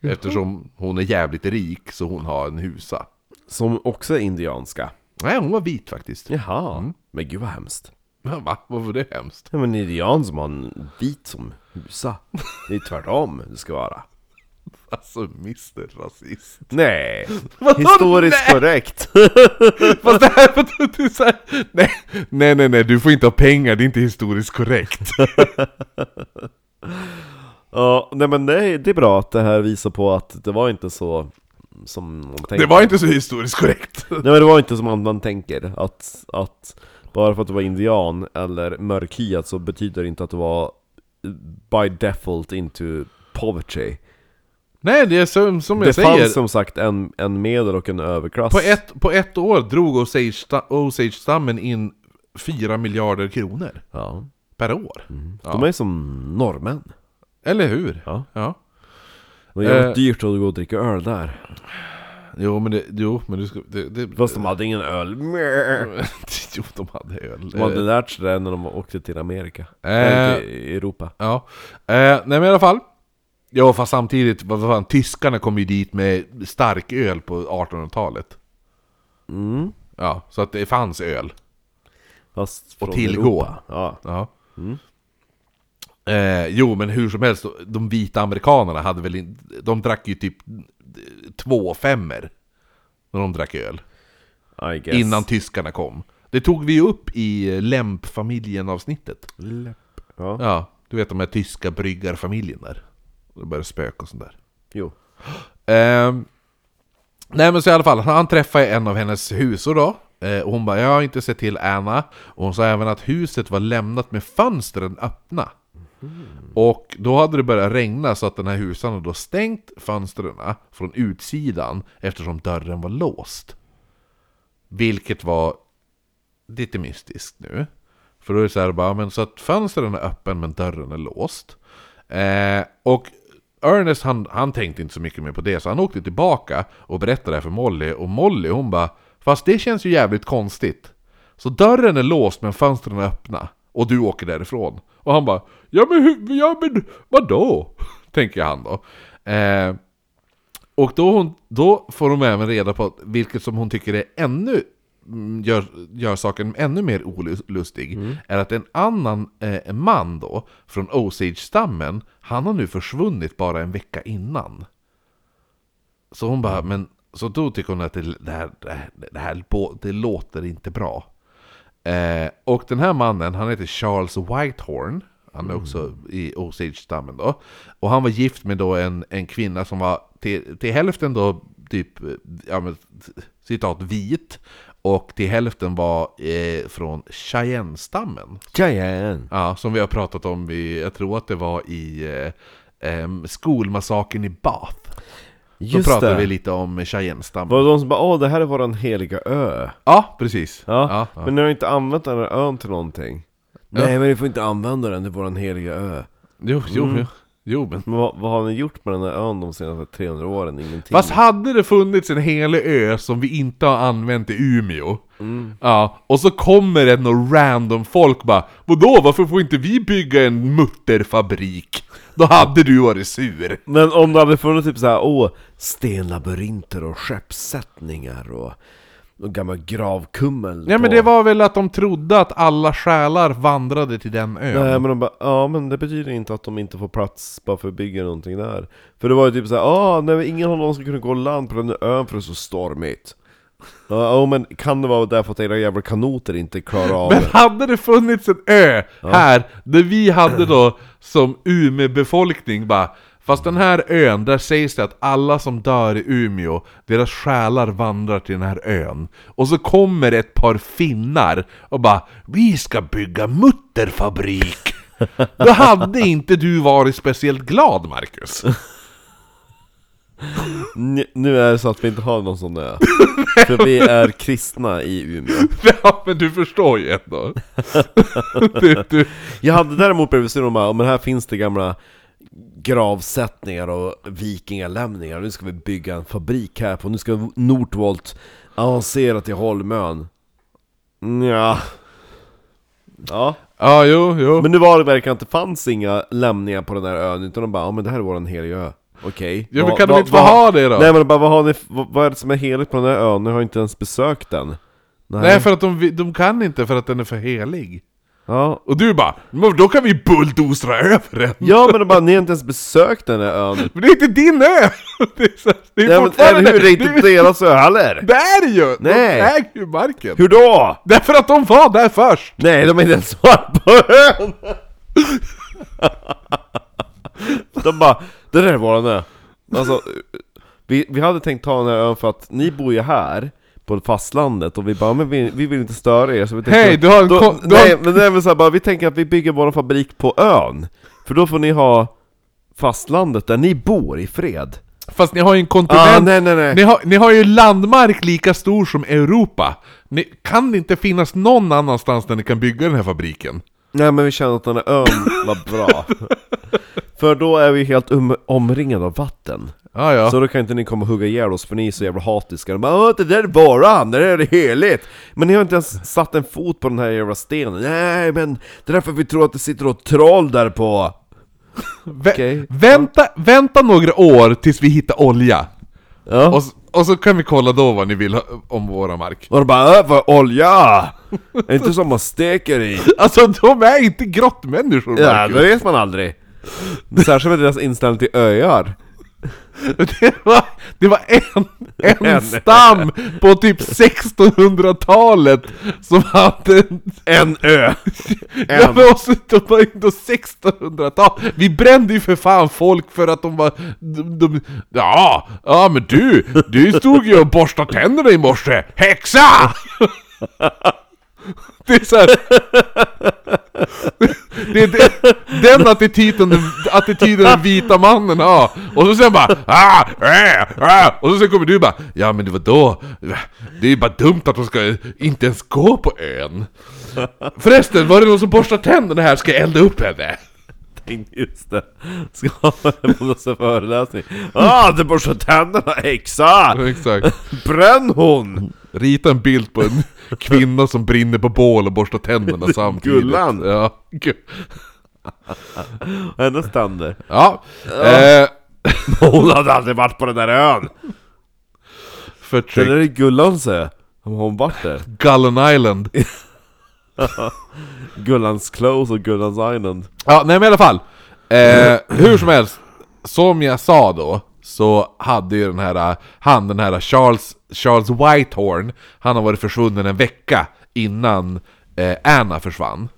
[SPEAKER 1] Eftersom hon är jävligt rik, så hon har en husa.
[SPEAKER 2] Som också är indianska.
[SPEAKER 1] Nej, hon var vit faktiskt.
[SPEAKER 2] Jaha. Men gud vad hemskt.
[SPEAKER 1] Va? Vad var det hemskt?
[SPEAKER 2] Ja, men indian som har en vit som husa. Det är tvärtom det ska vara.
[SPEAKER 1] Alltså, Mr Rasist.
[SPEAKER 2] Nej,
[SPEAKER 1] Vadå
[SPEAKER 2] historiskt
[SPEAKER 1] nej?
[SPEAKER 2] korrekt.
[SPEAKER 1] Fast det här var du så här, nej, nej, nej, nej, du får inte ha pengar, det är inte historiskt korrekt.
[SPEAKER 2] Ja, nej men det är, det är bra att det här visar på att det var inte så som man tänker.
[SPEAKER 1] Det var inte så historiskt korrekt.
[SPEAKER 2] Nej men det var inte som man, man tänker, att, att bara för att du var indian eller mörkhyad så betyder det inte att du var by default into poverty.
[SPEAKER 1] Nej, det är som, som jag
[SPEAKER 2] Det
[SPEAKER 1] säger.
[SPEAKER 2] fanns som sagt en, en medel och en överklass.
[SPEAKER 1] På ett, på ett år drog Osage- Osage-stammen in 4 miljarder kronor
[SPEAKER 2] Ja.
[SPEAKER 1] per år.
[SPEAKER 2] De är som norrmän.
[SPEAKER 1] Eller hur?
[SPEAKER 2] Ja.
[SPEAKER 1] ja.
[SPEAKER 2] Det var jävligt
[SPEAKER 1] Eh.
[SPEAKER 2] dyrt att gå och dricka öl där.
[SPEAKER 1] Jo, men det, jo, men du ska... Det, det,
[SPEAKER 2] Fast de hade ingen öl.
[SPEAKER 1] jo, de hade öl.
[SPEAKER 2] De hade lärt sig det när de åkte till Amerika. Eller till Europa.
[SPEAKER 1] Ja. Eh, nej men i alla fall. Ja, fast samtidigt, vad fan, tyskarna kom ju dit med stark öl på 1800-talet.
[SPEAKER 2] Mm.
[SPEAKER 1] Ja, så att det fanns öl.
[SPEAKER 2] Fast
[SPEAKER 1] Och
[SPEAKER 2] från
[SPEAKER 1] tillgå.
[SPEAKER 2] Europa. Ja.
[SPEAKER 1] Ja. Eh, jo, men hur som helst, de vita amerikanerna hade väl in, De drack ju typ två femmer När de drack öl. Innan tyskarna kom. Det tog vi ju upp i Lämp-familjen-avsnittet.
[SPEAKER 2] Läpp. Ja.
[SPEAKER 1] Ja, du vet de här tyska bryggarfamiljen där. Det började spöka och sånt där.
[SPEAKER 2] Jo.
[SPEAKER 1] Ehm, nej men så i alla fall, han träffade en av hennes husor då. Eh, och hon bara, jag har inte sett till Anna. Och hon sa även att huset var lämnat med fönstren öppna. Mm. Och då hade det börjat regna så att den här husan hade då stängt fönstren från utsidan eftersom dörren var låst. Vilket var lite mystiskt nu. För då är det så här bara, men så att fönstren är öppen men dörren är låst. Eh, och Ernest han, han tänkte inte så mycket mer på det, så han åkte tillbaka och berättade det här för Molly. Och Molly hon bara, fast det känns ju jävligt konstigt. Så dörren är låst men fönstren är öppna. Och du åker därifrån. Och han bara, ja men, hur- ja, men vadå? Tänker han då. Eh, och då, hon, då får hon även reda på vilket som hon tycker är ännu mm, Gör, gör saken ännu mer olustig Är att en annan eh, man då Från Osage-stammen Han har nu försvunnit bara en vecka innan Så hon bara, men Så då tycker hon att det, det, här, det, här, det, här, det låter inte bra eh, Och den här mannen, han heter Charles Whitehorn Han är också i Osage-stammen då. Och han var gift med då en, en kvinna som var till, till hälften då typ, ja men, citat, vit. Och till hälften var eh, från Cheyenne-stammen.
[SPEAKER 2] Cheyenne!
[SPEAKER 1] Ja, som vi har pratat om, i, jag tror att det var i eh, em, skolmassakern i Bath. Då
[SPEAKER 2] Just
[SPEAKER 1] pratade
[SPEAKER 2] det!
[SPEAKER 1] vi lite om Cheyenne-stammen.
[SPEAKER 2] Var det de som bara åh det här är våran heliga ö?
[SPEAKER 1] Ja, precis.
[SPEAKER 2] Ja,
[SPEAKER 1] Ja, ja.
[SPEAKER 2] men ni har inte använt den här ön till någonting? Nej men ni får inte använda den till våran heliga ö
[SPEAKER 1] Jo, jo,
[SPEAKER 2] Mm.
[SPEAKER 1] jo. jo men...
[SPEAKER 2] Men vad, vad har ni gjort med den här ön de senaste 300 åren? Ingenting?
[SPEAKER 1] Fast hade det funnits en helig ö som vi inte har använt i Umeå Ja, och så kommer det någon random folk bara Vadå, varför får inte vi bygga en mutterfabrik? Då hade du varit sur
[SPEAKER 2] Men om det hade funnits typ såhär, åh, stenlabyrinter och skeppssättningar och, och gammal gravkummel
[SPEAKER 1] Ja men
[SPEAKER 2] på-
[SPEAKER 1] det var väl att de trodde att alla själar vandrade till den ön.
[SPEAKER 2] Nej men de bara, ja men det betyder inte att de inte får plats bara för att bygga någonting där. För det var ju typ såhär, ah, nej men ingen av dem ska kunna gå land på den ön för det är så stormigt. Ja oh, men kan det vara därför att era jävla kanoter inte klarar av
[SPEAKER 1] Men
[SPEAKER 2] det?
[SPEAKER 1] hade det funnits en ö här, där vi hade då som Umeå-befolkning bara Fast den här ön, där sägs det att alla som dör i Umeå, deras själar vandrar till den här ön. Och så kommer ett par finnar och bara Vi ska bygga mutterfabrik! Då hade inte du varit speciellt glad Marcus.
[SPEAKER 2] Nu är det så att vi inte har någon sån ö För vi är kristna i Umeå
[SPEAKER 1] Ja men du förstår ju ändå. Du, du,
[SPEAKER 2] Jag hade däremot blivit sur om men här finns det gamla gravsättningar och vikingalämningar Nu ska vi bygga en fabrik här på, nu ska Nordvolt avancera till Holmön Ja. Ja,
[SPEAKER 1] ja jo, jo.
[SPEAKER 2] men nu var det verkligen att det fanns inga lämningar på den här ön Utan de bara, ja men det här är våran heliga ö Okej
[SPEAKER 1] Ja men kan de
[SPEAKER 2] vad-
[SPEAKER 1] inte få
[SPEAKER 2] vad-
[SPEAKER 1] ha det då?
[SPEAKER 2] Nej men bara, vad, har ni, vad, vad är det som är heligt på den här ön? Ni har inte ens besökt den
[SPEAKER 1] Nej för att de, de kan inte för att den är för helig.
[SPEAKER 2] Ja,
[SPEAKER 1] Och du bara, men då kan vi bulldozra över den!
[SPEAKER 2] ja men de bara, ni har inte ens besökt den här ön
[SPEAKER 1] Men det är inte din ö! Det är, så, det är
[SPEAKER 2] Nej men
[SPEAKER 1] fortfarande...
[SPEAKER 2] eller hur, det är inte
[SPEAKER 1] det,
[SPEAKER 2] deras ö heller!
[SPEAKER 1] det är det ju!
[SPEAKER 2] Nej.
[SPEAKER 1] De äger ju marken!
[SPEAKER 2] Hur då?
[SPEAKER 1] Därför att de var där först!
[SPEAKER 2] Nej, de är inte ens svar på ön! De bara, det där är våran ö Alltså, vi, vi hade tänkt ta den här ön för att ni bor ju här på fastlandet och vi bara, men vi, vi vill inte störa er så vi tänkte,
[SPEAKER 1] Hej, du har en
[SPEAKER 2] då,
[SPEAKER 1] kon- du
[SPEAKER 2] Nej,
[SPEAKER 1] har-
[SPEAKER 2] men det är väl så här, bara, vi tänker att vi bygger vår fabrik på ön För då får ni ha fastlandet där ni bor i fred
[SPEAKER 1] Fast ni har ju en kontinent...
[SPEAKER 2] Ah, nej, nej, nej.
[SPEAKER 1] Ni, har, ni har ju landmark lika stor som Europa! Ni, kan det inte finnas någon annanstans där ni kan bygga den här fabriken?
[SPEAKER 2] Nej men vi kände att den här ön var bra För då är vi helt um- omringade av vatten
[SPEAKER 1] Ja, ja.
[SPEAKER 2] Så då kan inte ni komma och hugga ihjäl oss för ni är så jävla hatiska De bara Åh, det där är våran, det där är heligt Men ni har inte ens satt en fot på den här jävla stenen Nej men det är därför vi tror att det sitter ett troll där på
[SPEAKER 1] Vä-
[SPEAKER 2] okej.
[SPEAKER 1] vänta, vänta några år tills vi hittar olja.
[SPEAKER 2] Ja
[SPEAKER 1] Och, och så kan vi kolla då vad ni vill om våra mark.
[SPEAKER 2] Och de bara Åh, vad olja! Är inte som man steker i?
[SPEAKER 1] Alltså de är inte grottmänniskor
[SPEAKER 2] Ja, det vet man aldrig Särskilt med deras inställning till öar
[SPEAKER 1] Det var, det var en, en
[SPEAKER 2] En.
[SPEAKER 1] stam på typ 1600-talet som hade en...
[SPEAKER 2] En ö!
[SPEAKER 1] Ja men också, de var ändå 1600-tal. Vi brände ju för fan folk för att de var... De, de, ja, ja men du, du stod ju och borstade tänderna i morse. Häxa! Det är såhär... Det är det, den attityden, den attityden den vita mannen har. Och så säger han bara ah, äh, ah. Och så sen kommer du bara Ja men det var då Det är ju bara dumt att de ska inte ens gå på ön. Förresten, var det någon som borstade tänderna här? Ska jag elda upp henne?
[SPEAKER 2] Just det, ska det på någon föreläsning Ah, du borstar tänderna häxa!
[SPEAKER 1] Exakt.
[SPEAKER 2] Bränn hon!
[SPEAKER 1] Rita en bild på en kvinna som brinner på bål och borstar tänderna samtidigt.
[SPEAKER 2] Gullan.
[SPEAKER 1] Ja.
[SPEAKER 2] Hennes tänder
[SPEAKER 1] Ja. Eh,
[SPEAKER 2] Hon hade aldrig varit på den där ön!
[SPEAKER 1] förtryck.
[SPEAKER 2] Den är det Gullans ö Har hon varit där?
[SPEAKER 1] Gullen Island.
[SPEAKER 2] Gullans Close och Gullans Island
[SPEAKER 1] Ja, nej men i alla fall. Eh, hur som helst, som jag sa då, så hade ju den här, han den här Charles, Charles Whitehorn, han har varit försvunnen en vecka innan eh, Anna försvann.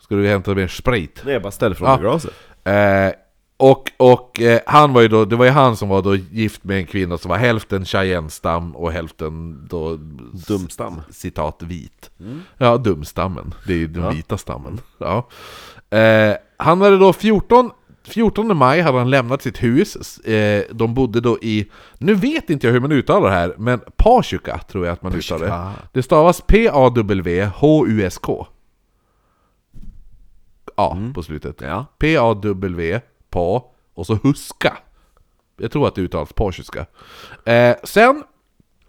[SPEAKER 1] Ska du hämta mer sprit?
[SPEAKER 2] Nej, jag bara ställer från
[SPEAKER 1] Ja.
[SPEAKER 2] glaset.
[SPEAKER 1] Eh, och och eh, han var ju då, det var ju han som var då gift med en kvinna som var hälften cheyenne-stam och hälften då...
[SPEAKER 2] Dumstam.
[SPEAKER 1] Citat vit. Ja, dumstammen. Det är ju den vita stammen. Ja. Eh, han hade då 14, 14 maj hade han lämnat sitt hus. Eh, de bodde då i, nu vet inte jag hur man uttalar det här, men Pasjuka tror jag att man uttalar det. Det stavas P-A-W-H-U-S-K. A på slutet.
[SPEAKER 2] Ja.
[SPEAKER 1] P-A-W, pa, och så huska. Jag tror att det uttalas pasjuska. Eh, sen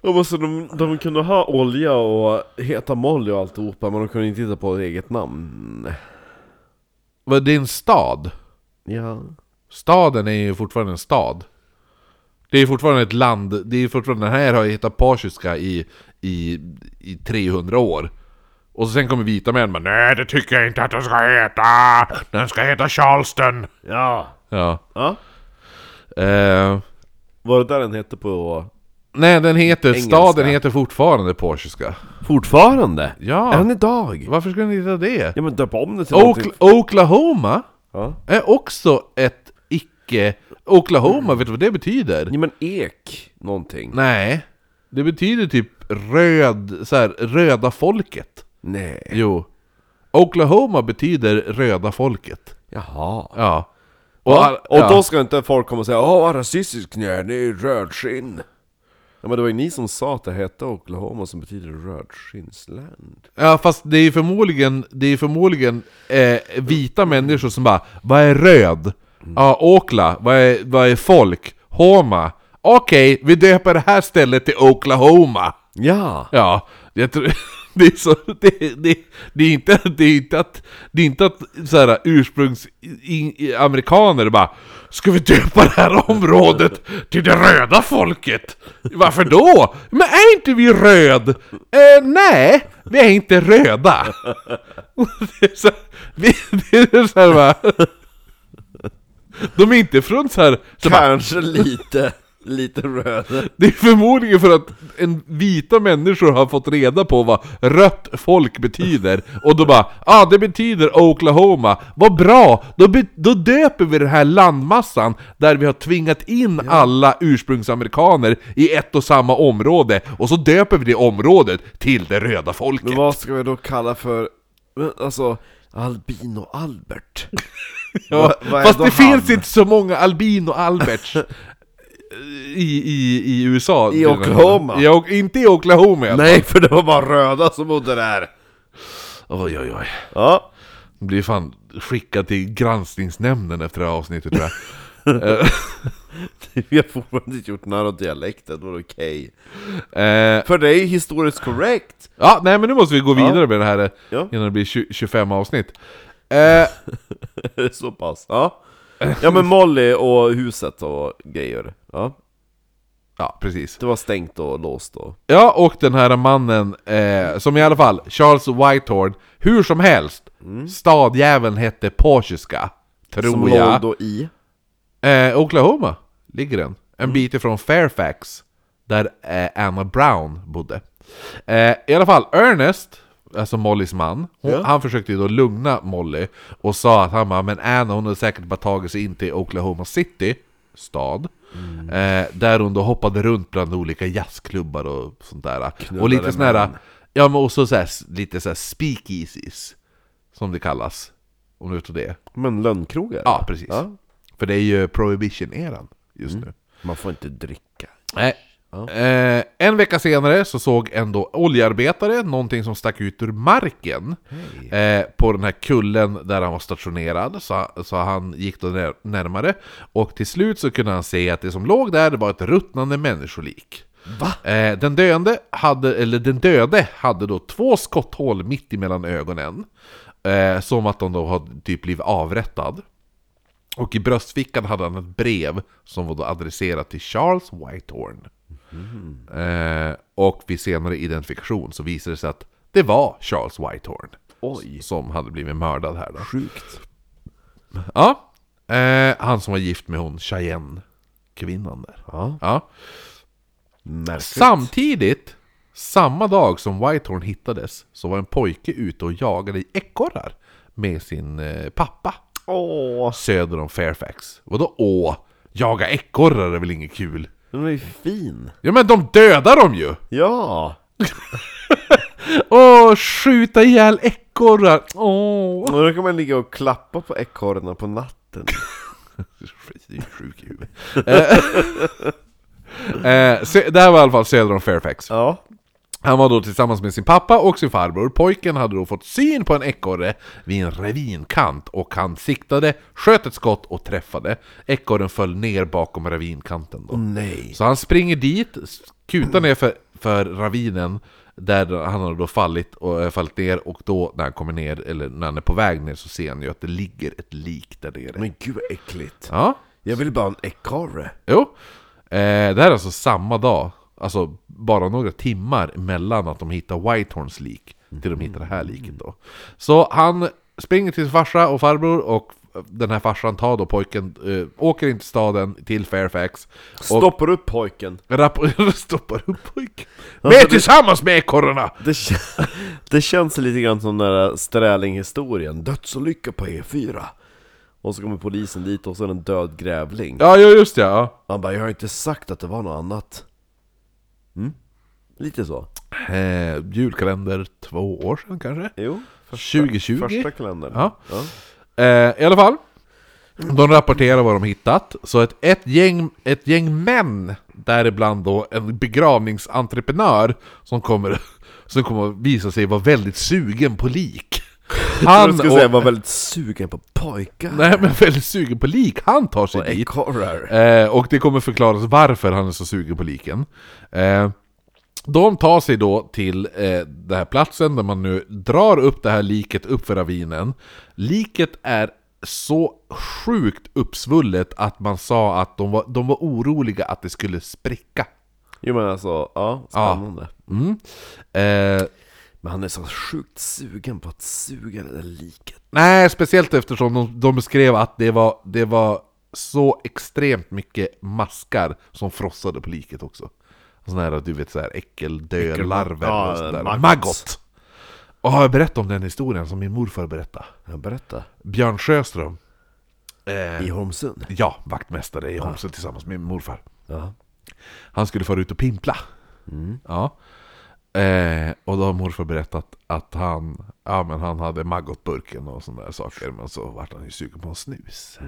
[SPEAKER 2] Och alltså, de, de kunde ha olja och heta Molly och alltihopa, men de kunde inte hitta på ett eget namn.
[SPEAKER 1] var det en stad.
[SPEAKER 2] Ja.
[SPEAKER 1] Staden är ju fortfarande en stad. Det är fortfarande ett land, det är fortfarande, den här har ju hetat pasjuska i, i, i 300 år. Och sen kommer vita män men nej det tycker jag inte att den ska heta! Den ska heta Charleston!
[SPEAKER 2] Ja.
[SPEAKER 1] Ja.
[SPEAKER 2] Ja.
[SPEAKER 1] Eh,
[SPEAKER 2] Var det där den hette på...
[SPEAKER 1] nej den heter,
[SPEAKER 2] Engelska.
[SPEAKER 1] staden heter fortfarande pasjuska.
[SPEAKER 2] Fortfarande?
[SPEAKER 1] Ja.
[SPEAKER 2] Än idag?
[SPEAKER 1] Varför ska den heta det?
[SPEAKER 2] Ja men döp om det till
[SPEAKER 1] Okla-
[SPEAKER 2] någonting.
[SPEAKER 1] Oklahoma
[SPEAKER 2] Ja.
[SPEAKER 1] är också ett icke... Oklahoma, vet du vad det betyder?
[SPEAKER 2] ja men ek någonting.
[SPEAKER 1] Nej, det betyder typ röd, så här, röda folket.
[SPEAKER 2] Nej.
[SPEAKER 1] Jo. Oklahoma betyder röda folket.
[SPEAKER 2] Jaha.
[SPEAKER 1] Ja.
[SPEAKER 2] Och,
[SPEAKER 1] all-
[SPEAKER 2] och
[SPEAKER 1] ja.
[SPEAKER 2] då ska inte folk komma och säga Åh vad rasistisk ni är, ni är rödskinn. Ja men det var ju ni som sa att det hette Oklahoma som betyder rödskinnsland.
[SPEAKER 1] Ja fast det är förmodligen, det är förmodligen eh, vita människor som bara Vad är röd? Ja, Okla, vad är, vad är folk? Homa? Okej, vi döper det här stället till Oklahoma!
[SPEAKER 2] Ja!
[SPEAKER 1] Ja, jag tror... Det är, så, det, det, det är inte, det är inte att, det är inte att så här, ursprungs i, i, amerikaner bara Ska vi döpa det här området till det röda folket? Varför då? Men är inte vi röd? Eh, nej, vi är inte röda. Det är så, vi, det är så här bara, De är inte från så här, så
[SPEAKER 2] Kanske bara, lite, lite röd.
[SPEAKER 1] det är förmodligen för att en vita människor har fått reda på vad rött folk betyder Och då bara ah, det betyder Oklahoma, vad bra! Då, då döper vi den här landmassan där vi har tvingat in alla ursprungsamerikaner i ett och samma område Och så döper vi det området till det röda folket
[SPEAKER 2] Men vad ska vi då kalla för, alltså, Albino Albert?
[SPEAKER 1] ja,
[SPEAKER 2] är
[SPEAKER 1] Fast det
[SPEAKER 2] han?
[SPEAKER 1] finns inte så många albino Alberts i, i, i USA
[SPEAKER 2] I Oklahoma?
[SPEAKER 1] Ja, och inte i Oklahoma.
[SPEAKER 2] Nej, för det var bara röda som bodde där!
[SPEAKER 1] Oj oj oj
[SPEAKER 2] Ja,
[SPEAKER 1] blir fan skickad till granskningsnämnden efter det här avsnittet tror jag.
[SPEAKER 2] Vi har fortfarande inte gjort några dialekter, då är det okej.
[SPEAKER 1] eh,
[SPEAKER 2] För det är historiskt korrekt!
[SPEAKER 1] ja, nej men nu måste vi gå vidare med det här eh,
[SPEAKER 2] Ja.
[SPEAKER 1] innan det blir 20, 25 avsnitt. Eh,
[SPEAKER 2] Så pass, ja. Ja men Molly och huset och grejer. Ja.
[SPEAKER 1] ja, precis.
[SPEAKER 2] Det var stängt och låst och...
[SPEAKER 1] Ja, och den här mannen, eh, som i alla fall, Charles Whitehorn, hur som helst, stadjäveln hette Pashiska, tror
[SPEAKER 2] Som
[SPEAKER 1] jag.
[SPEAKER 2] låg då i...
[SPEAKER 1] Eh, Oklahoma ligger den. En bit ifrån Fairfax, där eh, Anna Brown bodde. Eh, I alla fall, Ernest, alltså Mollys man, hon,
[SPEAKER 2] Ja.
[SPEAKER 1] han försökte ju då lugna Molly och sa att han bara, men Anna hon hade säkert bara tagit sig in till Oklahoma City, stad, eh, där hon då hoppade runt bland olika jazzklubbar och sånt där. och lite sån här, ja men också så här, lite så här speakeasies, som det kallas. Om du vet det.
[SPEAKER 2] Men lönnkrogar?
[SPEAKER 1] Ja, precis.
[SPEAKER 2] Ja.
[SPEAKER 1] För det är ju prohibition-eran just nu.
[SPEAKER 2] Man får inte dricka.
[SPEAKER 1] Nej. Eh, en vecka senare så såg ändå oljearbetare någonting som stack ut ur marken eh, på den här kullen där han var stationerad. Så, så han gick då när, närmare och till slut så kunde han se att det som låg där var ett ruttnande människolik. Eh, den, döende hade, eller den döde hade då två skotthål mitt emellan ögonen. Eh, som att de då hade typ blivit avrättad. Och i bröstfickan hade han ett brev som var då adresserat till Charles Whitehorn. Eh, och vid senare identifikation så visade det sig att det var Charles Whitehorn
[SPEAKER 2] Oj.
[SPEAKER 1] som hade blivit mördad här då.
[SPEAKER 2] Sjukt.
[SPEAKER 1] Ja, eh, han som var gift med hon Cheyenne-kvinnan där.
[SPEAKER 2] Ja.
[SPEAKER 1] Ja. Samtidigt, samma dag som Whitehorn hittades, så var en pojke ute och jagade i ekorrar med sin eh, pappa
[SPEAKER 2] Åh,
[SPEAKER 1] söder om Fairfax. Vadå åh? Jaga ekorrar är väl inget kul?
[SPEAKER 2] Den är ju fin!
[SPEAKER 1] Ja men de dödar dem ju!
[SPEAKER 2] Ja!
[SPEAKER 1] Åh, skjuta ihjäl ekorrar! Åh!
[SPEAKER 2] Och då kan man ligga och klappa på ekorrarna på natten.
[SPEAKER 1] Det är sjuk i huvudet. Eh, eh, se- det här var i alla fall söder om Fairfax.
[SPEAKER 2] Ja.
[SPEAKER 1] Han var då tillsammans med sin pappa och sin farbror. Pojken hade då fått syn på en ekorre vid en ravinkant och han siktade, sköt ett skott och träffade. Ekorren föll ner bakom ravinkanten då.
[SPEAKER 2] Nej.
[SPEAKER 1] Så han springer dit, kutar ner för, för ravinen där han har då fallit, och, äh, fallit ner och då när han kommer ner, eller när han är på väg ner så ser han ju att det ligger ett lik där nere.
[SPEAKER 2] Men gud vad äckligt.
[SPEAKER 1] Ja,
[SPEAKER 2] Jag vill bara ha en ekorre.
[SPEAKER 1] jo. Eh, det här är alltså samma dag, alltså bara några timmar mellan att de hittar Whitehorns lik till de hittar det här liket då. Så han springer till sin farsa och farbror och den här farsan tar då pojken, eh, åker in till staden, till Fairfax
[SPEAKER 2] Stoppar upp pojken.
[SPEAKER 1] stoppar upp pojken.
[SPEAKER 2] Alltså,
[SPEAKER 1] Med
[SPEAKER 2] det-
[SPEAKER 1] tillsammans med ekorrarna!
[SPEAKER 2] Det, det känns lite grann som den där Sträling-historien. Dödsolycka på E4. Och så kommer polisen dit och så är det en död grävling.
[SPEAKER 1] Ja, ja just det, ja.
[SPEAKER 2] Han bara, jag har inte sagt att det var något annat. Mm? Lite så.
[SPEAKER 1] Eh, julkalender två år sedan kanske?
[SPEAKER 2] Jo.
[SPEAKER 1] 2020?
[SPEAKER 2] Första kalendern.
[SPEAKER 1] Ja.
[SPEAKER 2] ja.
[SPEAKER 1] Eh, I alla fall, de rapporterar vad de hittat. Så ett, ett, gäng, ett gäng män, däribland då en begravningsentreprenör, som kommer, som kommer visa sig vara väldigt sugen på lik.
[SPEAKER 2] Han
[SPEAKER 1] Han
[SPEAKER 2] skulle
[SPEAKER 1] och,
[SPEAKER 2] säga, jag var väldigt sugen på pojkar.
[SPEAKER 1] Nej men väldigt sugen på lik, han tar sig
[SPEAKER 2] Och
[SPEAKER 1] dit. Eh, och det kommer förklaras varför han är så sugen på liken. Eh, de tar sig då till eh, den här platsen där man nu drar upp det här liket upp för ravinen. Liket är så sjukt uppsvullet att man sa att de var, de var oroliga att det skulle spricka.
[SPEAKER 2] Jo men alltså, ja, spännande.
[SPEAKER 1] Mm. Eh,
[SPEAKER 2] Men han är så sjukt sugen på att suga det där liket.
[SPEAKER 1] nej, speciellt eftersom de, de beskrev att det var, det var så extremt mycket maskar som frossade på liket också. Sådana här, du vet, så här äckeldölarver
[SPEAKER 2] Ja,
[SPEAKER 1] och sådär.
[SPEAKER 2] maggots.
[SPEAKER 1] Maggot! Och har jag berättat om den historien som min morfar berättade?
[SPEAKER 2] Ja, berätta.
[SPEAKER 1] Björn Sjöström, eh,
[SPEAKER 2] I Holmsund?
[SPEAKER 1] ja, vaktmästare i Holmsund tillsammans med min morfar.
[SPEAKER 2] Ja.
[SPEAKER 1] Han skulle fara ut och pimpla. Ja. Eh, och då har morfar berättat att han, ja, men han hade maggotburken och sådana där saker. Men så vart han ju sugen på en snus.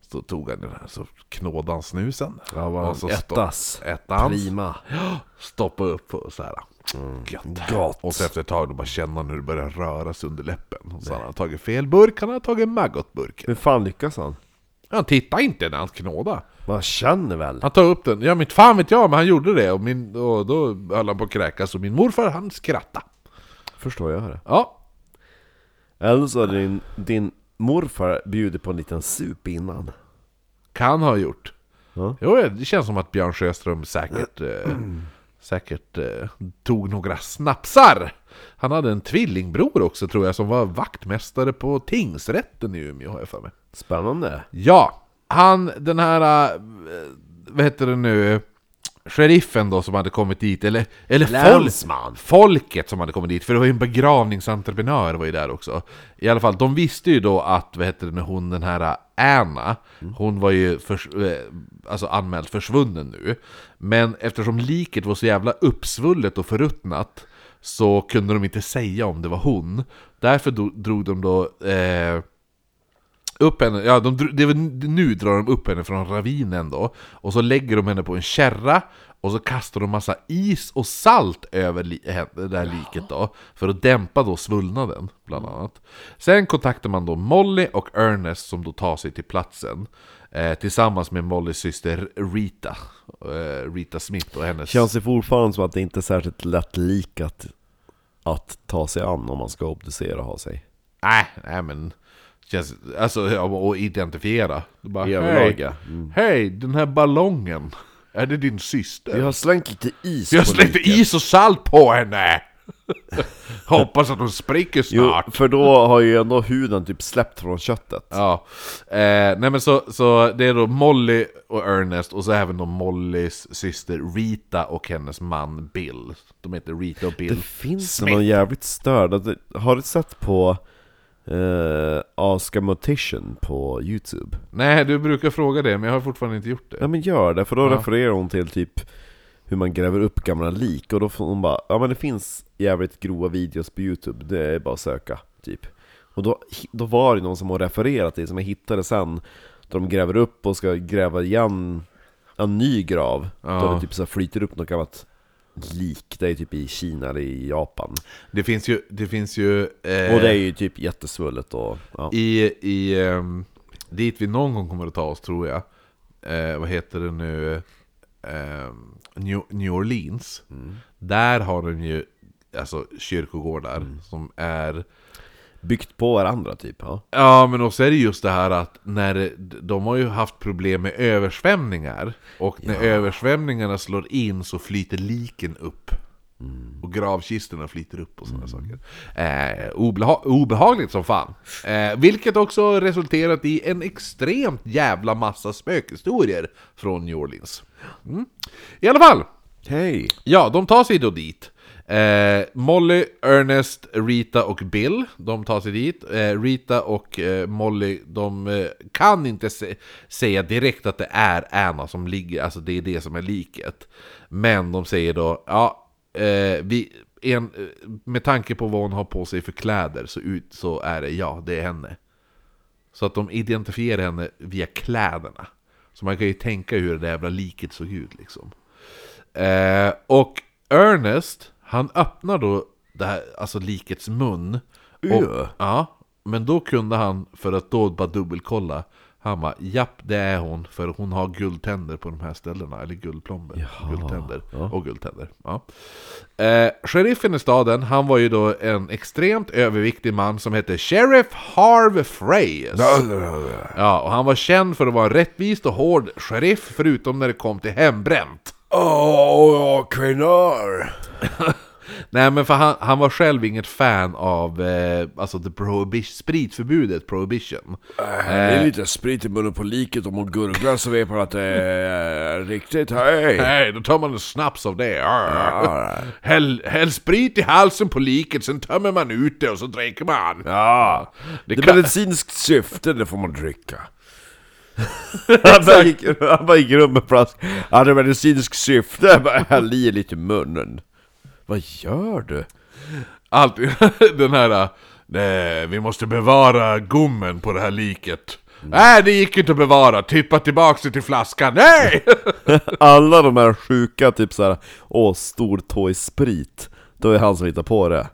[SPEAKER 1] Så tog han den här, så knådade han snusen.
[SPEAKER 2] Ja, var
[SPEAKER 1] och så
[SPEAKER 2] ettas.
[SPEAKER 1] Ettans.
[SPEAKER 2] Prima.
[SPEAKER 1] Stoppa upp och så här. Gött.
[SPEAKER 2] Gott.
[SPEAKER 1] Och så efter ett tag då bara känna när det börjar röra sig under läppen. Och så han har tagit fel burk, han har tagit maggotburken.
[SPEAKER 2] Hur fan lyckas han?
[SPEAKER 1] Han tittar inte när han knådar.
[SPEAKER 2] Man känner väl?
[SPEAKER 1] Han tar upp den, ja men fan vet jag, men han gjorde det och, min, och då höll han på att kräkas och min morfar han skrattade.
[SPEAKER 2] Förstår jag det.
[SPEAKER 1] Ja,
[SPEAKER 2] Eller så har din, din morfar bjudit på en liten sup innan.
[SPEAKER 1] kan ha gjort.
[SPEAKER 2] Ja.
[SPEAKER 1] Jo, det känns som att Björn Sjöström säkert, eh, säkert eh, tog några snapsar. Han hade en tvillingbror också tror jag som var vaktmästare på tingsrätten i Umeå har jag för mig.
[SPEAKER 2] Spännande.
[SPEAKER 1] Ja, han den här, eh, vad heter det nu, sheriffen då som hade kommit dit, eller, eller folk,
[SPEAKER 2] Länsman.
[SPEAKER 1] folket som hade kommit dit, för det var ju en begravningsentreprenör var ju där också. I alla fall, de visste ju då att, vad heter det nu, hon den här Anna, hon var ju förs eh, alltså anmäld försvunnen nu. Men eftersom liket var så jävla uppsvullet och förruttnat så kunde de inte säga om det var hon. Därför drog de då eh, upp henne, ja de, det var, nu drar de upp henne från ravinen då Och så lägger de henne på en kärra Och så kastar de massa is och salt över li, det där liket då För att dämpa då svullnaden, bland annat. Sen kontaktar man då Molly och Ernest som då tar sig till platsen eh, Tillsammans med Mollys syster Rita eh, Rita Smith och hennes...
[SPEAKER 2] Känns det fortfarande som att det inte är särskilt lätt likat att ta sig an om man ska obducera och ha sig?
[SPEAKER 1] Nej, nej men... Känns, alltså, och identifiera. Bara,
[SPEAKER 2] Överlag. Mm.
[SPEAKER 1] hej, den här ballongen. Är det din syster?
[SPEAKER 2] Vi har slängt lite is
[SPEAKER 1] Vi har slängt is och salt på henne! Hoppas att hon spricker
[SPEAKER 2] Jo,
[SPEAKER 1] snart.
[SPEAKER 2] för då har ju ändå huden typ släppt från köttet.
[SPEAKER 1] Ja, eh, nej men så, så det är då Molly och Ernest och så även då Mollys syster Rita och hennes man Bill. De heter Rita och Bill.
[SPEAKER 2] Det finns
[SPEAKER 1] Smith.
[SPEAKER 2] någon jävligt störd. Har du sett på Uh, Aska Mortician på Youtube
[SPEAKER 1] Nej, du brukar fråga det, men jag har fortfarande inte gjort det.
[SPEAKER 2] Ja men gör det, för då
[SPEAKER 1] Ja.
[SPEAKER 2] refererar hon till typ hur man gräver upp gamla lik och då får hon bara Ja men det finns jävligt grova videos på youtube, det är bara att söka typ Och då, då var det någon som har refererat till, som jag hittade sen Då de gräver upp och ska gräva igen en ny grav Då
[SPEAKER 1] Ja.
[SPEAKER 2] det typ så flyter upp något gammalt lik, det är typ i Kina eller i Japan
[SPEAKER 1] Det finns ju, det finns ju... eh,
[SPEAKER 2] Och det är ju typ jättesvullet och ja.
[SPEAKER 1] I, i ehm, dit vi någon gång kommer att ta oss tror jag eh, Vad heter det nu? Ehm, New, New Orleans Där har de ju Alltså kyrkogårdar som är
[SPEAKER 2] Byggt på varandra typ, ja.
[SPEAKER 1] Ja men också är det just det här att när de har ju haft problem med översvämningar Och när översvämningarna slår in så flyter liken upp. Och gravkistorna flyter upp och sådana saker. Eh, obeha- Obehagligt som fan. Eh, Vilket också resulterat i en extremt jävla massa spökhistorier från New Orleans. Mm. I alla fall.
[SPEAKER 2] Hej!
[SPEAKER 1] Ja, de tar sig då dit. Eh, Molly, Ernest, Rita och Bill, de tar sig dit. Eh, Rita och eh, Molly, de eh, kan inte se, säga direkt att det är Anna som ligger, alltså det är det som är liket. Men de säger då, ja, eh, vi, en, eh, med tanke på vad hon har på sig för kläder så, ut, så är det, ja, det är henne. Så att de identifierar henne via kläderna. Så man kan ju tänka hur det där jävla liket såg ut liksom. Eh, och Ernest, han öppnar då det här, alltså likets mun. Och,
[SPEAKER 2] Ö.
[SPEAKER 1] ja, men då kunde han, för att då bara dubbelkolla, han bara japp det är hon, för hon har guldtänder på de här ställena, eller guldplomber. Guldtänder och guldtänder. Ja. Eh, sheriffen i staden, han var ju då en extremt överviktig man som hette Sheriff Harv Freyes. Ja, och han var känd för att vara en rättvist och hård sheriff, förutom när det kom till hembränt.
[SPEAKER 2] Åh, kvinnor!
[SPEAKER 1] Nej men för han, han var själv inget fan av eh, alltså the prohibition, spritförbudet, prohibition.
[SPEAKER 2] Det är lite sprit i munnen på liket och man gurglar så vet man att det är riktigt hej!
[SPEAKER 1] Nej, då tar man en snaps av det. Arr. Häll, häll sprit i halsen på liket, sen tömmer man ut det och så dricker man.
[SPEAKER 2] Ja,
[SPEAKER 1] Det
[SPEAKER 2] det är
[SPEAKER 1] kan-
[SPEAKER 2] medicinskt syfte, det får man dricka. Han, bara gick, han bara gick runt med flask. Ja, det är medicinskt syfte, jag bara häll i lite i munnen. Vad gör du?
[SPEAKER 1] Alltid den här... Nej, vi måste bevara gommen på det här liket. Nej, det gick inte att bevara. Tippa tillbaks det till flaskan. Nej!
[SPEAKER 2] Alla de här sjuka, typ såhär, åh, stor tå i sprit. Då är han som hittar på det.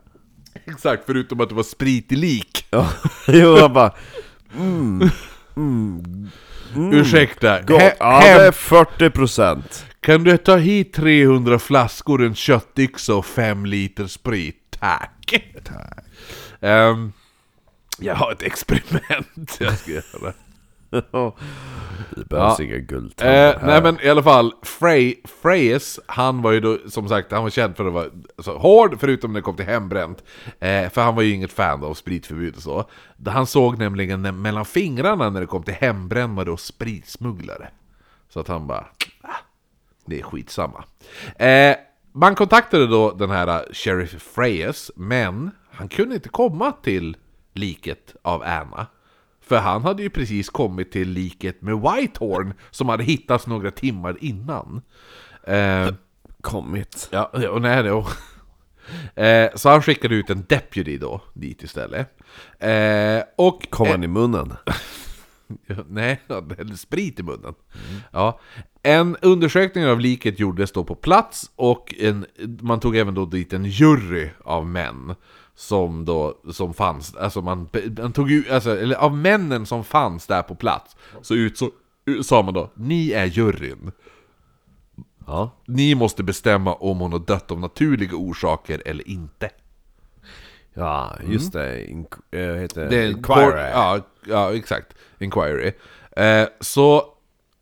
[SPEAKER 1] Exakt, förutom att det var sprit i lik.
[SPEAKER 2] Ja, jo, han bara,
[SPEAKER 1] Ursäkta,
[SPEAKER 2] gott.
[SPEAKER 1] he-
[SPEAKER 2] Ja, det är 40%.
[SPEAKER 1] kan du ta hit 300 flaskor, en köttyxa och 5 liter sprit? Tack! Tack. Ehm, jag har ett experiment jag ska göra.
[SPEAKER 2] Det behövs
[SPEAKER 1] Ja.
[SPEAKER 2] inga guldtänder
[SPEAKER 1] Eh, nej men i alla fall, Frey, Freyes, han var ju då som sagt, han var känd för att vara så hård, förutom när det kom till hembränt. Eh, för han var ju inget fan av spritförbud och så. Han såg nämligen när- mellan fingrarna när det kom till hembrännare och spritsmugglare. Så att han bara, ah, det är skitsamma. Eh, man kontaktade då den här eh, Sheriff Freyes, men han kunde inte komma till liket av Anna. För han hade ju precis kommit till liket med Whitehorn som hade hittats några timmar innan. Eh,
[SPEAKER 2] Kommit.
[SPEAKER 1] ja, och nej, det eh, Så han skickade ut en deputy då, dit istället. Eh, och...
[SPEAKER 2] Kom han i munnen?
[SPEAKER 1] Nej, han hällde sprit i munnen. Ja. En undersökning av liket gjordes då på plats och en, man tog även då dit en jury av män som då som fanns, alltså man, man tog ju, alltså, eller av männen som fanns där på plats så ut så sa man då, ni är juryn.
[SPEAKER 2] Ja.
[SPEAKER 1] Ni måste bestämma om hon har dött av naturliga orsaker eller inte.
[SPEAKER 2] Ja, just det. Inq äh, heter
[SPEAKER 1] Det är
[SPEAKER 2] Inquiry.
[SPEAKER 1] Ja, ja, exakt. Inquiry. Eh, så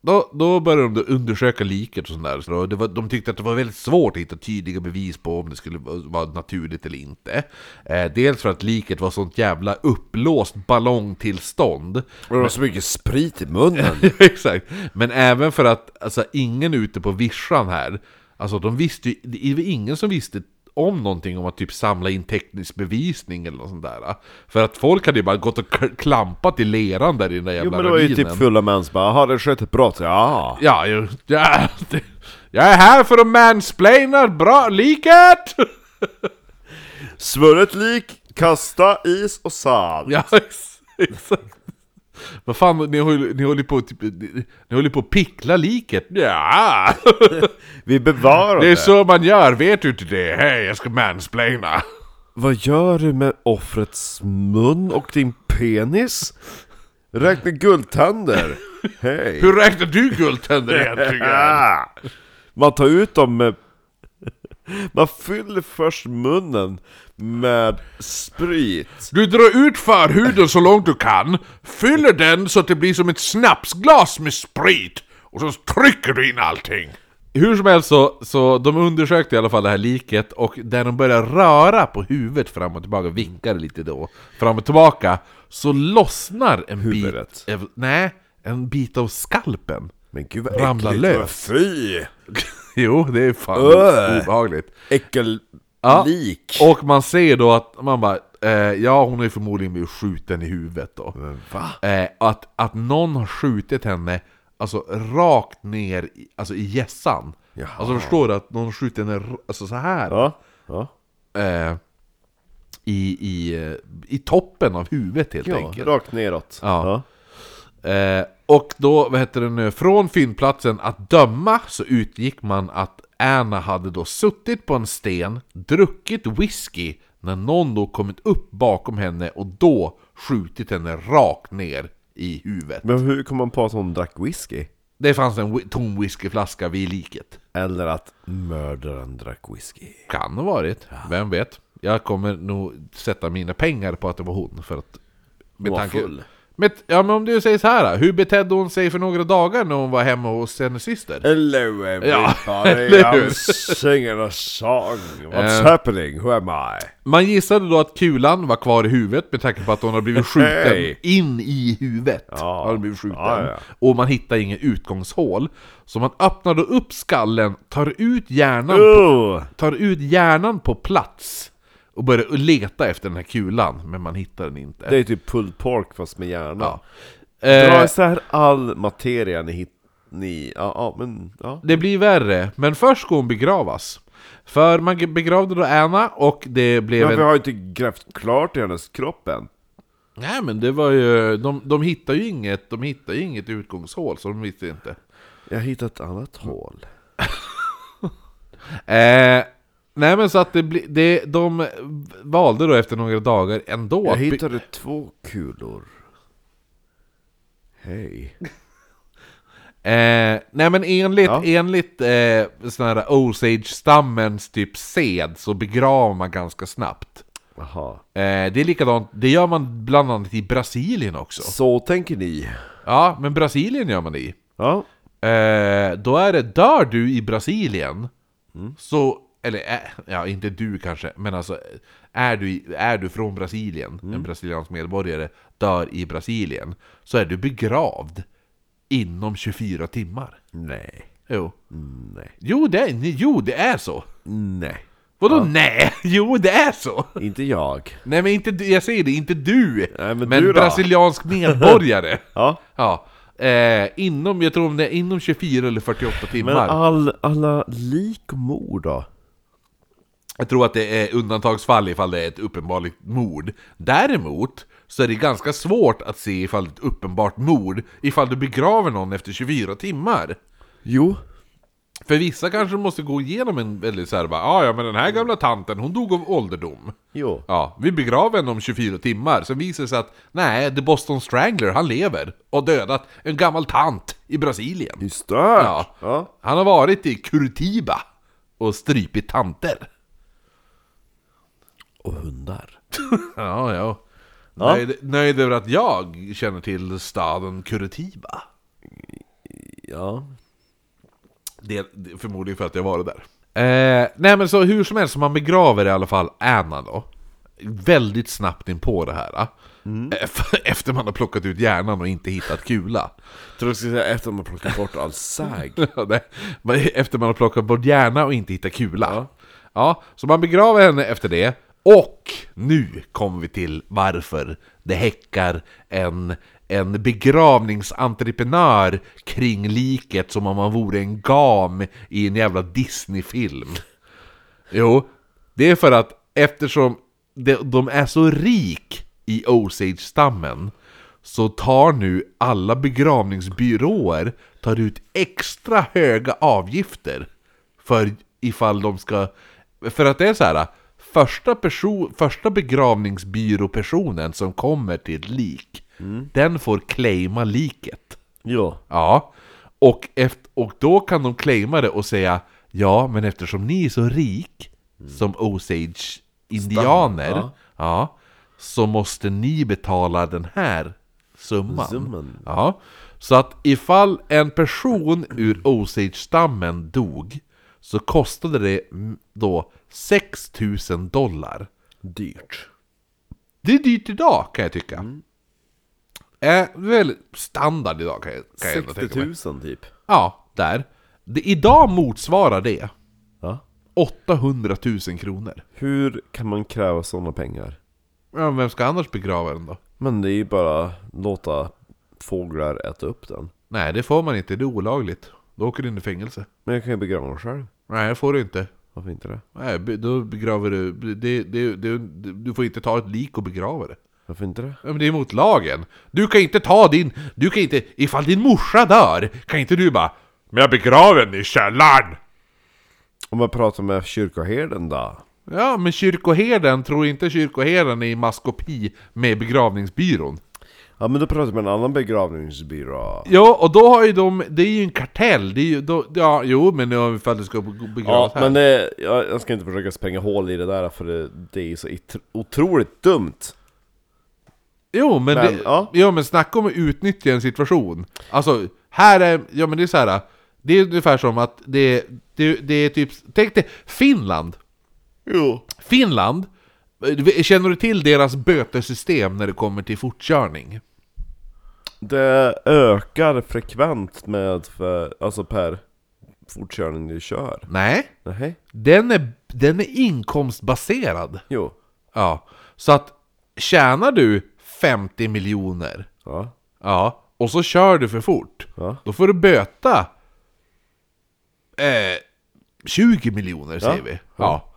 [SPEAKER 1] då, då började de undersöka liket och sånt där. Så då, det var, de tyckte att det var väldigt svårt att hitta tydliga bevis på om det skulle vara naturligt eller inte. Eh, dels för att liket var sånt jävla uppblåst ballongtillstånd.
[SPEAKER 2] Och det var så mycket sprit i munnen.
[SPEAKER 1] Exakt. Men även för att alltså, ingen ute på vischan här, alltså de visste ju, det var ingen som visste om någonting om att typ samla in teknisk bevisning eller något sånt där. För att folk hade ju bara gått och klampat i leran där i den där
[SPEAKER 2] Jo
[SPEAKER 1] jävla
[SPEAKER 2] men det var ju typ fulla män som bara 'Har det skett ett brott?' Ja!
[SPEAKER 1] Ja, ju, ja, det- jag är här för att mansplaina bra liket!
[SPEAKER 2] Svurret lik, kasta is och salt!
[SPEAKER 1] Ja, ex- exakt. Vad fan, ni håller, ni håller på typ, ni, ni håller på att pickla liket? Ja!
[SPEAKER 2] Vi bevarar
[SPEAKER 1] Det
[SPEAKER 2] det!
[SPEAKER 1] är så man gör, vet du inte det? Hej, jag ska mansplaina!
[SPEAKER 2] Vad gör du med offrets mun och din penis? Räkna guldtänder! Hej!
[SPEAKER 1] Hur räknar du guldtänder egentligen?
[SPEAKER 2] Man tar ut dem med... Man fyller först munnen med sprit.
[SPEAKER 1] Du drar ut förhuden så långt du kan, fyller den så att det blir som ett snapsglas med sprit, och så trycker du in allting. Hur som helst så, så de undersökte i alla fall det här liket, och där de började röra på huvudet fram och tillbaka, vickade lite då, fram och tillbaka, så lossnar en
[SPEAKER 2] Huvudet?
[SPEAKER 1] bit... eh, Nej, en bit av skalpen.
[SPEAKER 2] Men gud vad
[SPEAKER 1] Ramlar
[SPEAKER 2] äckligt!
[SPEAKER 1] lös.
[SPEAKER 2] Fy!
[SPEAKER 1] Jo, det är fan
[SPEAKER 2] Öh.
[SPEAKER 1] obehagligt.
[SPEAKER 2] Äckellik!
[SPEAKER 1] Ja. Och man ser då att, man bara, eh, ja hon är förmodligen blivit skjuten i huvudet då. Eh, att, att någon har skjutit henne, alltså rakt ner i, alltså i hjässan.
[SPEAKER 2] Jaha.
[SPEAKER 1] Alltså förstår du att någon skjuter henne alltså så här
[SPEAKER 2] Ja, ja.
[SPEAKER 1] eh, i, i, i toppen av huvudet helt
[SPEAKER 2] ja
[SPEAKER 1] enkelt.
[SPEAKER 2] rakt neråt.
[SPEAKER 1] Ja. Eh, och då, vad heter det nu, från fyndplatsen att döma så utgick man att Anna hade då suttit på en sten, druckit whisky, när någon då kommit upp bakom henne och då skjutit henne rakt ner i huvudet.
[SPEAKER 2] Men hur kom man på att hon drack whisky?
[SPEAKER 1] Det fanns en tom whiskyflaska vid liket.
[SPEAKER 2] Eller att mördaren drack whisky?
[SPEAKER 1] Kan ha varit, vem vet? Jag kommer nog sätta mina pengar på att det var hon, för att...
[SPEAKER 2] Hon var full.
[SPEAKER 1] Med, ja men om du säger så här, hur betedde hon sig för några dagar när hon var hemma hos hennes syster?
[SPEAKER 2] Hello
[SPEAKER 1] Ja,
[SPEAKER 2] everybody,
[SPEAKER 1] hur?
[SPEAKER 2] I'm singing a song. What's
[SPEAKER 1] Eh.
[SPEAKER 2] happening? Who am I?
[SPEAKER 1] Man gissade då att kulan var kvar i huvudet med tanke på att hon har blivit skjuten
[SPEAKER 2] Hej.
[SPEAKER 1] in i huvudet.
[SPEAKER 2] Ja.
[SPEAKER 1] Har hon blivit skjuten.
[SPEAKER 2] Ja, ja.
[SPEAKER 1] Och man hittar ingen utgångshål. Så man öppnar då upp skallen, tar ut hjärnan, på,
[SPEAKER 2] Oh.
[SPEAKER 1] tar ut hjärnan på plats och börjar leta efter den här kulan, men man hittar den inte.
[SPEAKER 2] Det är typ pulled pork fast med hjärna.
[SPEAKER 1] ja.
[SPEAKER 2] Dra
[SPEAKER 1] Eh,
[SPEAKER 2] isär all materia ni hit... Ni... Ja, ja men... Ja.
[SPEAKER 1] det blir värre, men först ska hon begravas. För man begravde då Anna och det blev
[SPEAKER 2] Men
[SPEAKER 1] en...
[SPEAKER 2] vi har ju inte grävt klart i hennes kropp än.
[SPEAKER 1] Nej men det var ju, de, de hittar ju inget, de hittar ju inget utgångshål så de visste inte.
[SPEAKER 2] Jag har hittat ett annat hål.
[SPEAKER 1] Eh, nej men så att det, bli, det de valde då efter några dagar ändå
[SPEAKER 2] Jag hittade två kulor. Hej.
[SPEAKER 1] eh, Nej men enligt,
[SPEAKER 2] Ja.
[SPEAKER 1] enligt eh, sån här Osage-stammens typ sed så begraver man ganska snabbt. Eh, det är likadant, det gör man bland annat i Brasilien också.
[SPEAKER 2] Så tänker ni?
[SPEAKER 1] Ja, men Brasilien gör man det i.
[SPEAKER 2] Ja.
[SPEAKER 1] Eh, då är det, dör du i Brasilien, så, eller ja, inte du kanske, men alltså, är du, är du från Brasilien, en brasiliansk medborgare, dör i Brasilien, så är du begravd inom 24 timmar.
[SPEAKER 2] Nej.
[SPEAKER 1] Jo.
[SPEAKER 2] Nej.
[SPEAKER 1] Jo, det, är- jo, det är så!
[SPEAKER 2] Nej.
[SPEAKER 1] Vadå nej? Jo, det är så!
[SPEAKER 2] Inte jag.
[SPEAKER 1] Nej men inte jag säger det, inte du!
[SPEAKER 2] Nej, men
[SPEAKER 1] men
[SPEAKER 2] du
[SPEAKER 1] brasiliansk medborgare!
[SPEAKER 2] Ja.
[SPEAKER 1] ja. Eh, inom, jag tror om det är inom 24 eller 48 timmar.
[SPEAKER 2] Men all, alla lik och mord då?
[SPEAKER 1] Jag tror att det är undantagsfall ifall det är ett uppenbart mord. Däremot så är det ganska svårt att se ifall det är ett uppenbart mord ifall du begraver någon efter 24 timmar.
[SPEAKER 2] Jo.
[SPEAKER 1] För vissa kanske måste gå igenom en väldigt såhär bara, "Ah, ja men den här gamla tanten hon dog av ålderdom.
[SPEAKER 2] Jo.
[SPEAKER 1] Ja, vi begraver henne om 24 timmar, sen visar det sig att nej, The Boston Strangler, han lever och dödat en gammal tant i Brasilien.
[SPEAKER 2] Det är stört.
[SPEAKER 1] Ja.
[SPEAKER 2] ja.
[SPEAKER 1] Han har varit i Curitiba och strypit tanter.
[SPEAKER 2] Och hundar.
[SPEAKER 1] Ja, ja.
[SPEAKER 2] Ja.
[SPEAKER 1] Nöjd, nöjd över att jag känner till staden Curitiba.
[SPEAKER 2] Ja.
[SPEAKER 1] Det, det, förmodligen för att jag varit där. Eh, nej men så hur som helst, man begraver i alla fall Anna då. Väldigt snabbt in på det här. eh. Efter- Efter man har plockat ut hjärnan och inte hittat kula.
[SPEAKER 2] Tror du skulle säga efter man plockat bort all säg.
[SPEAKER 1] Ja, Efter man har plockat bort hjärna och inte hittat kula. Ja, så man begraver henne efter det. Och nu kommer vi till varför det häckar en, en begravningsentreprenör kring liket som om man vore en gam i en jävla Disney-film. Jo, det är för att eftersom de, de är så rik i Osage-stammen så tar nu alla begravningsbyråer tar ut extra höga avgifter för ifall de ska... För att det är så här. Första, person, första begravningsbyråpersonen som kommer till ett lik, den får claima liket.
[SPEAKER 2] Ja.
[SPEAKER 1] Ja, och, efter, och då kan de claima det och säga Ja, men eftersom ni är så rik som Osage-indianer
[SPEAKER 2] ja.
[SPEAKER 1] ja. Så måste ni betala den här summan.
[SPEAKER 2] Summan.
[SPEAKER 1] Ja, så att ifall en person ur Osage-stammen dog Så kostade det mm, då 6000 dollar
[SPEAKER 2] Dyrt.
[SPEAKER 1] Det är dyrt idag kan jag tycka Är väl standard idag kan jag, kan jag ändå
[SPEAKER 2] 60
[SPEAKER 1] tänka mig
[SPEAKER 2] 000 typ.
[SPEAKER 1] Ja, där. Det, idag motsvarar det
[SPEAKER 2] Ja.
[SPEAKER 1] 800 000 kronor.
[SPEAKER 2] Hur kan man kräva sådana pengar?
[SPEAKER 1] Ja, vem ska annars begrava den då?
[SPEAKER 2] Men det är ju bara låta fåglar äta upp den.
[SPEAKER 1] Nej, det får man inte. Det är olagligt. Då åker du in i fängelse.
[SPEAKER 2] Men jag kan ju begrava den själv.
[SPEAKER 1] Nej, det får du inte.
[SPEAKER 2] Varför inte det?
[SPEAKER 1] Nej, be- då begraver du... Det, det, det, du får inte ta ett lik och begrava det.
[SPEAKER 2] Varför inte det?
[SPEAKER 1] Ja, Men det är mot lagen. Du kan inte ta din... Du kan inte... Ifall din morsa dör, kan inte du bara... Men jag begraver den i källaren!
[SPEAKER 2] Om jag pratar med kyrkoherden då?
[SPEAKER 1] Ja, men kyrkoherden, tror inte kyrkoherden är i maskopi med begravningsbyrån?
[SPEAKER 2] Ja men då pratar jag med en annan begravningsbyrå.
[SPEAKER 1] Ja, och då har ju de, det är ju en kartell, det är ju, då, ja, jo men nu ifall det ska begravas
[SPEAKER 2] Ja
[SPEAKER 1] här.
[SPEAKER 2] men det, jag, jag ska inte försöka spränga hål i det där för det, det är ju så otroligt dumt.
[SPEAKER 1] Jo men,
[SPEAKER 2] Men,
[SPEAKER 1] det,
[SPEAKER 2] ja.
[SPEAKER 1] ja. men snacka om att utnyttja en situation. Alltså, här är, ja men det är så här. Det är ungefär som att det, det, det är typ, tänk dig Finland.
[SPEAKER 2] Jo.
[SPEAKER 1] Finland, eh, känner du till deras bötesystem när det kommer till fortkörning?
[SPEAKER 2] Det ökar frekvent med, för, alltså per fortkörning du kör.
[SPEAKER 1] Nej,
[SPEAKER 2] Nej.
[SPEAKER 1] den är, den är inkomstbaserad.
[SPEAKER 2] Jo.
[SPEAKER 1] Ja, så att tjänar du 50 miljoner,
[SPEAKER 2] Ja.
[SPEAKER 1] ja, och så kör du för fort,
[SPEAKER 2] Ja.
[SPEAKER 1] då får du böta eh, 20 miljoner säger vi. Ja.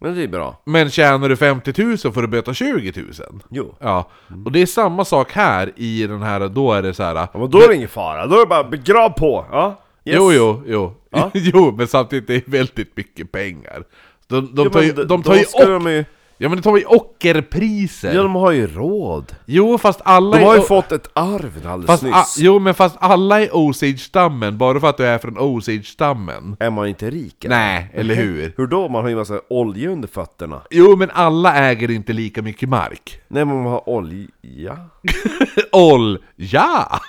[SPEAKER 2] Men det är bra.
[SPEAKER 1] Men tjänar du 50 000 får du böta 20 000.
[SPEAKER 2] Jo.
[SPEAKER 1] Ja, och det är samma sak här i den här, då är det så här.
[SPEAKER 2] Ja, men då är det ingen fara, då är det bara begrav på! Ja. Yes.
[SPEAKER 1] Jo, jo, jo.
[SPEAKER 2] Ja.
[SPEAKER 1] jo, men samtidigt det är väldigt mycket pengar. De, de
[SPEAKER 2] Jo,
[SPEAKER 1] tar ju, de tar ju,
[SPEAKER 2] ju...
[SPEAKER 1] ja, men de tar ju ockerpriser.
[SPEAKER 2] Ja, de har ju råd.
[SPEAKER 1] Jo, fast alla
[SPEAKER 2] De har ju fått ett arv alldeles
[SPEAKER 1] Fast,
[SPEAKER 2] nyss.
[SPEAKER 1] jo, men fast alla är Osage-stammen, bara för att du är från Osage-stammen.
[SPEAKER 2] Är man inte rik?
[SPEAKER 1] Nej, eller hur?
[SPEAKER 2] Hur då? Man har ju massa olja under fötterna.
[SPEAKER 1] Jo, men alla äger inte lika mycket mark.
[SPEAKER 2] Nej, men man har olja.
[SPEAKER 1] Oll, ja!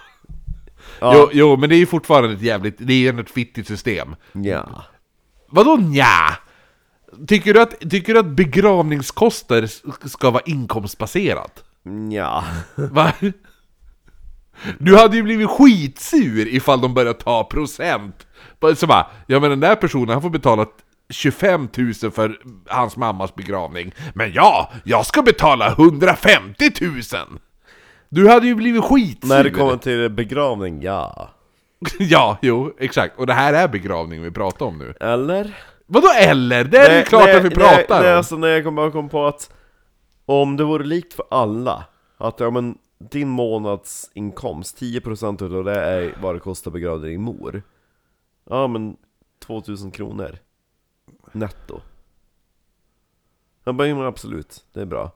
[SPEAKER 1] Jo, jo, men det är ju fortfarande ett jävligt, det är ju ett fittigt system.
[SPEAKER 2] Ja.
[SPEAKER 1] Vadå nja? Tycker du att, tycker du att begravningskostnader s- ska vara inkomstbaserat?
[SPEAKER 2] Ja.
[SPEAKER 1] Va? Du hade ju blivit skitsur ifall de började ta procent. Så bara, ja men den där personen han får betala 25 000 för hans mammas begravning. Men ja, jag ska betala 150 000! Du hade ju blivit skitsur!
[SPEAKER 2] När det kommer till begravning, ja.
[SPEAKER 1] ja, jo, exakt. Och det här är begravning vi pratar om nu.
[SPEAKER 2] Eller?
[SPEAKER 1] Vadå eller? Det är ju klart att vi pratar
[SPEAKER 2] nej, nej,
[SPEAKER 1] om.
[SPEAKER 2] alltså när jag kom, bara kom på att om det vore likt för alla, att ja men din månadsinkomst, 10% utav det är vad det kostar att begrava din mor. Ja men 2000 kronor netto. Jag bara, men absolut, det är bra.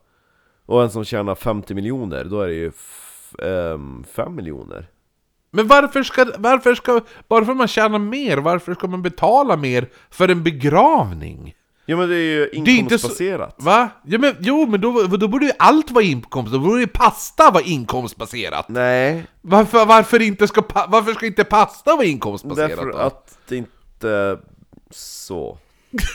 [SPEAKER 2] Och en som tjänar 50 miljoner, då är det ju 5 miljoner.
[SPEAKER 1] Men varför ska, varför ska, bara för att man tjänar mer, varför ska man betala mer för en begravning?
[SPEAKER 2] Ja men det är ju
[SPEAKER 1] är inte så-
[SPEAKER 2] inkomstbaserat.
[SPEAKER 1] Va? Ja, men, jo, men då, då borde ju allt vara inkomst, då borde ju pasta vara inkomstbaserat.
[SPEAKER 2] Nej,
[SPEAKER 1] Varför, varför, inte ska, varför ska inte pasta vara inkomstbaserat
[SPEAKER 2] därför
[SPEAKER 1] då?
[SPEAKER 2] att det inte så.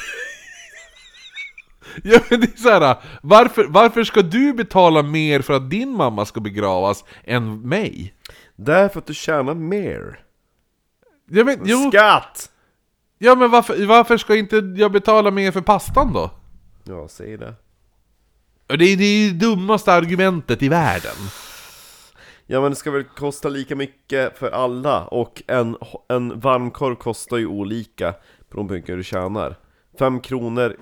[SPEAKER 1] Ja, men det är så här, varför, varför ska du betala mer för att din mamma ska begravas än mig?
[SPEAKER 2] Därför att du tjänar mer.
[SPEAKER 1] Ja, men, jo,
[SPEAKER 2] Skatt!
[SPEAKER 1] Ja men varför, varför ska inte jag betala mer för pastan då?
[SPEAKER 2] Ja, säg det.
[SPEAKER 1] Det är det är ju dummaste argumentet i världen.
[SPEAKER 2] Ja men det ska väl kosta lika mycket för alla och en, en varmkorv kostar ju olika beroende på hur mycket du tjänar. Fem kronor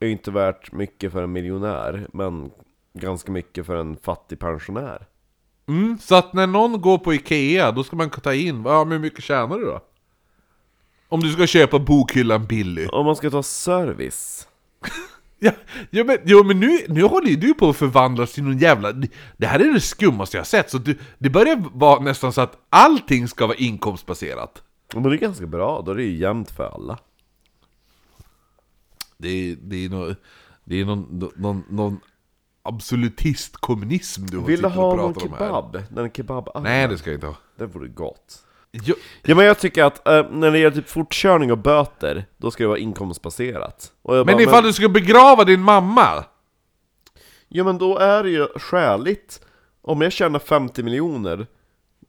[SPEAKER 2] är ju inte värt mycket för en miljonär, men ganska mycket för en fattig pensionär.
[SPEAKER 1] Mm, så att när någon går på Ikea, då ska man ta in, ja men hur mycket tjänar du då? Om du ska köpa bokhyllan Billy.
[SPEAKER 2] Om man ska ta service.
[SPEAKER 1] Ja, ja men, jo, men nu, nu håller ju du på att förvandlas till någon jävla... Det här är det skummaste jag sett, så du, det börjar vara nästan så att allting ska vara inkomstbaserat.
[SPEAKER 2] Men det är ganska bra, då är det ju jämnt för alla.
[SPEAKER 1] Det är, det är, nå det är någon, någon, någon absolutist-kommunism du
[SPEAKER 2] Vill du
[SPEAKER 1] sitter och
[SPEAKER 2] ha någon
[SPEAKER 1] pratar om här.
[SPEAKER 2] kebab? Den kebab
[SPEAKER 1] Nej, det ska jag inte ha.
[SPEAKER 2] Det vore gott.
[SPEAKER 1] Jo,
[SPEAKER 2] Ja men jag tycker att eh, när det gäller typ fortkörning och böter, då ska det vara inkomstbaserat.
[SPEAKER 1] Men
[SPEAKER 2] bara,
[SPEAKER 1] ifall du ska begrava din mamma?
[SPEAKER 2] Ja men då är det ju skäligt. Om jag tjänar 50 miljoner,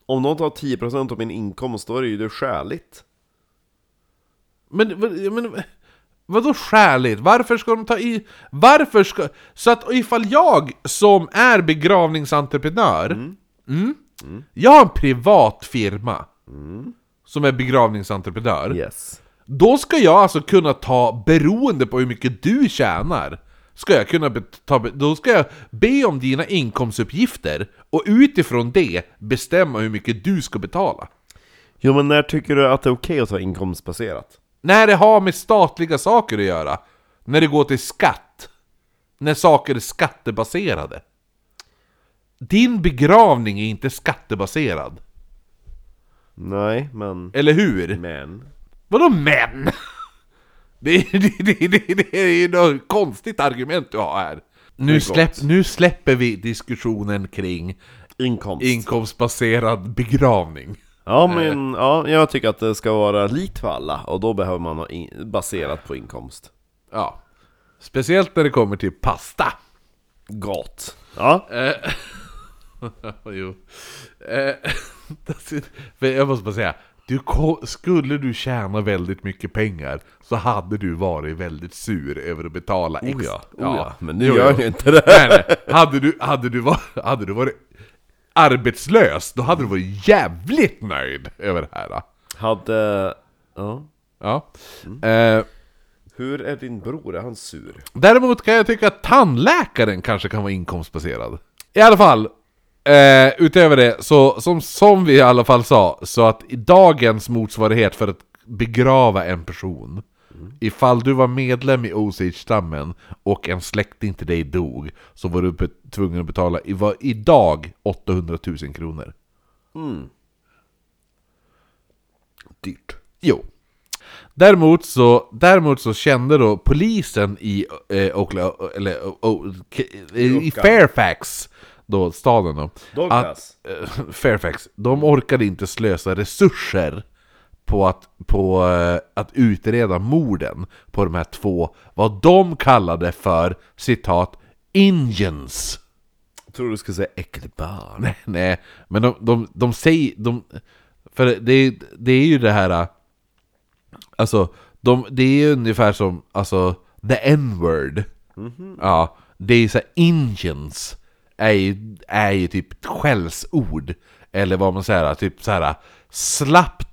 [SPEAKER 2] om någon tar 10% av min inkomst, då är det ju skäligt.
[SPEAKER 1] Men, vad- men vadå skäligt? Varför ska de ta i... Varför ska... Så att ifall jag som är begravningsentreprenör mm, Jag har en privat firma Som är begravningsentreprenör
[SPEAKER 2] Yes.
[SPEAKER 1] Då ska jag alltså kunna ta, beroende på hur mycket du tjänar Ska jag kunna ta, då ska jag be om dina inkomstuppgifter Och utifrån det bestämma hur mycket du ska betala
[SPEAKER 2] Jo men när tycker du att det är okej att ta inkomstbaserat?
[SPEAKER 1] När det har med statliga saker att göra. När det går till skatt. När saker är skattebaserade. Din begravning är inte skattebaserad.
[SPEAKER 2] Nej, men...
[SPEAKER 1] Eller hur?
[SPEAKER 2] Men...
[SPEAKER 1] Vadå men? Det är, det, det, det, det är ju något konstigt argument du har här. Nu, släpp, nu släpper vi diskussionen kring
[SPEAKER 2] Inkomst.
[SPEAKER 1] inkomstbaserad begravning.
[SPEAKER 2] Ja men, ja, jag tycker att det ska vara likt för alla, och då behöver man ha in, baserat på inkomst.
[SPEAKER 1] Ja. Speciellt när det kommer till pasta.
[SPEAKER 2] Gott. Ja.
[SPEAKER 1] Eh, jo. Eh, jag måste bara säga, du, skulle du tjäna väldigt mycket pengar så hade du varit väldigt sur över att betala
[SPEAKER 2] Oh
[SPEAKER 1] extra.
[SPEAKER 2] ja, oh ja. men nu
[SPEAKER 1] Jo,
[SPEAKER 2] gör jag inte det.
[SPEAKER 1] Nej, nej. Hade, du, hade, du var, hade du varit arbetslös, då hade du varit jävligt nöjd över det här.
[SPEAKER 2] Hade... Ja.
[SPEAKER 1] Ja. Eh,
[SPEAKER 2] Hur är din bror? Är han sur?
[SPEAKER 1] Däremot kan jag tycka att tandläkaren kanske kan vara inkomstbaserad. I alla fall, eh, utöver det, så som, som vi i alla fall sa, så att i dagens motsvarighet för att begrava en person, ifall du var medlem i Osage-stammen och en släkting till dig dog, så var du tvungen att betala i, var, idag 800 000 kronor.
[SPEAKER 2] Dyrt.
[SPEAKER 1] Jo. Däremot så, däremot så kände då polisen i, eh, Oklahoma, eller, oh, i Fairfax, då, staden då,
[SPEAKER 2] Douglas.
[SPEAKER 1] att, eh, Fairfax, de orkade inte slösa resurser på att, på, eh, att utreda morden på de här två, vad de kallade för, citat, Indians.
[SPEAKER 2] Jag tror du skulle säga äckligt barn.
[SPEAKER 1] Nej, nej, men de, de, de säger... De, för det, det är ju det här... Alltså, de, det är ju ungefär som alltså, the n-word. Ja, det är ju såhär, Indians är ju, är ju typ skällsord. Eller vad man säger, typ såhär slappt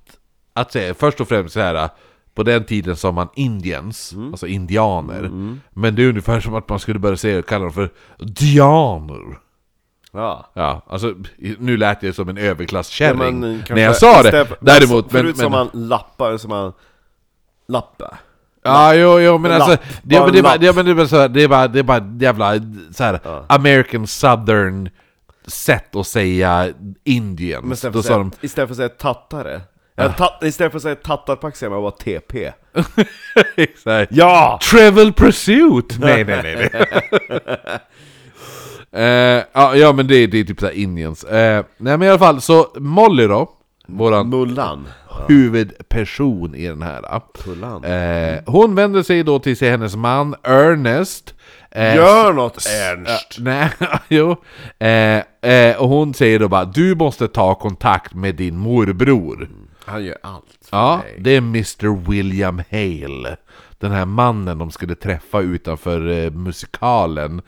[SPEAKER 1] att säga. Först och främst såhär, på den tiden sa man Indians, alltså indianer. Men det är ungefär som att man skulle börja säga, kalla dem för dianer.
[SPEAKER 2] Ja.
[SPEAKER 1] Ja, alltså nu lät jag som en överklasskärring
[SPEAKER 2] kanske
[SPEAKER 1] när jag sa det.
[SPEAKER 2] istället-
[SPEAKER 1] Däremot, men...
[SPEAKER 2] Förut
[SPEAKER 1] men
[SPEAKER 2] som man lappar, som man... Lappa.
[SPEAKER 1] ja, jo, jo, men alltså... Det,
[SPEAKER 2] Bara
[SPEAKER 1] men det, är bara, det, men det, är bara så här, det är bara, det är bara jävla så här,
[SPEAKER 2] Ja.
[SPEAKER 1] American Southern sätt att säga sa
[SPEAKER 2] säga, istället för att säga tattare. Ja. Ta, istället för att säga tattarpack säger man bara TP.
[SPEAKER 1] Exakt.
[SPEAKER 2] Ja!
[SPEAKER 1] Travel Pursuit! Nej, nej, nej. nej. Eh, ja, ja, men det, det är typ såhär Indians. Eh, nej, men i alla fall, så Molly då, våran
[SPEAKER 2] Mullan.
[SPEAKER 1] huvudperson i den här. Eh, hon vänder sig då till sig hennes man Ernest.
[SPEAKER 2] Gör något Ernst!
[SPEAKER 1] Nej, jo. Och hon säger då bara Du måste ta kontakt med din morbror.
[SPEAKER 2] Han gör allt för
[SPEAKER 1] Ja,
[SPEAKER 2] mig.
[SPEAKER 1] det är Mr William Hale. Den här mannen de skulle träffa utanför eh, musikalen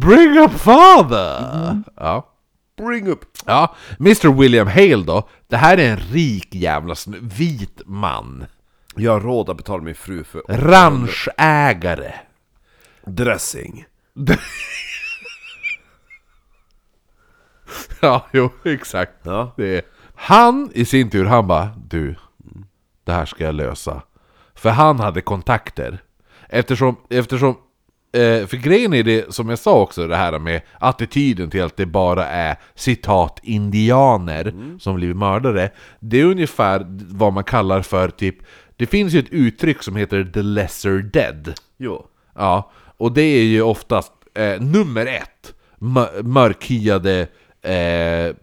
[SPEAKER 1] Bring up father! Ja.
[SPEAKER 2] Bring up!
[SPEAKER 1] ja, Mr William Hale då, det här är en rik jävla snu- vit man.
[SPEAKER 2] Jag har råd att betala min fru för
[SPEAKER 1] Ranchägare.
[SPEAKER 2] dressing.
[SPEAKER 1] Ja, jo, exakt.
[SPEAKER 2] Ja.
[SPEAKER 1] Det är. Han i sin tur, han bara Du, det här ska jag lösa. För han hade kontakter. Eftersom, eftersom eh, för grejen är det, som jag sa också, det här med attityden till att det bara är citat indianer som blivit mördare. Det är ungefär vad man kallar för typ, det finns ju ett uttryck som heter the lesser dead.
[SPEAKER 2] Jo.
[SPEAKER 1] Ja, och det är ju oftast eh, nummer ett, mör- mörkhyade eh, eh,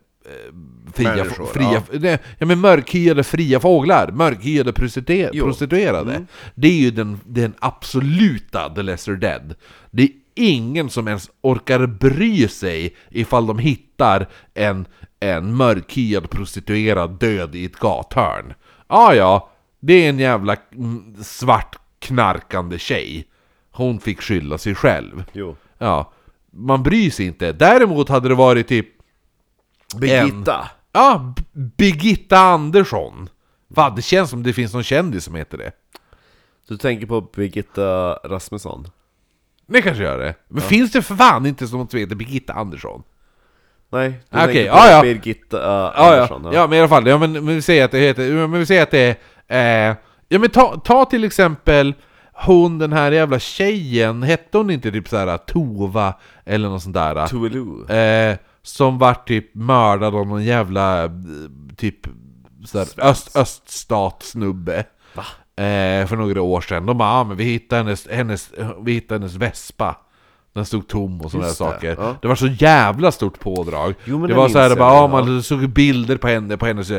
[SPEAKER 1] fria,
[SPEAKER 2] Människor,
[SPEAKER 1] fria, nej, ja. men mörkhyade fria fåglar, mörkhyade prostituer- prostituerade. Det är ju den, den absoluta the lesser dead. Det är ingen som ens orkar bry sig ifall de hittar en, en mörkhyad prostituerad död i ett gathörn. Ah, ja, det är en jävla mm, svart knarkande tjej. Hon fick skylla sig själv.
[SPEAKER 2] Jo.
[SPEAKER 1] Ja, man bryr sig inte. Däremot hade det varit typ...
[SPEAKER 2] Birgitta.
[SPEAKER 1] Ja, Birgitta Andersson. Fan, det känns som det finns någon kändis som heter det.
[SPEAKER 2] Du tänker på Birgitta Rasmusson?
[SPEAKER 1] Det kanske gör det. Men finns det för fan inte som något som heter Birgitta Andersson?
[SPEAKER 2] Nej, du
[SPEAKER 1] Okej,
[SPEAKER 2] tänker på
[SPEAKER 1] ja, ja.
[SPEAKER 2] Birgitta uh,
[SPEAKER 1] Ja,
[SPEAKER 2] Andersson.
[SPEAKER 1] ja. ja, men i alla fall. Ja, men, men vi säger att det heter... ja, Men vi säger att det är... Eh, ja, men ta, ta till exempel hon, den här jävla tjejen, hette hon inte typ såhär Tova eller något sånt där?
[SPEAKER 2] Tuvalu.
[SPEAKER 1] Eh, som vart typ mördad av någon jävla eh, typ såhär, öst, öststat-snubbe. Eh, för några år sedan. De bara, ah, men vi hittade hennes, hennes, vi hittade hennes vespa. Den stod tom och sådana där saker.
[SPEAKER 2] ja.
[SPEAKER 1] Det var så jävla stort pådrag.
[SPEAKER 2] Jo,
[SPEAKER 1] det var så här, bara, ah,
[SPEAKER 2] ja.
[SPEAKER 1] man såg bilder på henne, på hennes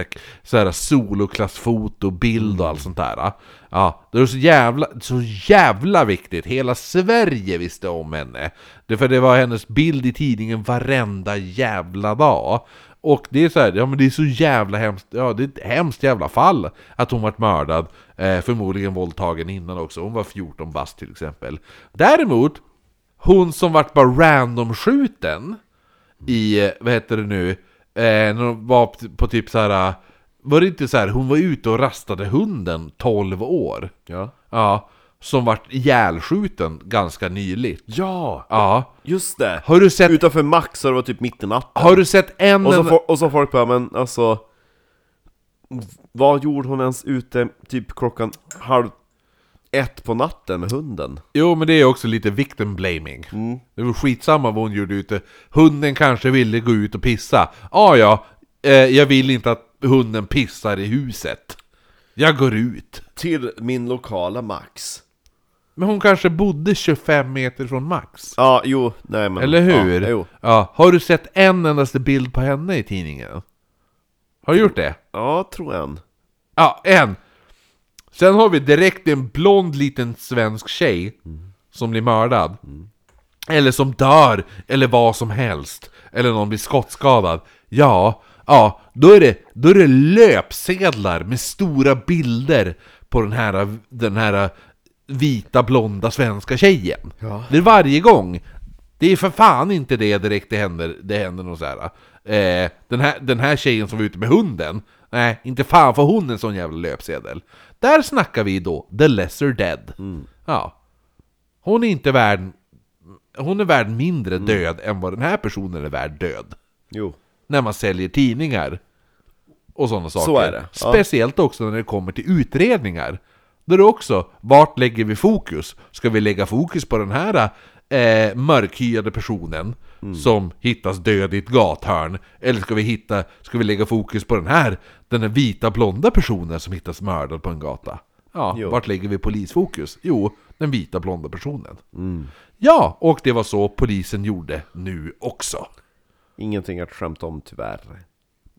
[SPEAKER 1] så här, soloklassfoto, bild och allt sånt där. Ja, det var så jävla, så jävla viktigt. Hela Sverige visste om henne. Det, för det var hennes bild i tidningen varenda jävla dag. Och det är så här, ja men det är så jävla hemskt, ja det är ett hemskt jävla fall att hon vart mördad, eh, förmodligen våldtagen innan också, hon var 14 bast till exempel. Däremot, hon som vart bara random skjuten i, eh, vad heter det nu, eh, när hon var på typ så här. var det inte så här, hon var ute och rastade hunden 12 år.
[SPEAKER 2] Ja.
[SPEAKER 1] Ja, som vart ihjälskjuten ganska nyligt.
[SPEAKER 2] Ja!
[SPEAKER 1] Ja,
[SPEAKER 2] Just det!
[SPEAKER 1] har du sett,
[SPEAKER 2] Utanför Max så det var typ mitt i natten.
[SPEAKER 1] har du sett en...
[SPEAKER 2] Och så, fo- och så folk bara, men alltså... Vad gjorde hon ens ute typ klockan halv ett på natten med hunden?
[SPEAKER 1] Jo men det är också lite victim blaming.
[SPEAKER 2] Mm.
[SPEAKER 1] Det var skitsamma vad hon gjorde ute. Hunden kanske ville gå ut och pissa. Ah, ja, eh, jag vill inte att hunden pissar i huset. Jag går ut.
[SPEAKER 2] Till min lokala Max.
[SPEAKER 1] Men hon kanske bodde 25 meter från Max.
[SPEAKER 2] Ja, jo, nej men...
[SPEAKER 1] Eller hur?
[SPEAKER 2] Ja, jo.
[SPEAKER 1] Ja, har du sett en endaste bild på henne i tidningen? Har du gjort det?
[SPEAKER 2] Ja, tror jag.
[SPEAKER 1] Ja, en! Sen har vi direkt en blond liten svensk tjej som blir mördad. Eller som dör, eller vad som helst. Eller någon blir skottskadad. Ja, ja, då är det, då är det löpsedlar med stora bilder på den här, den här vita blonda svenska tjejen.
[SPEAKER 2] Ja.
[SPEAKER 1] Det är varje gång. Det är för fan inte det direkt det händer, det händer något så här. Eh, den, här, den här tjejen som var ute med hunden, nej, inte fan får hon en sån jävla löpsedel. Där snackar vi då the lesser dead. Ja. Hon är inte värd... Hon är värd mindre död än vad den här personen är värd död.
[SPEAKER 2] Jo.
[SPEAKER 1] När man säljer tidningar. Och sådana saker.
[SPEAKER 2] Så är det, ja.
[SPEAKER 1] Speciellt också när det kommer till utredningar. Då är det också, vart lägger vi fokus? Ska vi lägga fokus på den här eh, mörkhyade personen
[SPEAKER 2] Mm.
[SPEAKER 1] som hittas död i ett gathörn? Eller ska vi, hitta, ska vi lägga fokus på den här, den här vita blonda personen som hittas mördad på en gata? Ja,
[SPEAKER 2] Jo.
[SPEAKER 1] vart lägger vi polisfokus? Jo, den vita blonda personen.
[SPEAKER 2] Mm.
[SPEAKER 1] Ja, och det var så polisen gjorde nu också.
[SPEAKER 2] Ingenting att skämta om tyvärr.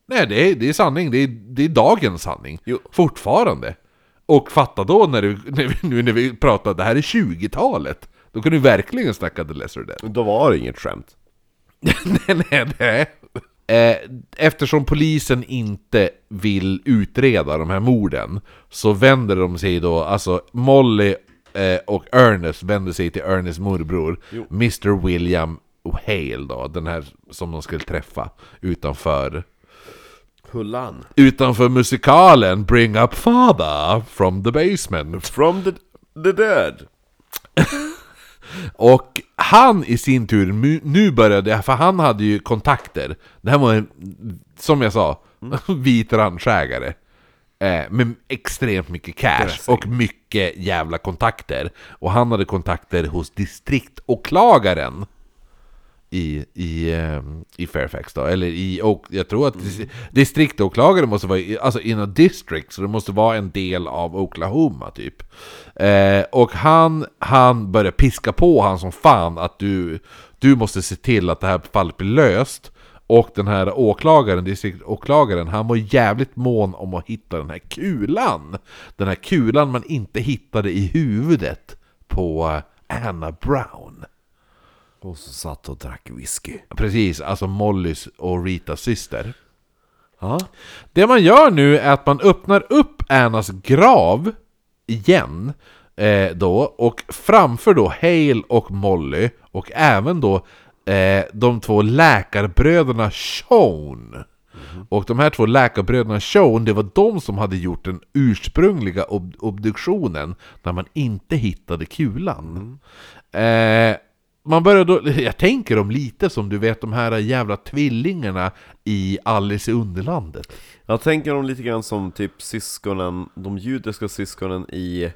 [SPEAKER 1] Nej, det är, det är sanning. Det är, det är dagens sanning.
[SPEAKER 2] Jo.
[SPEAKER 1] Fortfarande. Och fatta då när, du, när vi, nu när vi pratar, det här är 20-talet. Då kan du verkligen snacka The Lesser Dead.
[SPEAKER 2] Då var det inget skämt.
[SPEAKER 1] nej, nej, nej. eh, eftersom polisen inte vill utreda de här morden så vänder de sig då, alltså Molly eh, och Ernest vänder sig till Ernests morbror, Mr William Hale då, den här som de skulle träffa utanför
[SPEAKER 2] Hullan.
[SPEAKER 1] Utanför musikalen Bring Up Father from the Basement
[SPEAKER 2] From the, the dead.
[SPEAKER 1] Och han i sin tur, nu började, för han hade ju kontakter. Det här var en, som jag sa, vit ranchägare eh, Med extremt mycket cash och mycket jävla kontakter. Och han hade kontakter hos distriktåklagaren i, i, ehm, i Fairfax då, eller i, och jag tror att dis- måste vara, i- alltså in a district, så det måste vara en del av Oklahoma typ. Eh, och han, han börjar piska på han som fan att du, du måste se till att det här fallet blir löst. Och den här åklagaren, distriktåklagaren, han var jävligt mån om att hitta den här kulan. Den här kulan man inte hittade i huvudet på eh, Anna Brown.
[SPEAKER 2] Och så satt och drack whisky.
[SPEAKER 1] Precis, alltså Mollys och Ritas syster.
[SPEAKER 2] Ja.
[SPEAKER 1] Det man gör nu är att man öppnar upp Annas grav igen eh, då, och framför då Hale och Molly och även då eh, de två läkarbröderna Sean. Och de här två läkarbröderna Sean, det var de som hade gjort den ursprungliga ob- obduktionen när man inte hittade kulan. Eh, man börjar då, jag tänker dem lite som du vet de här jävla tvillingarna i Alice i Underlandet.
[SPEAKER 2] Jag tänker dem lite grann som typ syskonen, de judiska syskonen i...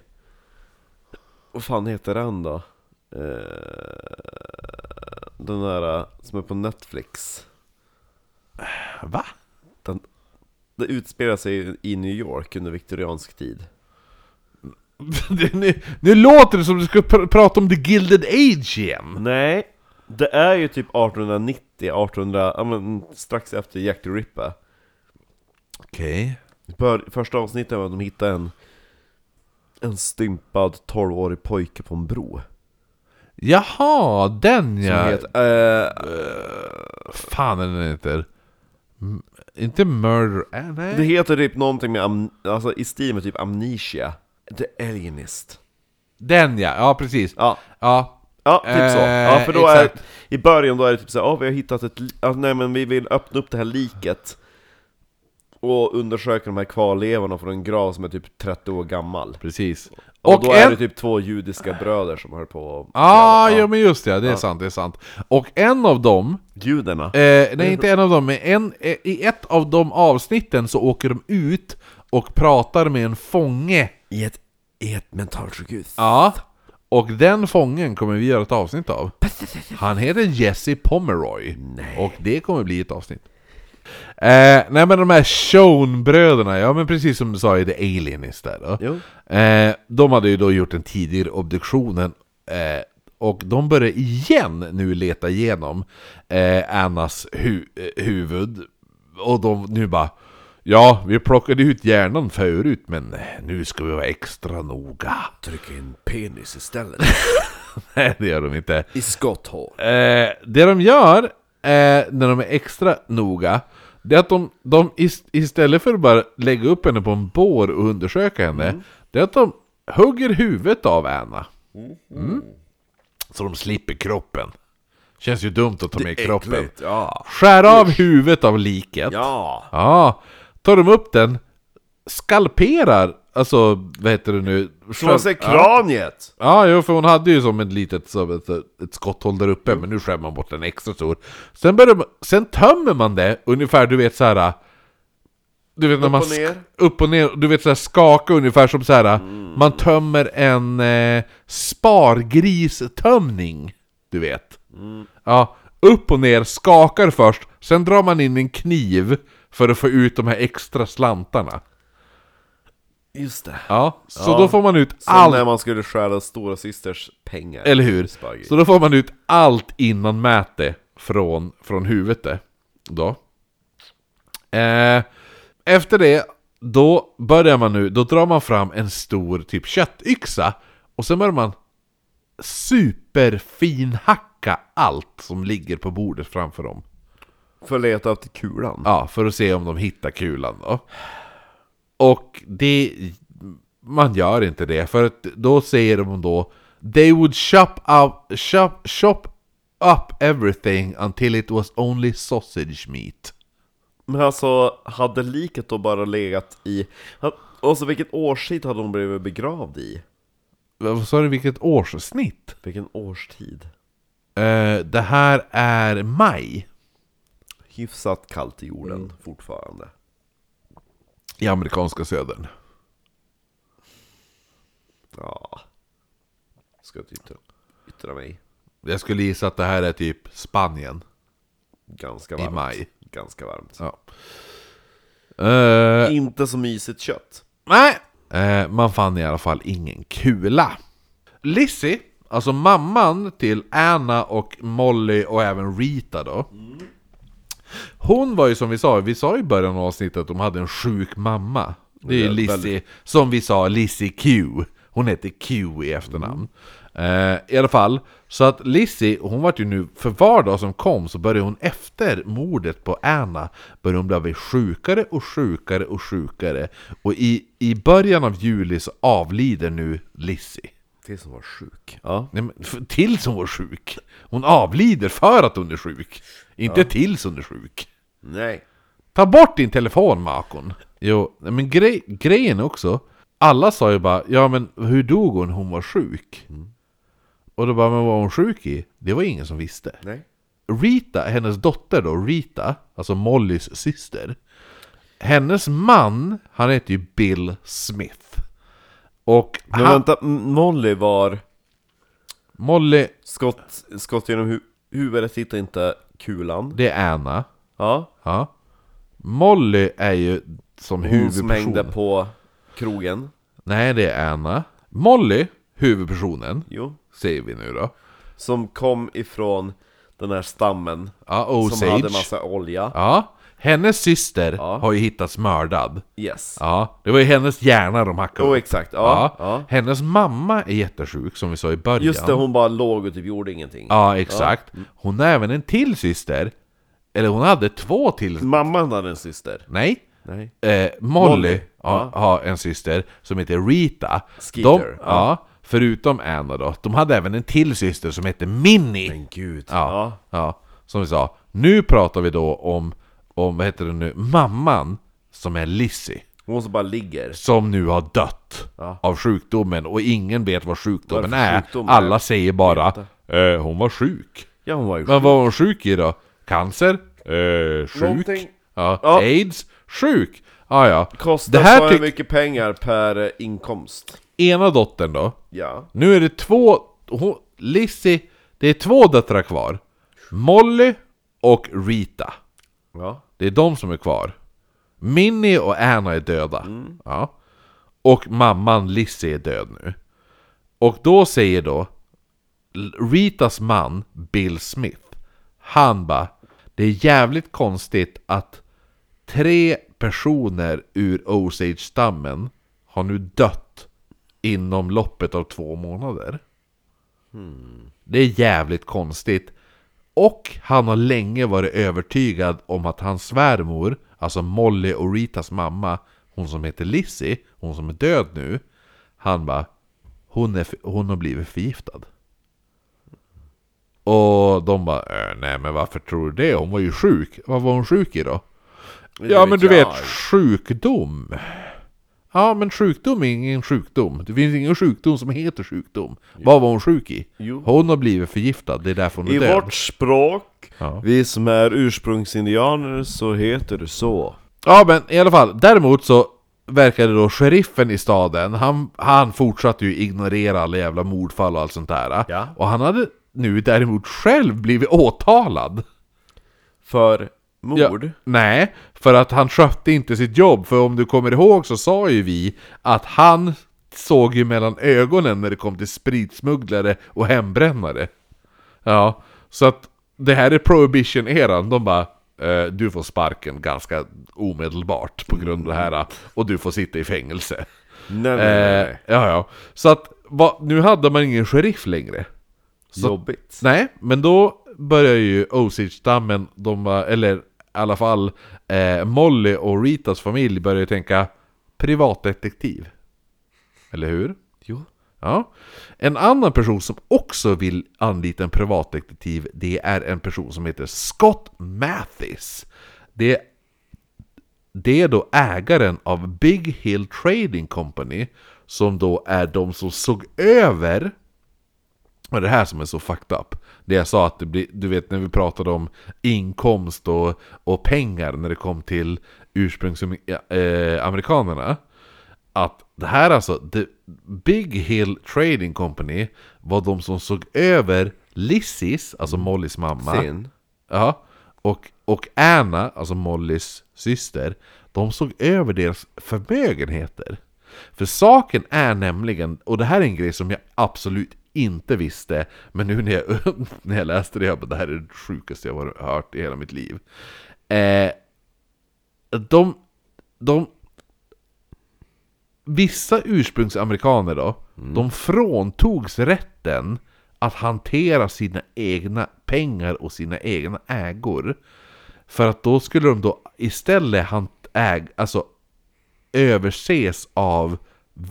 [SPEAKER 2] Vad fan heter den då? Eh, den där eh, som är på Netflix.
[SPEAKER 1] Va?
[SPEAKER 2] Den, det utspelar sig i New York under viktoriansk tid.
[SPEAKER 1] Nu, nu låter det som du ska pr prata om the Gilded Age igen!
[SPEAKER 2] Nej, det är ju typ 1890, 1800, ja men strax efter Jack the Ripper.
[SPEAKER 1] Okej.
[SPEAKER 2] Bör, första avsnittet var att de hittade en, en stympad 12-årig pojke på en bro.
[SPEAKER 1] Jaha, den
[SPEAKER 2] Som
[SPEAKER 1] ja!
[SPEAKER 2] heter, eh,
[SPEAKER 1] Fan är den heter? M- inte Murder... Äh, nej.
[SPEAKER 2] Det heter typ någonting med, am, alltså i stil med typ Amnesia The Alienist
[SPEAKER 1] Den ja, ja precis.
[SPEAKER 2] Ja,
[SPEAKER 1] Ja.
[SPEAKER 2] ja typ så. Ja,
[SPEAKER 1] Eh,
[SPEAKER 2] för då är,
[SPEAKER 1] exakt.
[SPEAKER 2] i början då är det typ så ja vi har hittat ett, ja, nej men vi vill öppna upp det här liket och undersöka de här kvarlevorna från en grav som är typ 30 år gammal.
[SPEAKER 1] Precis.
[SPEAKER 2] Och,
[SPEAKER 1] Och
[SPEAKER 2] då
[SPEAKER 1] en-
[SPEAKER 2] är det typ två judiska bröder som hör på och
[SPEAKER 1] Ah,
[SPEAKER 2] ja.
[SPEAKER 1] ja men just det, det är sant, det är sant. Och en av dem,
[SPEAKER 2] Judarna.
[SPEAKER 1] eh, nej inte en av dem, men en, eh, i ett av de avsnitten så åker de ut och pratar med en fånge.
[SPEAKER 2] I ett, i ett mentalsjukhus.
[SPEAKER 1] Ja. Och den fången kommer vi göra ett avsnitt av. Han heter Jesse Pomeroy. Och det kommer bli ett avsnitt. Eh, nej men de här Sean-bröderna, ja men precis som du sa i The Alienist där då. Eh, de hade ju då gjort den tidigare obduktionen eh, Och de börjar igen nu leta igenom eh, Annas hu eh, huvud Och de nu bara Ja, vi plockade ut hjärnan förut men nu ska vi vara extra noga
[SPEAKER 2] Trycka in penis istället.
[SPEAKER 1] Nej det gör de inte
[SPEAKER 2] I skotthål.
[SPEAKER 1] Eh, det de gör eh, när de är extra noga Det är att de, de ist- istället för att bara lägga upp henne på en bår och undersöka henne Det är att de hugger huvudet av Anna mm. Så de slipper kroppen Känns ju dumt att ta med kroppen
[SPEAKER 2] Äckligt, ja.
[SPEAKER 1] Skär av huvudet av liket
[SPEAKER 2] Ja.
[SPEAKER 1] Ja, tar de upp den Skalperar, alltså vad heter det nu?
[SPEAKER 2] Man ser kraniet!
[SPEAKER 1] Ja, jo, för hon hade ju som ett litet som ett, ett skotthål där uppe, men nu skär man bort den extra stor. Sen, börjar man, sen tömmer man det ungefär, du vet så här. Du vet när
[SPEAKER 2] Upp
[SPEAKER 1] man
[SPEAKER 2] och ner.
[SPEAKER 1] upp och ner, du vet så här skaka ungefär som så här. Man tömmer en eh, spargristömning, du vet. Ja, upp och ner, skakar först, sen drar man in en kniv för att få ut de här extra slantarna.
[SPEAKER 2] Just det.
[SPEAKER 1] Ja, så
[SPEAKER 2] Ja.
[SPEAKER 1] då får man ut
[SPEAKER 2] Som
[SPEAKER 1] allt
[SPEAKER 2] när man skulle stjäla stora systers pengar.
[SPEAKER 1] Eller hur?
[SPEAKER 2] Spaghetti.
[SPEAKER 1] Så då får man ut allt innan mäte från, från huvudet då. Eh, efter det, då börjar man nu, då drar man fram en stor typ köttyxa och sen börjar man superfinhacka allt som ligger på bordet framför dem.
[SPEAKER 2] För att leta efter kulan?
[SPEAKER 1] Ja, för att se om de hittar kulan då. Och det... Man gör inte det, för att då säger de då They would shop, up, shop, shop up everything until it was only sausage meat.
[SPEAKER 2] Men alltså, hade liket då bara legat i... Och så vilket årstid hade hon blivit begravd i?
[SPEAKER 1] Vad sa du, vilket årssnitt?
[SPEAKER 2] Vilken årstid?
[SPEAKER 1] Eh, det här är maj
[SPEAKER 2] Hyfsat kallt i jorden fortfarande.
[SPEAKER 1] i amerikanska södern.
[SPEAKER 2] Ja. Ska jag yttra, yttra mig.
[SPEAKER 1] Jag skulle gissa att det här är typ Spanien
[SPEAKER 2] Ganska
[SPEAKER 1] i
[SPEAKER 2] varmt.
[SPEAKER 1] maj.
[SPEAKER 2] Ganska varmt.
[SPEAKER 1] Ja. Eh,
[SPEAKER 2] Inte så mysigt kött.
[SPEAKER 1] Nej, eh, man fann i alla fall ingen kula. Lizzie, alltså mamman till Anna och Molly och även Rita då. Hon var ju som vi sa, vi sa i början av avsnittet att de hade en sjuk mamma. Det är ju Lizzie, som vi sa, Lizzie Q. Hon heter Q i efternamn. Eh, I alla fall, så att Lizzie, hon vart ju nu, för var dag som kom så började hon efter mordet på Anna, började hon bli sjukare och sjukare och sjukare. Och i, i början av juli så avlider nu Lizzie.
[SPEAKER 2] Det som var sjuk. Ja.
[SPEAKER 1] Nej, men, tills hon var sjuk. Hon avlider för att hon är sjuk. Inte tills hon är sjuk.
[SPEAKER 2] Nej.
[SPEAKER 1] Ta bort din telefon Makon! Jo, men grej, grejen också, alla sa ju bara ja men hur dog hon? Hon var sjuk. Och då bara, men vad var hon sjuk i? Det var ingen som visste.
[SPEAKER 2] Nej.
[SPEAKER 1] Rita, hennes dotter då, Rita, alltså Mollys syster. Hennes man, han heter ju Bill Smith. Och
[SPEAKER 2] Men
[SPEAKER 1] han,
[SPEAKER 2] vänta, Molly var...
[SPEAKER 1] Molly,
[SPEAKER 2] Skott, skott genom hu huvudet hittar inte kulan.
[SPEAKER 1] det är Anna.
[SPEAKER 2] Ja.
[SPEAKER 1] Ja. Molly är ju som
[SPEAKER 2] Hon
[SPEAKER 1] huvudperson.
[SPEAKER 2] som hängde på krogen.
[SPEAKER 1] Nej, det är Anna. Molly, huvudpersonen,
[SPEAKER 2] Jo.
[SPEAKER 1] säger vi nu då.
[SPEAKER 2] Som kom ifrån den här stammen.
[SPEAKER 1] Ja,
[SPEAKER 2] Som
[SPEAKER 1] Osage.
[SPEAKER 2] hade massa olja.
[SPEAKER 1] Ja. Hennes syster
[SPEAKER 2] Ja.
[SPEAKER 1] har ju hittats mördad.
[SPEAKER 2] Yes.
[SPEAKER 1] Ja, det var ju hennes hjärna de hackade
[SPEAKER 2] Jo
[SPEAKER 1] upp.
[SPEAKER 2] exakt, ja. ja.
[SPEAKER 1] Hennes mamma är jättesjuk, som vi sa i början.
[SPEAKER 2] Just det, hon bara låg och typ gjorde ingenting.
[SPEAKER 1] Ja, exakt. Hon har även en till syster. Eller hon hade två till...
[SPEAKER 2] Mamman hade en syster.
[SPEAKER 1] Nej.
[SPEAKER 2] Nej.
[SPEAKER 1] Eh, Molly,
[SPEAKER 2] Molly,
[SPEAKER 1] ja. har en syster som heter Rita.
[SPEAKER 2] Skeeter,
[SPEAKER 1] de,
[SPEAKER 2] ja.
[SPEAKER 1] ja. Förutom Anna då. De hade även en till syster som hette Minnie.
[SPEAKER 2] Men gud.
[SPEAKER 1] Ja, ja, som vi sa. Nu pratar vi då om, om vad heter det nu, mamman som är Lizzie.
[SPEAKER 2] Hon som bara ligger.
[SPEAKER 1] Som nu har dött
[SPEAKER 2] Ja.
[SPEAKER 1] av sjukdomen och ingen vet vad sjukdomen är.
[SPEAKER 2] sjukdom är
[SPEAKER 1] Alla säger bara eh, hon var sjuk.
[SPEAKER 2] Ja, hon var ju
[SPEAKER 1] Men vad var hon sjuk i då? Cancer? Eh, sjuk?
[SPEAKER 2] Någonting.
[SPEAKER 1] Ja.
[SPEAKER 2] Ja.
[SPEAKER 1] AIDS? Sjuk? Ah, ja.
[SPEAKER 2] Kostar
[SPEAKER 1] Det här
[SPEAKER 2] så här
[SPEAKER 1] tyck-
[SPEAKER 2] mycket pengar per eh, inkomst.
[SPEAKER 1] Ena dottern då?
[SPEAKER 2] Ja.
[SPEAKER 1] Nu är det två... Hon, Lizzie, det är två döttrar kvar. Molly och Rita.
[SPEAKER 2] Ja.
[SPEAKER 1] Det är de som är kvar. Minnie och Anna är döda. Ja. Och mamman Lizzie är död nu. Och då säger då Ritas man Bill Smith, han bara Det är jävligt konstigt att tre personer ur Osage-stammen har nu dött inom loppet av två månader. Det är jävligt konstigt. Och han har länge varit övertygad om att hans svärmor, alltså Molly och Ritas mamma, hon som heter Lizzie, hon som är död nu, han bara hon, är, hon har blivit förgiftad. Och de bara, äh, nej men varför tror du det? Hon var ju sjuk. Vad var hon sjuk i då? Ja men du vet, sjukdom. Ja men sjukdom är ingen sjukdom. Det finns ingen sjukdom som heter sjukdom. Vad var hon sjuk i?
[SPEAKER 2] Jo.
[SPEAKER 1] Hon har blivit förgiftad, det är därför hon är
[SPEAKER 2] I
[SPEAKER 1] död.
[SPEAKER 2] vårt språk,
[SPEAKER 1] Ja.
[SPEAKER 2] vi som är ursprungsindianer, så heter det så.
[SPEAKER 1] Ja men i alla fall, däremot så verkade då sheriffen i staden, han, han fortsatte ju ignorera alla jävla mordfall och allt sånt där.
[SPEAKER 2] Ja.
[SPEAKER 1] Och han hade nu däremot själv blivit åtalad.
[SPEAKER 2] För mord?
[SPEAKER 1] Ja, nej, för att han skötte inte sitt jobb. För om du kommer ihåg så sa ju vi att han såg ju mellan ögonen när det kom till spritsmugglare och hembrännare. Ja, så att det här är prohibition-eran. De bara eh, du får sparken ganska omedelbart på grund av det här och du får sitta i fängelse.
[SPEAKER 2] Nej, nej, nej,
[SPEAKER 1] Eh,
[SPEAKER 2] nej.
[SPEAKER 1] ja, ja. Så att va, nu hade man ingen sheriff längre. Så,
[SPEAKER 2] Jobbigt.
[SPEAKER 1] Nej, men då börjar ju Osage-stammen, eller alla fall eh, Molly och Ritas familj börjar tänka privatdetektiv. Eller hur?
[SPEAKER 2] Jo.
[SPEAKER 1] Ja. En annan person som också vill anlita en privatdetektiv, det är en person som heter Scott Mathis. Det, det är då ägaren av Big Hill Trading Company, som då är de som såg över och det här som är så fucked up. Det jag sa att det blir, du vet när vi pratade om inkomst och, och pengar när det kom till ursprungsamerikanerna. Att det här alltså, the Big Hill Trading Company var de som såg över Lizzies, alltså Mollys mamma.
[SPEAKER 2] Sin.
[SPEAKER 1] Ja, och, och Anna, alltså Mollys syster, de såg över deras förmögenheter. För saken är nämligen, och det här är en grej som jag absolut inte visste, men nu när jag, när jag läste det, jag bara, det här är det sjukaste jag har hört i hela mitt liv. Eh, de, de, vissa ursprungsamerikaner då, de fråntogs rätten att hantera sina egna pengar och sina egna ägor. För att då skulle de då istället äg, alltså överses av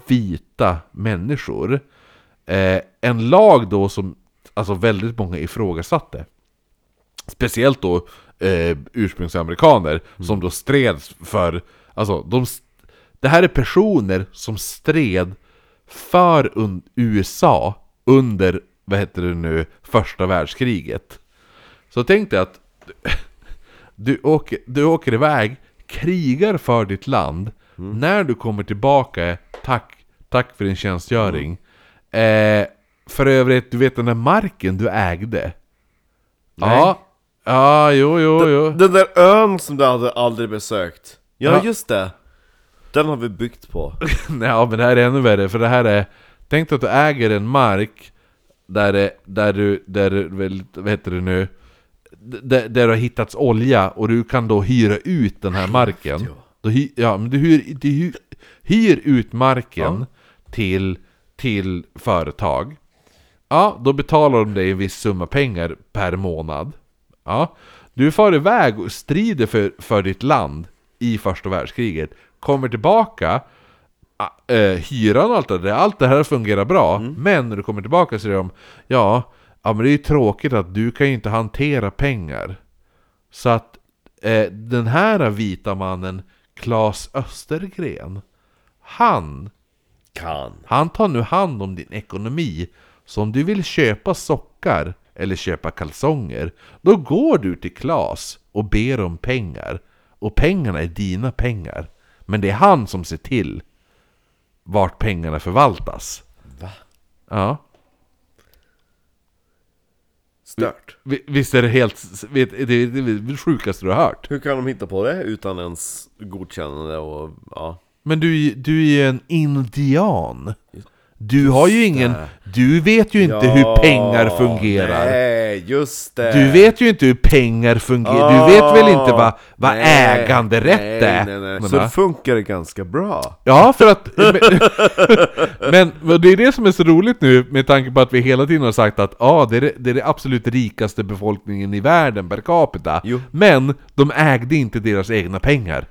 [SPEAKER 1] vita människor. Eh, en lag då som alltså väldigt många ifrågasatte. Speciellt då eh, ursprungsamerikaner som då stred för, alltså de, det här är personer som stred för un- USA under, vad heter det nu, första världskriget. Så tänk dig att du åker, du åker iväg, krigar för ditt land, när du kommer tillbaka, tack, tack för din tjänstgöring. Eh, för övrigt, du vet den där marken du ägde? Ja, ja, jo, jo, jo.
[SPEAKER 2] Den där ön som du hade aldrig besökt Ja,
[SPEAKER 1] Ja.
[SPEAKER 2] just det Den har vi byggt på
[SPEAKER 1] Nej, men det här är ännu värre, för det här är... Tänk att du äger en mark där, det- där du, där du, vad heter det nu? Där, där det har hittats olja och du kan då hyra ut den här marken. Hy, ja, men du hyr, du hyr, hyr ut marken till, till företag. Ja, då betalar de dig en viss summa pengar per månad. Ja, du far iväg och strider för, för ditt land i första världskriget. Kommer tillbaka, eh, hyran och allt det där, allt det här fungerar bra. Men när du kommer tillbaka så säger de ja, ja, men det är ju tråkigt att du kan ju inte hantera pengar. Så att eh, den här vita mannen, Claes Östergren, han
[SPEAKER 2] Kan
[SPEAKER 1] han tar nu hand om din ekonomi. Så om du vill köpa sockar eller köpa kalsonger, då går du till Klas och ber om pengar. Och pengarna är dina pengar. Men det är han som ser till vart pengarna förvaltas.
[SPEAKER 2] Va?
[SPEAKER 1] Ja.
[SPEAKER 2] Stört
[SPEAKER 1] Vi- Visst är det helt... det är det sjukaste du har hört.
[SPEAKER 2] Hur kan de hitta på det utan ens godkännande och ja
[SPEAKER 1] Men du, du är ju en indian. Du har ju ingen... Du vet ju inte hur pengar fungerar.
[SPEAKER 2] Nej, just det
[SPEAKER 1] Du vet ju inte hur pengar fungerar, du vet väl inte vad, vad
[SPEAKER 2] Nej,
[SPEAKER 1] äganderätt
[SPEAKER 2] nej,
[SPEAKER 1] är?
[SPEAKER 2] nej, nej.
[SPEAKER 1] Men,
[SPEAKER 2] Så det funkar ganska bra
[SPEAKER 1] Ja, för att... Men, men det är det som är så roligt nu med tanke på att vi hela tiden har sagt att ah, det, är, det- det är det absolut rikaste befolkningen i världen per capita.
[SPEAKER 2] Jo.
[SPEAKER 1] Men de ägde inte deras egna pengar.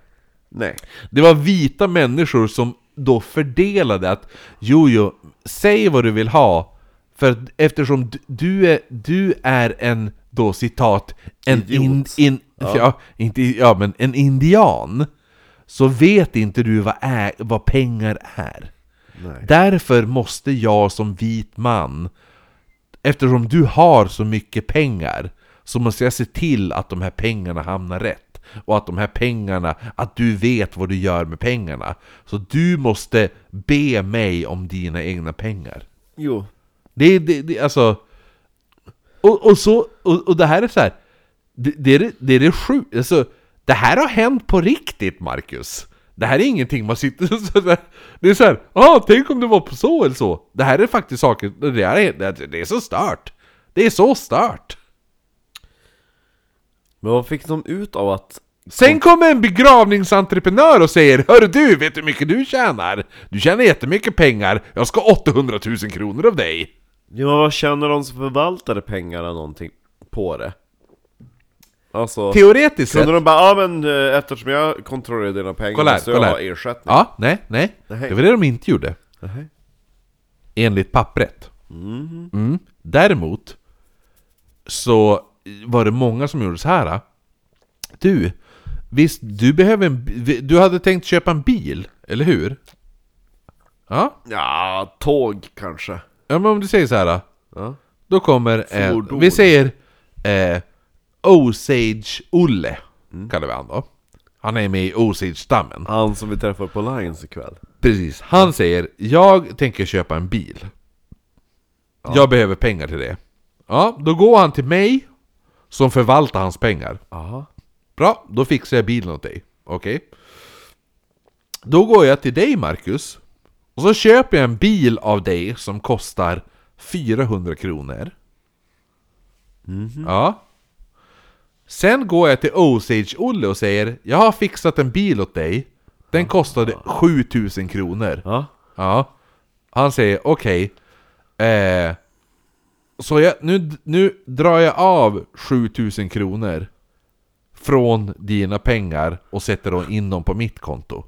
[SPEAKER 2] Nej
[SPEAKER 1] Det var vita människor som då fördelade att Jo, jo, säg vad du vill ha För att eftersom du- du är, du är en, då citat, en
[SPEAKER 2] Idiot.
[SPEAKER 1] in, in, ja. inte, ja men en indian Så vet inte du vad, ä, vad pengar är
[SPEAKER 2] Nej.
[SPEAKER 1] Därför måste jag som vit man Eftersom du har så mycket pengar Så måste jag se till att de här pengarna hamnar rätt Och att de här pengarna, att du vet vad du gör med pengarna. Så du måste be mig om dina egna pengar.
[SPEAKER 2] Jo.
[SPEAKER 1] Det är, det, alltså och, och så, och, och det här är så här. Det, det är det, är det sjukt, alltså Det här har hänt på riktigt Marcus. Det här är ingenting man sitter så där, Det är så här, ah, tänk om det var på så eller så. Det här är faktiskt saker, det, här är, det är så stört. Det är så stört
[SPEAKER 2] Men vad fick de ut av att
[SPEAKER 1] Sen kommer en begravningsentreprenör och säger Hör du, vet du hur mycket du tjänar? Du tjänar jättemycket pengar, jag ska ha 800 000 kronor av dig
[SPEAKER 2] Ja, men vad känner de som förvaltade pengarna någonting på det? Alltså,
[SPEAKER 1] Teoretiskt sett...
[SPEAKER 2] kunde de bara, ja men eh, eftersom jag kontrollerar dina pengar
[SPEAKER 1] Kolla här,
[SPEAKER 2] måste jag
[SPEAKER 1] kolla
[SPEAKER 2] ha
[SPEAKER 1] här.
[SPEAKER 2] ersättning.
[SPEAKER 1] Ja, nej, nej.
[SPEAKER 2] Nej.
[SPEAKER 1] Det var det de inte gjorde.
[SPEAKER 2] Nej.
[SPEAKER 1] Enligt pappret. Mm. Däremot så var det många som gjorde så här. Du, visst du behöver en... Du hade tänkt köpa en bil, eller hur? Ja?
[SPEAKER 2] Ja, tåg kanske.
[SPEAKER 1] Ja men om du säger så här.
[SPEAKER 2] Ja.
[SPEAKER 1] Då kommer
[SPEAKER 2] Fordon.
[SPEAKER 1] vi säger eh, Osage-Olle, kallar vi han då. Han är med i Osage-stammen.
[SPEAKER 2] Han som vi träffar på Lions ikväll.
[SPEAKER 1] Precis, han säger Jag tänker köpa en bil. Jag behöver pengar till det. Ja, då går han till mig som förvaltar hans pengar.
[SPEAKER 2] Jaha.
[SPEAKER 1] Bra, då fixar jag bilen åt dig. Okej? Då går jag till dig Marcus. Och så köper jag en bil av dig som kostar 400 kronor. Ja. Sen går jag till Osage-Olle och säger Jag har fixat en bil åt dig. Den kostade 7000 kronor.
[SPEAKER 2] Ja.
[SPEAKER 1] Ja. Han säger okej. Eh, så jag, nu, nu drar jag av 7000 kronor från dina pengar och sätter in dem på mitt konto.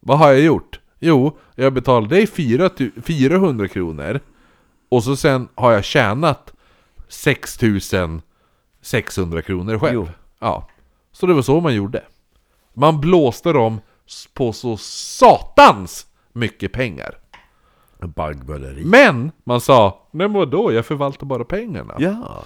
[SPEAKER 1] Vad har jag gjort? Jo, jag betalar dig 4 tu- 400 kronor och så sen har jag tjänat 6600 kronor själv.
[SPEAKER 2] Jo.
[SPEAKER 1] Ja. Så det var så man gjorde. Man blåste dem på så satans mycket pengar.
[SPEAKER 2] Baggböleri.
[SPEAKER 1] Men man sa, nej men vadå, jag förvaltar bara pengarna.
[SPEAKER 2] Ja.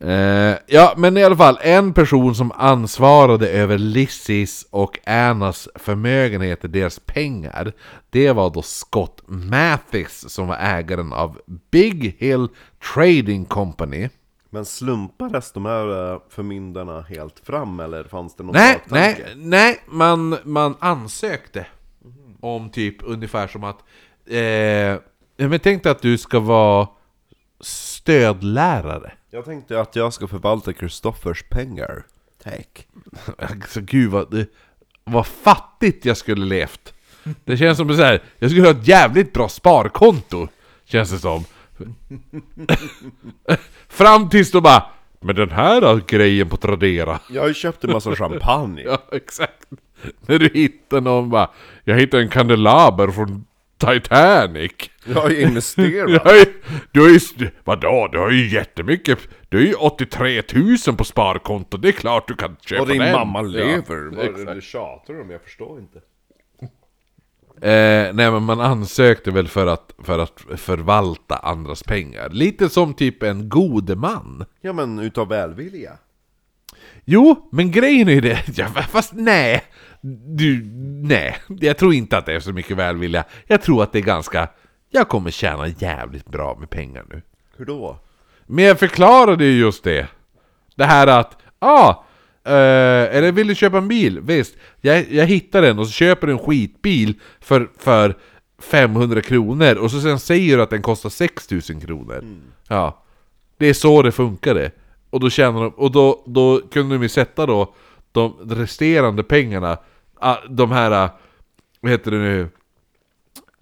[SPEAKER 1] Eh, ja, men i alla fall, en person som ansvarade över Lizzies och Annas förmögenheter, deras pengar, det var då Scott Mathis som var ägaren av Big Hill Trading Company.
[SPEAKER 2] Men slumpades de här eh, förmyndarna helt fram eller fanns det någon
[SPEAKER 1] Nej,
[SPEAKER 2] baktanke?
[SPEAKER 1] nej, nej, man, man ansökte om typ ungefär som att eh, jag men tänkte att du ska vara stödlärare.
[SPEAKER 2] Jag tänkte att jag ska förvalta Kristoffers pengar. Tack.
[SPEAKER 1] Alltså gud vad, det, vad fattigt jag skulle levt. Det känns som så här, jag skulle ha ett jävligt bra sparkonto. Känns det som. Fram tills då bara, med den här grejen på Tradera.
[SPEAKER 2] Jag har ju köpt en massa champagne.
[SPEAKER 1] Ja, exakt. När du hittar någon bara, jag hittade en kandelaber från Titanic.
[SPEAKER 2] Jag har ju investerat.
[SPEAKER 1] Du har ju, du har ju, vadå? Du har ju jättemycket, du har ju 83 000 på sparkonto, det är klart du kan köpa
[SPEAKER 2] Och din
[SPEAKER 1] den.
[SPEAKER 2] mamma
[SPEAKER 1] Ja,
[SPEAKER 2] lever. Vad är det du tjatar om? Jag förstår inte.
[SPEAKER 1] Eh, nej men man ansökte väl för att, för att förvalta andras pengar. Lite som typ en god man.
[SPEAKER 2] Ja men utav välvilja.
[SPEAKER 1] Jo, men grejen är ju det, ja, fast nej. Du, nej. Jag tror inte att det är så mycket välvilja. Jag tror att det är ganska, jag kommer tjäna jävligt bra med pengar nu.
[SPEAKER 2] Hur då?
[SPEAKER 1] Men jag förklarade ju just det. Det här att, ja, ah, eh, eller vill du köpa en bil? Visst, jag, jag hittar den och så köper du en skitbil för, för 500 kronor och så sen säger du att den kostar 6000 kronor. Ja, det är så det funkade. Och då tjänar de, och då, då kunde de ju sätta då de resterande pengarna, de här, ah, vad heter det nu,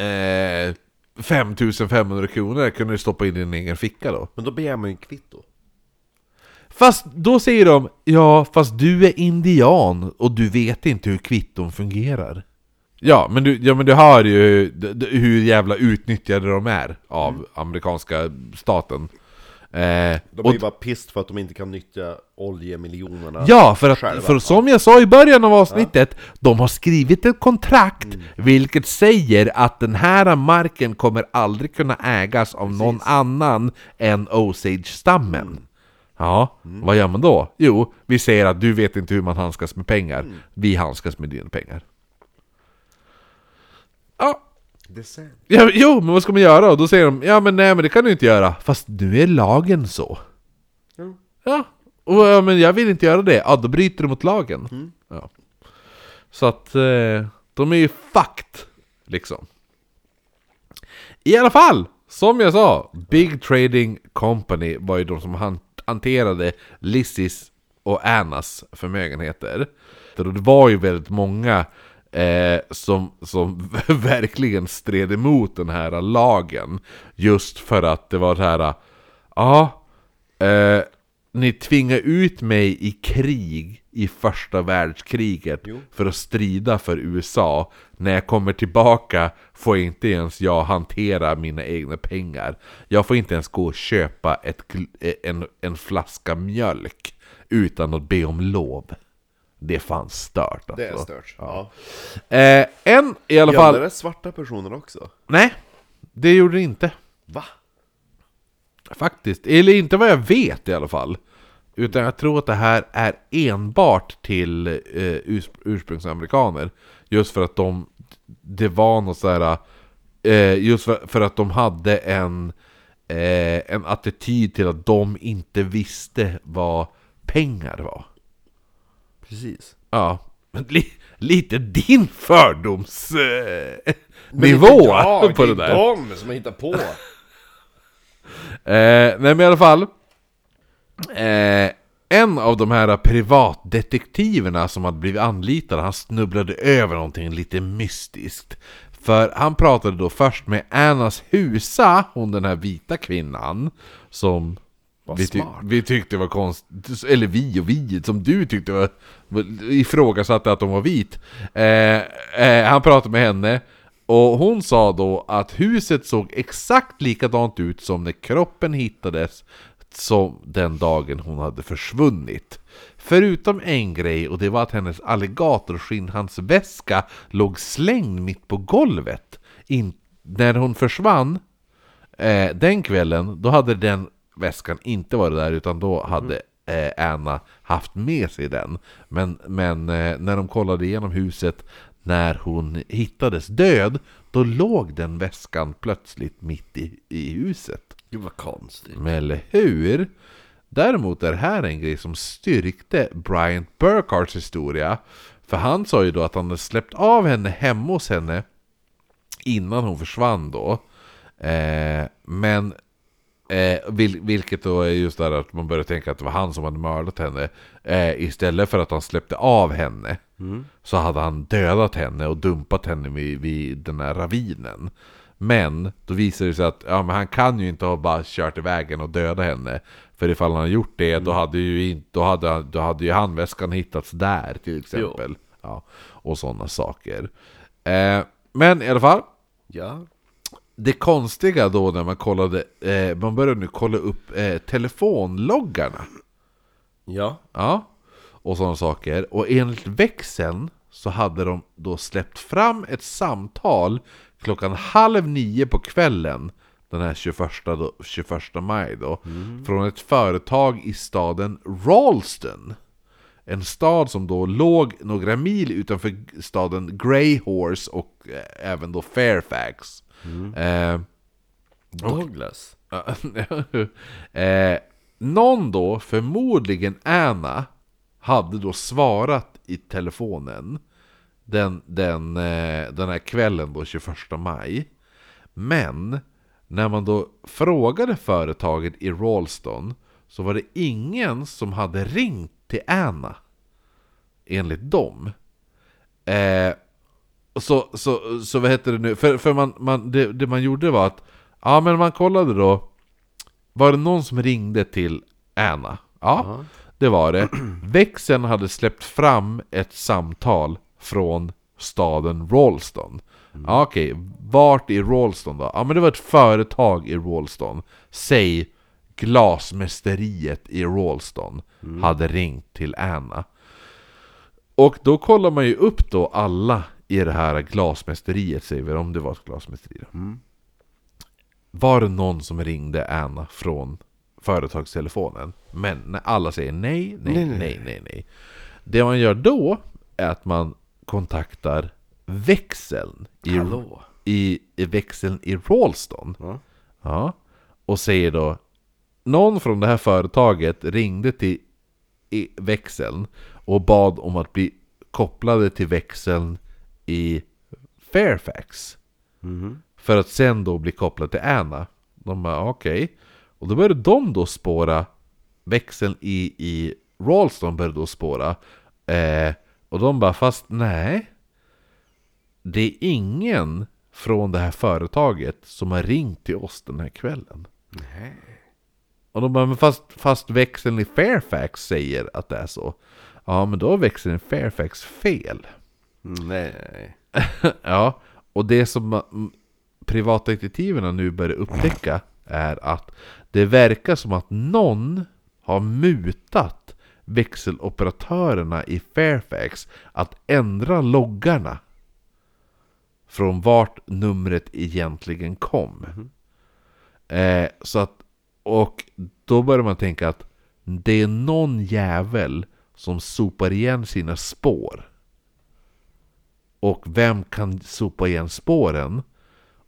[SPEAKER 1] eh, 5500 kronor kunde du stoppa in i din egen ficka då.
[SPEAKER 2] Men då begär man ju kvitto.
[SPEAKER 1] Fast då säger de Ja, fast du är indian och du vet inte hur kvitton fungerar. Ja, men du, ja, men du hör ju hur jävla utnyttjade de är av amerikanska staten. Eh,
[SPEAKER 2] De är ju bara pist för att de inte kan nyttja oljemiljonerna
[SPEAKER 1] ja, för, att,
[SPEAKER 2] själva.
[SPEAKER 1] för som jag sa i början av avsnittet, de har skrivit ett kontrakt vilket säger att den här marken kommer aldrig kunna ägas av någon annan än Osage-stammen. Ja, vad gör man då? Jo, vi säger att du vet inte hur man handskas med pengar. Vi handskas med dina pengar. Ja,
[SPEAKER 2] Sant.
[SPEAKER 1] ja, jo, men vad ska man göra? Och då säger de, ja men nej men det kan du inte göra. Fast nu är lagen så.
[SPEAKER 2] Jo.
[SPEAKER 1] Ja, och, ja, men jag vill inte göra det. Ja, då bryter du mot lagen. Ja. Så att eh, de är ju fucked, liksom. I alla fall, som jag sa, Big Trading Company var ju de som han- hanterade Lizzies och Annas förmögenheter. För det var ju väldigt många eh, som, som verkligen stred emot den här lagen. Just för att det var så här, ja, eh, ni tvingar ut mig i krig i första världskriget
[SPEAKER 2] Jo.
[SPEAKER 1] för att strida för USA. När jag kommer tillbaka får inte ens jag hantera mina egna pengar. Jag får inte ens gå och köpa ett, gl- en, en flaska mjölk utan att be om lov. Det är fan stört alltså.
[SPEAKER 2] Det är stört. Ja.
[SPEAKER 1] Eh, en i alla fall...
[SPEAKER 2] Gäller det svarta personer också?
[SPEAKER 1] Nej, det gjorde det inte.
[SPEAKER 2] Va?
[SPEAKER 1] Faktiskt. Eller inte vad jag vet i alla fall. Utan jag tror att det här är enbart till eh, urs ursprungsamerikaner. Just för att de... Det var något sådär... Eh, just för, för att de hade en... Eh, en attityd till att de inte visste vad pengar var. Ja, lite din fördoms... Eh,
[SPEAKER 2] Men
[SPEAKER 1] nivå
[SPEAKER 2] inte jag,
[SPEAKER 1] på det
[SPEAKER 2] är
[SPEAKER 1] där.
[SPEAKER 2] de som har hittat på.
[SPEAKER 1] Eh, nej men i alla fall. Eh, en av de här privatdetektiverna som hade blivit anlitade, han snubblade över någonting lite mystiskt. För han pratade då först med Annas Husa, hon den här vita kvinnan, som
[SPEAKER 2] Vad
[SPEAKER 1] vi, ty-
[SPEAKER 2] smart.
[SPEAKER 1] vi tyckte var konstigt, eller vi och vi, som du tyckte var, ifrågasatte att de var vit. Eh, eh, han pratade med henne, och hon sa då att huset såg exakt likadant ut som när kroppen hittades som den dagen hon hade försvunnit. Förutom en grej, och det var att hennes alligatorskinnhandsväska låg slängd mitt på golvet. In, när hon försvann eh, den kvällen, då hade den väskan inte varit där, utan då hade eh, Anna haft med sig den. Men, men eh, när de kollade igenom huset när hon hittades död, då låg den väskan plötsligt mitt i, i huset.
[SPEAKER 2] Gud vad konstigt.
[SPEAKER 1] Men eller hur? Däremot är det här en grej som styrkte Bryant Burkharts historia. För han sa ju då att han hade släppt av henne hemma hos henne innan hon försvann då. Eh, men Eh, vil, vilket då är just där att man börjar tänka att det var han som hade mördat henne. Eh, istället för att han släppte av henne så hade han dödat henne och dumpat henne vid, vid den här ravinen. Men då visade det sig att ja, men han kan ju inte ha bara kört i vägen och dödat henne. För ifall han hade gjort det då hade ju, inte, då hade, då hade ju handväskan hittats där till exempel. Ja, och sådana saker. Eh, men i alla fall,
[SPEAKER 2] Ja.
[SPEAKER 1] Det konstiga då när man kollade, eh, man började nu kolla upp eh, telefonloggarna.
[SPEAKER 2] Ja.
[SPEAKER 1] Ja, och sådana saker. Och enligt växeln så hade de då släppt fram ett samtal klockan halv nio på kvällen den här 21, då, 21 maj då, från ett företag i staden Ralston. En stad som då låg några mil utanför staden Greyhorse och eh, även då Fairfax. Eh,
[SPEAKER 2] Douglas.
[SPEAKER 1] eh, någon då, förmodligen Anna, hade då svarat i telefonen den, den, eh, den här kvällen då, 21 maj. Men när man då frågade företaget i Ralston så var det ingen som hade ringt till Anna. Enligt dem. Eh, så, så, så vad heter det nu? För, för man, man, det, det man gjorde var att Ja men man kollade då Var det någon som ringde till Anna? Ja, det var det. Växeln hade släppt fram ett samtal från staden Ralston. Ja okej, vart i Ralston då? Ja men det var ett företag i Ralston. Säg Glasmästeriet i Ralston Hade ringt till Anna. Och då kollar man ju upp då alla i det här glasmästeriet, säger vi, om det var ett glasmästeri då. Var det någon som ringde Anna från företagstelefonen? Men när alla säger nej, nej, nej, nej, nej, nej. Det man gör då är att man kontaktar växeln i,
[SPEAKER 2] Hallå.
[SPEAKER 1] i, i växeln i Ralston.
[SPEAKER 2] Ja.
[SPEAKER 1] Ja. Och säger då Någon från det här företaget ringde till växeln och bad om att bli kopplade till växeln i Fairfax. För att sen då bli kopplad till Anna. De bara okej. Och då började de då spåra växeln i, i Ralston började då spåra. Eh, och de bara fast nej. Det är ingen från det här företaget som har ringt till oss den här kvällen. Och de bara, men fast, fast växeln i Fairfax säger att det är så. Ja, men då har växeln i Fairfax fel.
[SPEAKER 2] Nej.
[SPEAKER 1] ja, och det som mm, privatdetektiverna nu börjar upptäcka är att det verkar som att någon har mutat växeloperatörerna i Fairfax att ändra loggarna från vart numret egentligen kom. Eh, så att, och då börjar man tänka att det är någon jävel som sopar igen sina spår. Och vem kan sopa igen spåren?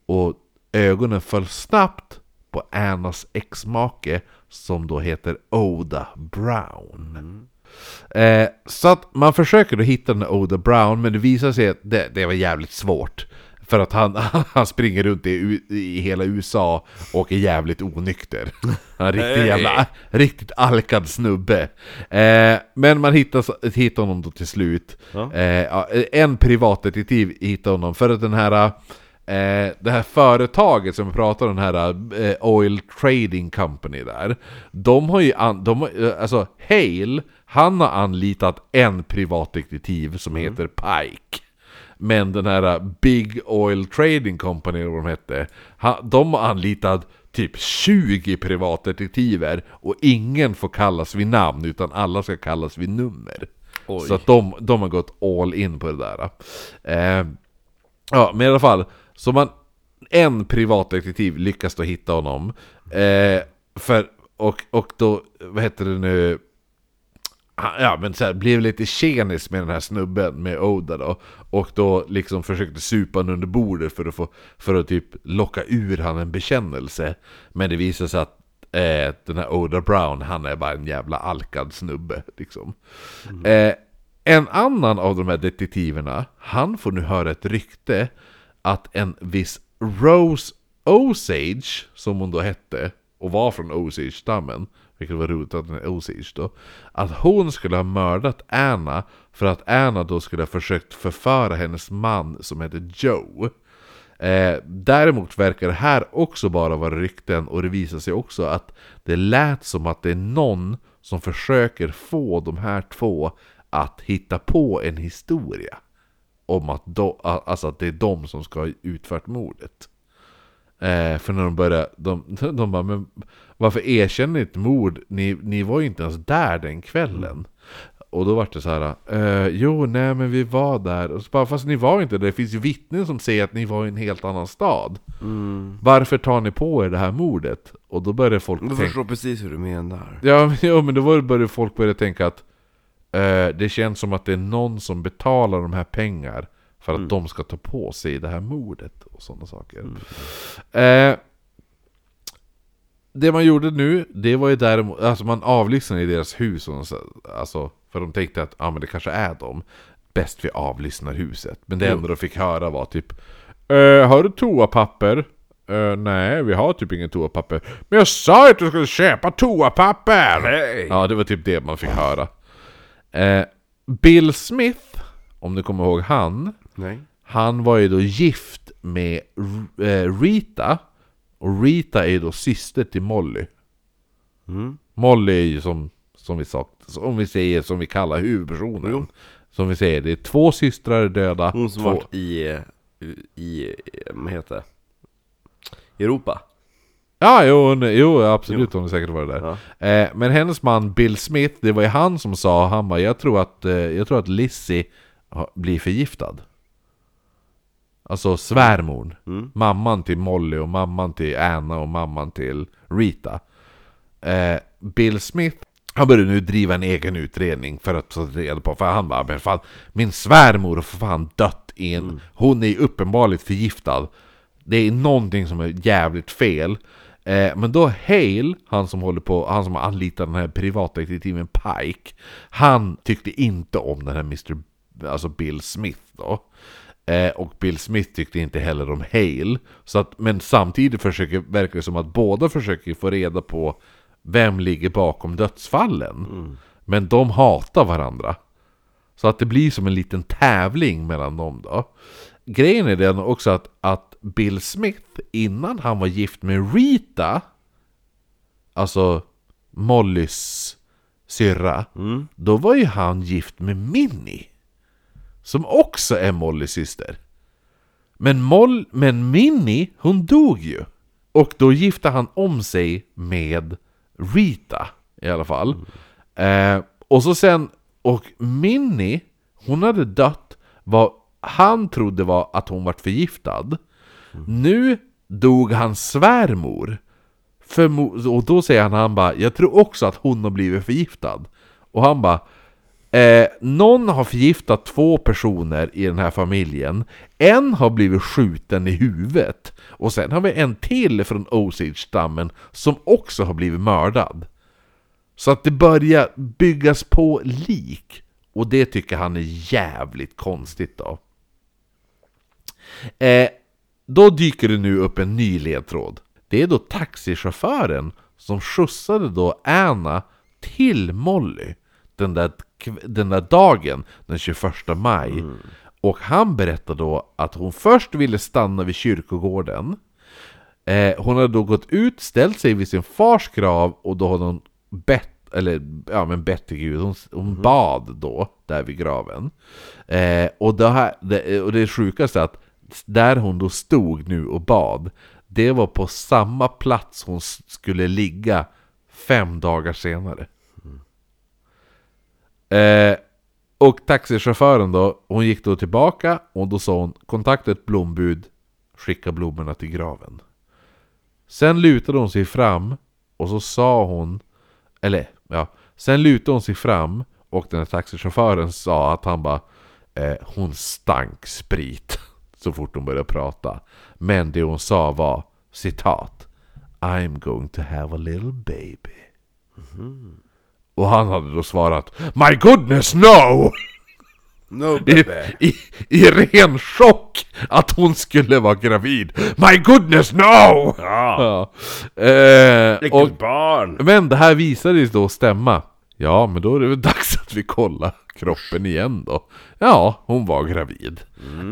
[SPEAKER 1] Och ögonen föll snabbt på Annas exmake som då heter Oda Brown. Eh, så att man försöker då hitta den Oda Brown men det visar sig att det, det var jävligt svårt. För att han, han springer runt i, i hela USA och är jävligt onykter. Han är riktigt
[SPEAKER 2] Hey.
[SPEAKER 1] jävla, riktigt alkad snubbe. Eh, men man hittar, hittar honom då till slut.
[SPEAKER 2] Ja.
[SPEAKER 1] Eh, en privatdetektiv hittar honom för att den här Eh, det här företaget som vi pratar om, den här eh, Oil Trading Company där De har ju, an, de, har- eh, alltså Hale, han har anlitat en privatdetektiv som heter Pike Men den här Big Oil Trading Company, eller vad de hette De har anlitat typ 20 privatdetektiver Och ingen får kallas vid namn, utan alla ska kallas vid nummer
[SPEAKER 2] Oj.
[SPEAKER 1] Så att de, de har gått all in på det där eh, Ja, men i alla fall. Så man, en privatdetektiv lyckas då hitta honom. Eh, för, och, och då, vad heter det nu? Han- Ja men så här, blev lite tjenis med den här snubben, med Oda då. Och då liksom försökte supa honom under bordet för att få, för att typ locka ur han en bekännelse. Men det visade sig att eh, den här Oda Brown, han är bara en jävla alkad snubbe liksom. Eh, en annan av de här detektiverna, han får nu höra ett rykte att en viss Rose Osage, som hon då hette, och var från Osage-stammen, vilket var roligt att den är Osage då, att hon skulle ha mördat Anna för att Anna då skulle ha försökt förföra hennes man som heter Joe. Eh, däremot verkar det här också bara vara rykten och det visar sig också att det lät som att det är någon som försöker få de här två att hitta på en historia. Om att, do, alltså att det är de som ska ha utfört mordet. Eh, för när de började, de, de bara, men varför erkänner ni ett mord? Ni, ni var ju inte ens där den kvällen. Och då var det så här, eh, jo nej men vi var där. Och så bara, fast ni var inte där, det finns ju vittnen som säger att ni var i en helt annan stad. Varför tar ni på er det här mordet? Och då började folk
[SPEAKER 2] Jag
[SPEAKER 1] tänka...
[SPEAKER 2] förstår precis hur du menar.
[SPEAKER 1] Ja, men- ja men då började folk börja tänka att eh, det känns som att det är någon som betalar de här pengar för att de ska ta på sig det här mordet och sådana saker. Eh, det man gjorde nu, det var ju däremot, alltså man avlyssnade i deras hus, och så, alltså, för de tänkte att ah, men det kanske är dem. Bäst vi avlyssnar huset. Men det enda de fick höra var typ eh, Har du toapapper? Eh, nej, vi har typ ingen toapapper. Men jag sa ju att du skulle köpa toapapper!
[SPEAKER 2] Hej!
[SPEAKER 1] Ja, det var typ det man fick höra. Eh, Bill Smith, om du kommer ihåg han,
[SPEAKER 2] Nej.
[SPEAKER 1] han var ju då gift med eh, Rita. Och Rita är ju då syster till Molly.
[SPEAKER 2] Mm.
[SPEAKER 1] Molly är ju som, som vi sagt, som vi säger, som vi kallar huvudpersonen.
[SPEAKER 2] Jo.
[SPEAKER 1] Som vi säger, det är två systrar döda.
[SPEAKER 2] Hon som
[SPEAKER 1] två...
[SPEAKER 2] varit i, i, vad heter det? Europa.
[SPEAKER 1] Ja, jo, jo absolut, hon har säkert varit där.
[SPEAKER 2] Ja.
[SPEAKER 1] Eh, men hennes man Bill Smith, det var ju han som sa, han bara, jag tror att, eh, jag tror att Lizzie blir förgiftad. Alltså svärmor.
[SPEAKER 2] Mm.
[SPEAKER 1] Mamman till Molly och mamman till Anna och mamman till Rita. Eh, Bill Smith, han började nu driva en egen utredning för att ta reda på, för han bara, men fan, min svärmor har för fan dött i en, hon är uppenbarligen förgiftad. Det är någonting som är jävligt fel. Eh, men då Hale, han som håller på, han som har anlitat den här privatdetektiven Pike, han tyckte inte om den här Mr. Alltså Bill Smith då. Eh, och Bill Smith tyckte inte heller om Hale. Så att, men samtidigt försöker, verkar det som att båda försöker få reda på vem ligger bakom dödsfallen. Men de hatar varandra. Så att det blir som en liten tävling mellan dem då. Grejen är den också att, att Bill Smith, innan han var gift med Rita, alltså Mollys syrra, då var ju han gift med Minnie. Som också är Mollys syster. Men, Moll, men Minnie, hon dog ju. Och då gifte han om sig med Rita i alla fall. Eh, och så sen, och Minnie, hon hade dött vad han trodde var att hon vart förgiftad. Nu dog hans svärmor. Förmo- och då säger han, han bara, jag tror också att hon har blivit förgiftad. Och han bara, eh, någon har förgiftat två personer i den här familjen. En har blivit skjuten i huvudet. Och sen har vi en till från Osage-stammen som också har blivit mördad. Så att det börjar byggas på lik. Och det tycker han är jävligt konstigt då. Eh, då dyker det nu upp en ny ledtråd. Det är då taxichauffören som skjutsade då Anna till Molly den där, den där dagen, den 21 maj. Och han berättar då att hon först ville stanna vid kyrkogården. Eh, hon hade då gått ut, ställt sig vid sin fars grav och då hade hon bett, eller ja men bett till Gud, hon, hon bad då där vid graven. Eh, och, det här, det, och det sjukaste är att där hon då stod nu och bad, det var på samma plats hon skulle ligga fem dagar senare. Eh, och taxichauffören då, hon gick då tillbaka och då sa hon kontakta ett blombud, skicka blommorna till graven. Sen lutade hon sig fram och så sa hon, eller ja, sen lutade hon sig fram och den här taxichauffören sa att han bara eh, hon stank sprit så fort hon började prata. Men det hon sa var citat I'm going to have a little baby. Mhm. Och han hade då svarat My goodness no!
[SPEAKER 2] No
[SPEAKER 1] I, i, I ren chock att hon skulle vara gravid. My goodness no!
[SPEAKER 2] Ja,
[SPEAKER 1] Ja. Eh, och,
[SPEAKER 2] barn!
[SPEAKER 1] men det här visade sig då stämma. Ja, men då är det väl dags att vi kollar kroppen igen då. Ja, hon var gravid.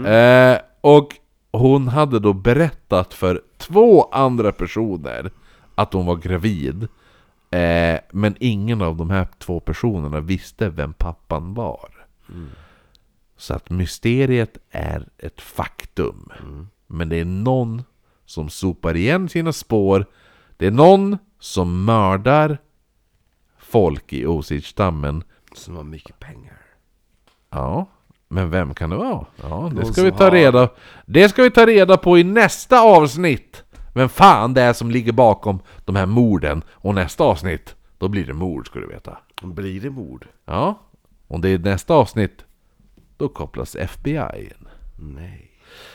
[SPEAKER 1] Eh, och hon hade då berättat för två andra personer att hon var gravid. Eh, men ingen av de här två personerna visste vem pappan var. Så att mysteriet är ett faktum. Men det är någon som sopar igen sina spår. Det är någon som mördar folk i Osage-stammen.
[SPEAKER 2] Som har mycket pengar.
[SPEAKER 1] Ja, men vem kan det vara? Ja, det ska vi ta reda Det ska vi ta reda på i nästa avsnitt! Vem fan det är som ligger bakom de här morden. Och nästa avsnitt, då blir det mord ska du veta.
[SPEAKER 2] Blir det mord?
[SPEAKER 1] Ja, och det är nästa avsnitt, då kopplas FBI in.
[SPEAKER 2] Nej.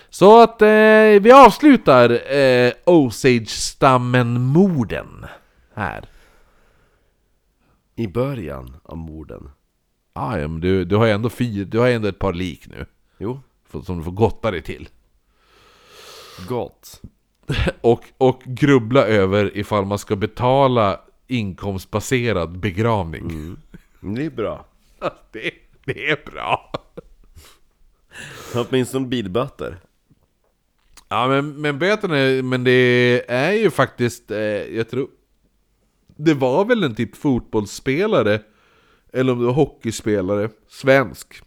[SPEAKER 1] Så att eh, vi avslutar eh, Osage-stammen-morden här.
[SPEAKER 2] I början av morden.
[SPEAKER 1] Ah, ja, men du, du har ju ändå fyra, du har ändå ett par lik nu.
[SPEAKER 2] Jo,
[SPEAKER 1] Som du får gotta dig till.
[SPEAKER 2] gott.
[SPEAKER 1] Och, och grubbla över ifall man ska betala inkomstbaserad begravning.
[SPEAKER 2] Det är bra.
[SPEAKER 1] Det, det är bra.
[SPEAKER 2] Åtminstone bilböter.
[SPEAKER 1] Ja men, men böterna, men det är ju faktiskt, eh, jag tror... Det var väl en typ fotbollsspelare, eller om det var hockeyspelare, svensk.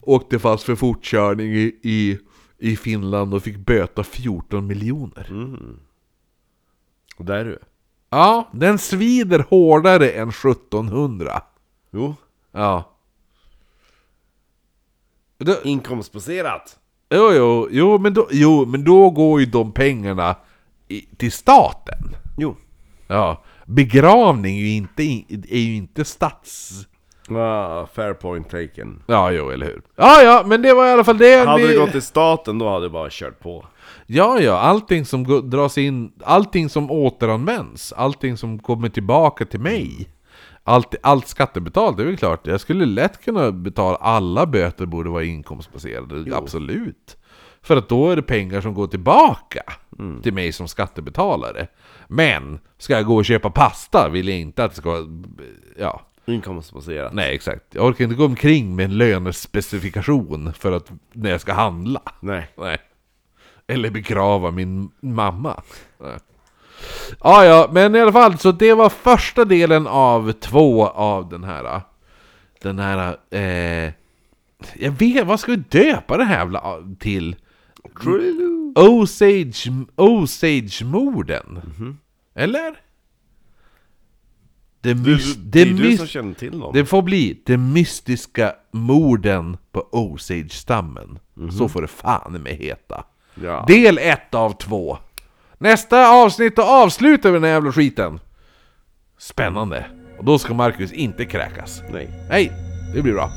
[SPEAKER 1] Åkte fast för fortkörning i, i, i Finland och fick böta 14 miljoner.
[SPEAKER 2] Och där är du.
[SPEAKER 1] Ja, den svider hårdare än 1700.
[SPEAKER 2] Jo,
[SPEAKER 1] Ja. Då,
[SPEAKER 2] inkomstbaserat.
[SPEAKER 1] jo, jo, jo, men då, jo, men då går ju de pengarna i, till staten.
[SPEAKER 2] Jo.
[SPEAKER 1] Ja, begravning är ju inte, är ju inte stats...
[SPEAKER 2] Ah, fair point taken.
[SPEAKER 1] Ja, jo, eller hur? Ja, ja, men det var i alla fall det
[SPEAKER 2] Hade
[SPEAKER 1] vi...
[SPEAKER 2] det gått till staten då hade det bara kört på.
[SPEAKER 1] Ja, ja, allting som dras in, allting som återanvänds, allting som kommer tillbaka till mig. Allt, allt skattebetalt, det är väl klart. Jag skulle lätt kunna betala, alla böter borde vara inkomstbaserade, absolut. För att då är det pengar som går tillbaka till mig som skattebetalare. Men, ska jag gå och köpa pasta vill jag inte att det ska ja,
[SPEAKER 2] Inkomstbaserat.
[SPEAKER 1] nej exakt. Jag orkar inte gå omkring med en lönespecifikation för att, när jag ska handla.
[SPEAKER 2] Nej.
[SPEAKER 1] Nej. Eller begrava min mamma. Nej. Ja, ja, men i alla fall, så det var första delen av två av den här... Den här... Eh, jag vet, vad ska vi döpa det här jävla till? Osage... Osage-morden? Eller? Det, mys-
[SPEAKER 2] det, är du som känner till dem.
[SPEAKER 1] Det får bli de mystiska morden på Osage-stammen. Mm-hmm. Så mhm. får det fan med heta.
[SPEAKER 2] Ja.
[SPEAKER 1] Del 1 av 2. Nästa avsnitt och avslutar vi den här jävla skiten. Spännande. Och då ska Marcus inte kräkas.
[SPEAKER 2] Nej.
[SPEAKER 1] Nej, det blir bra.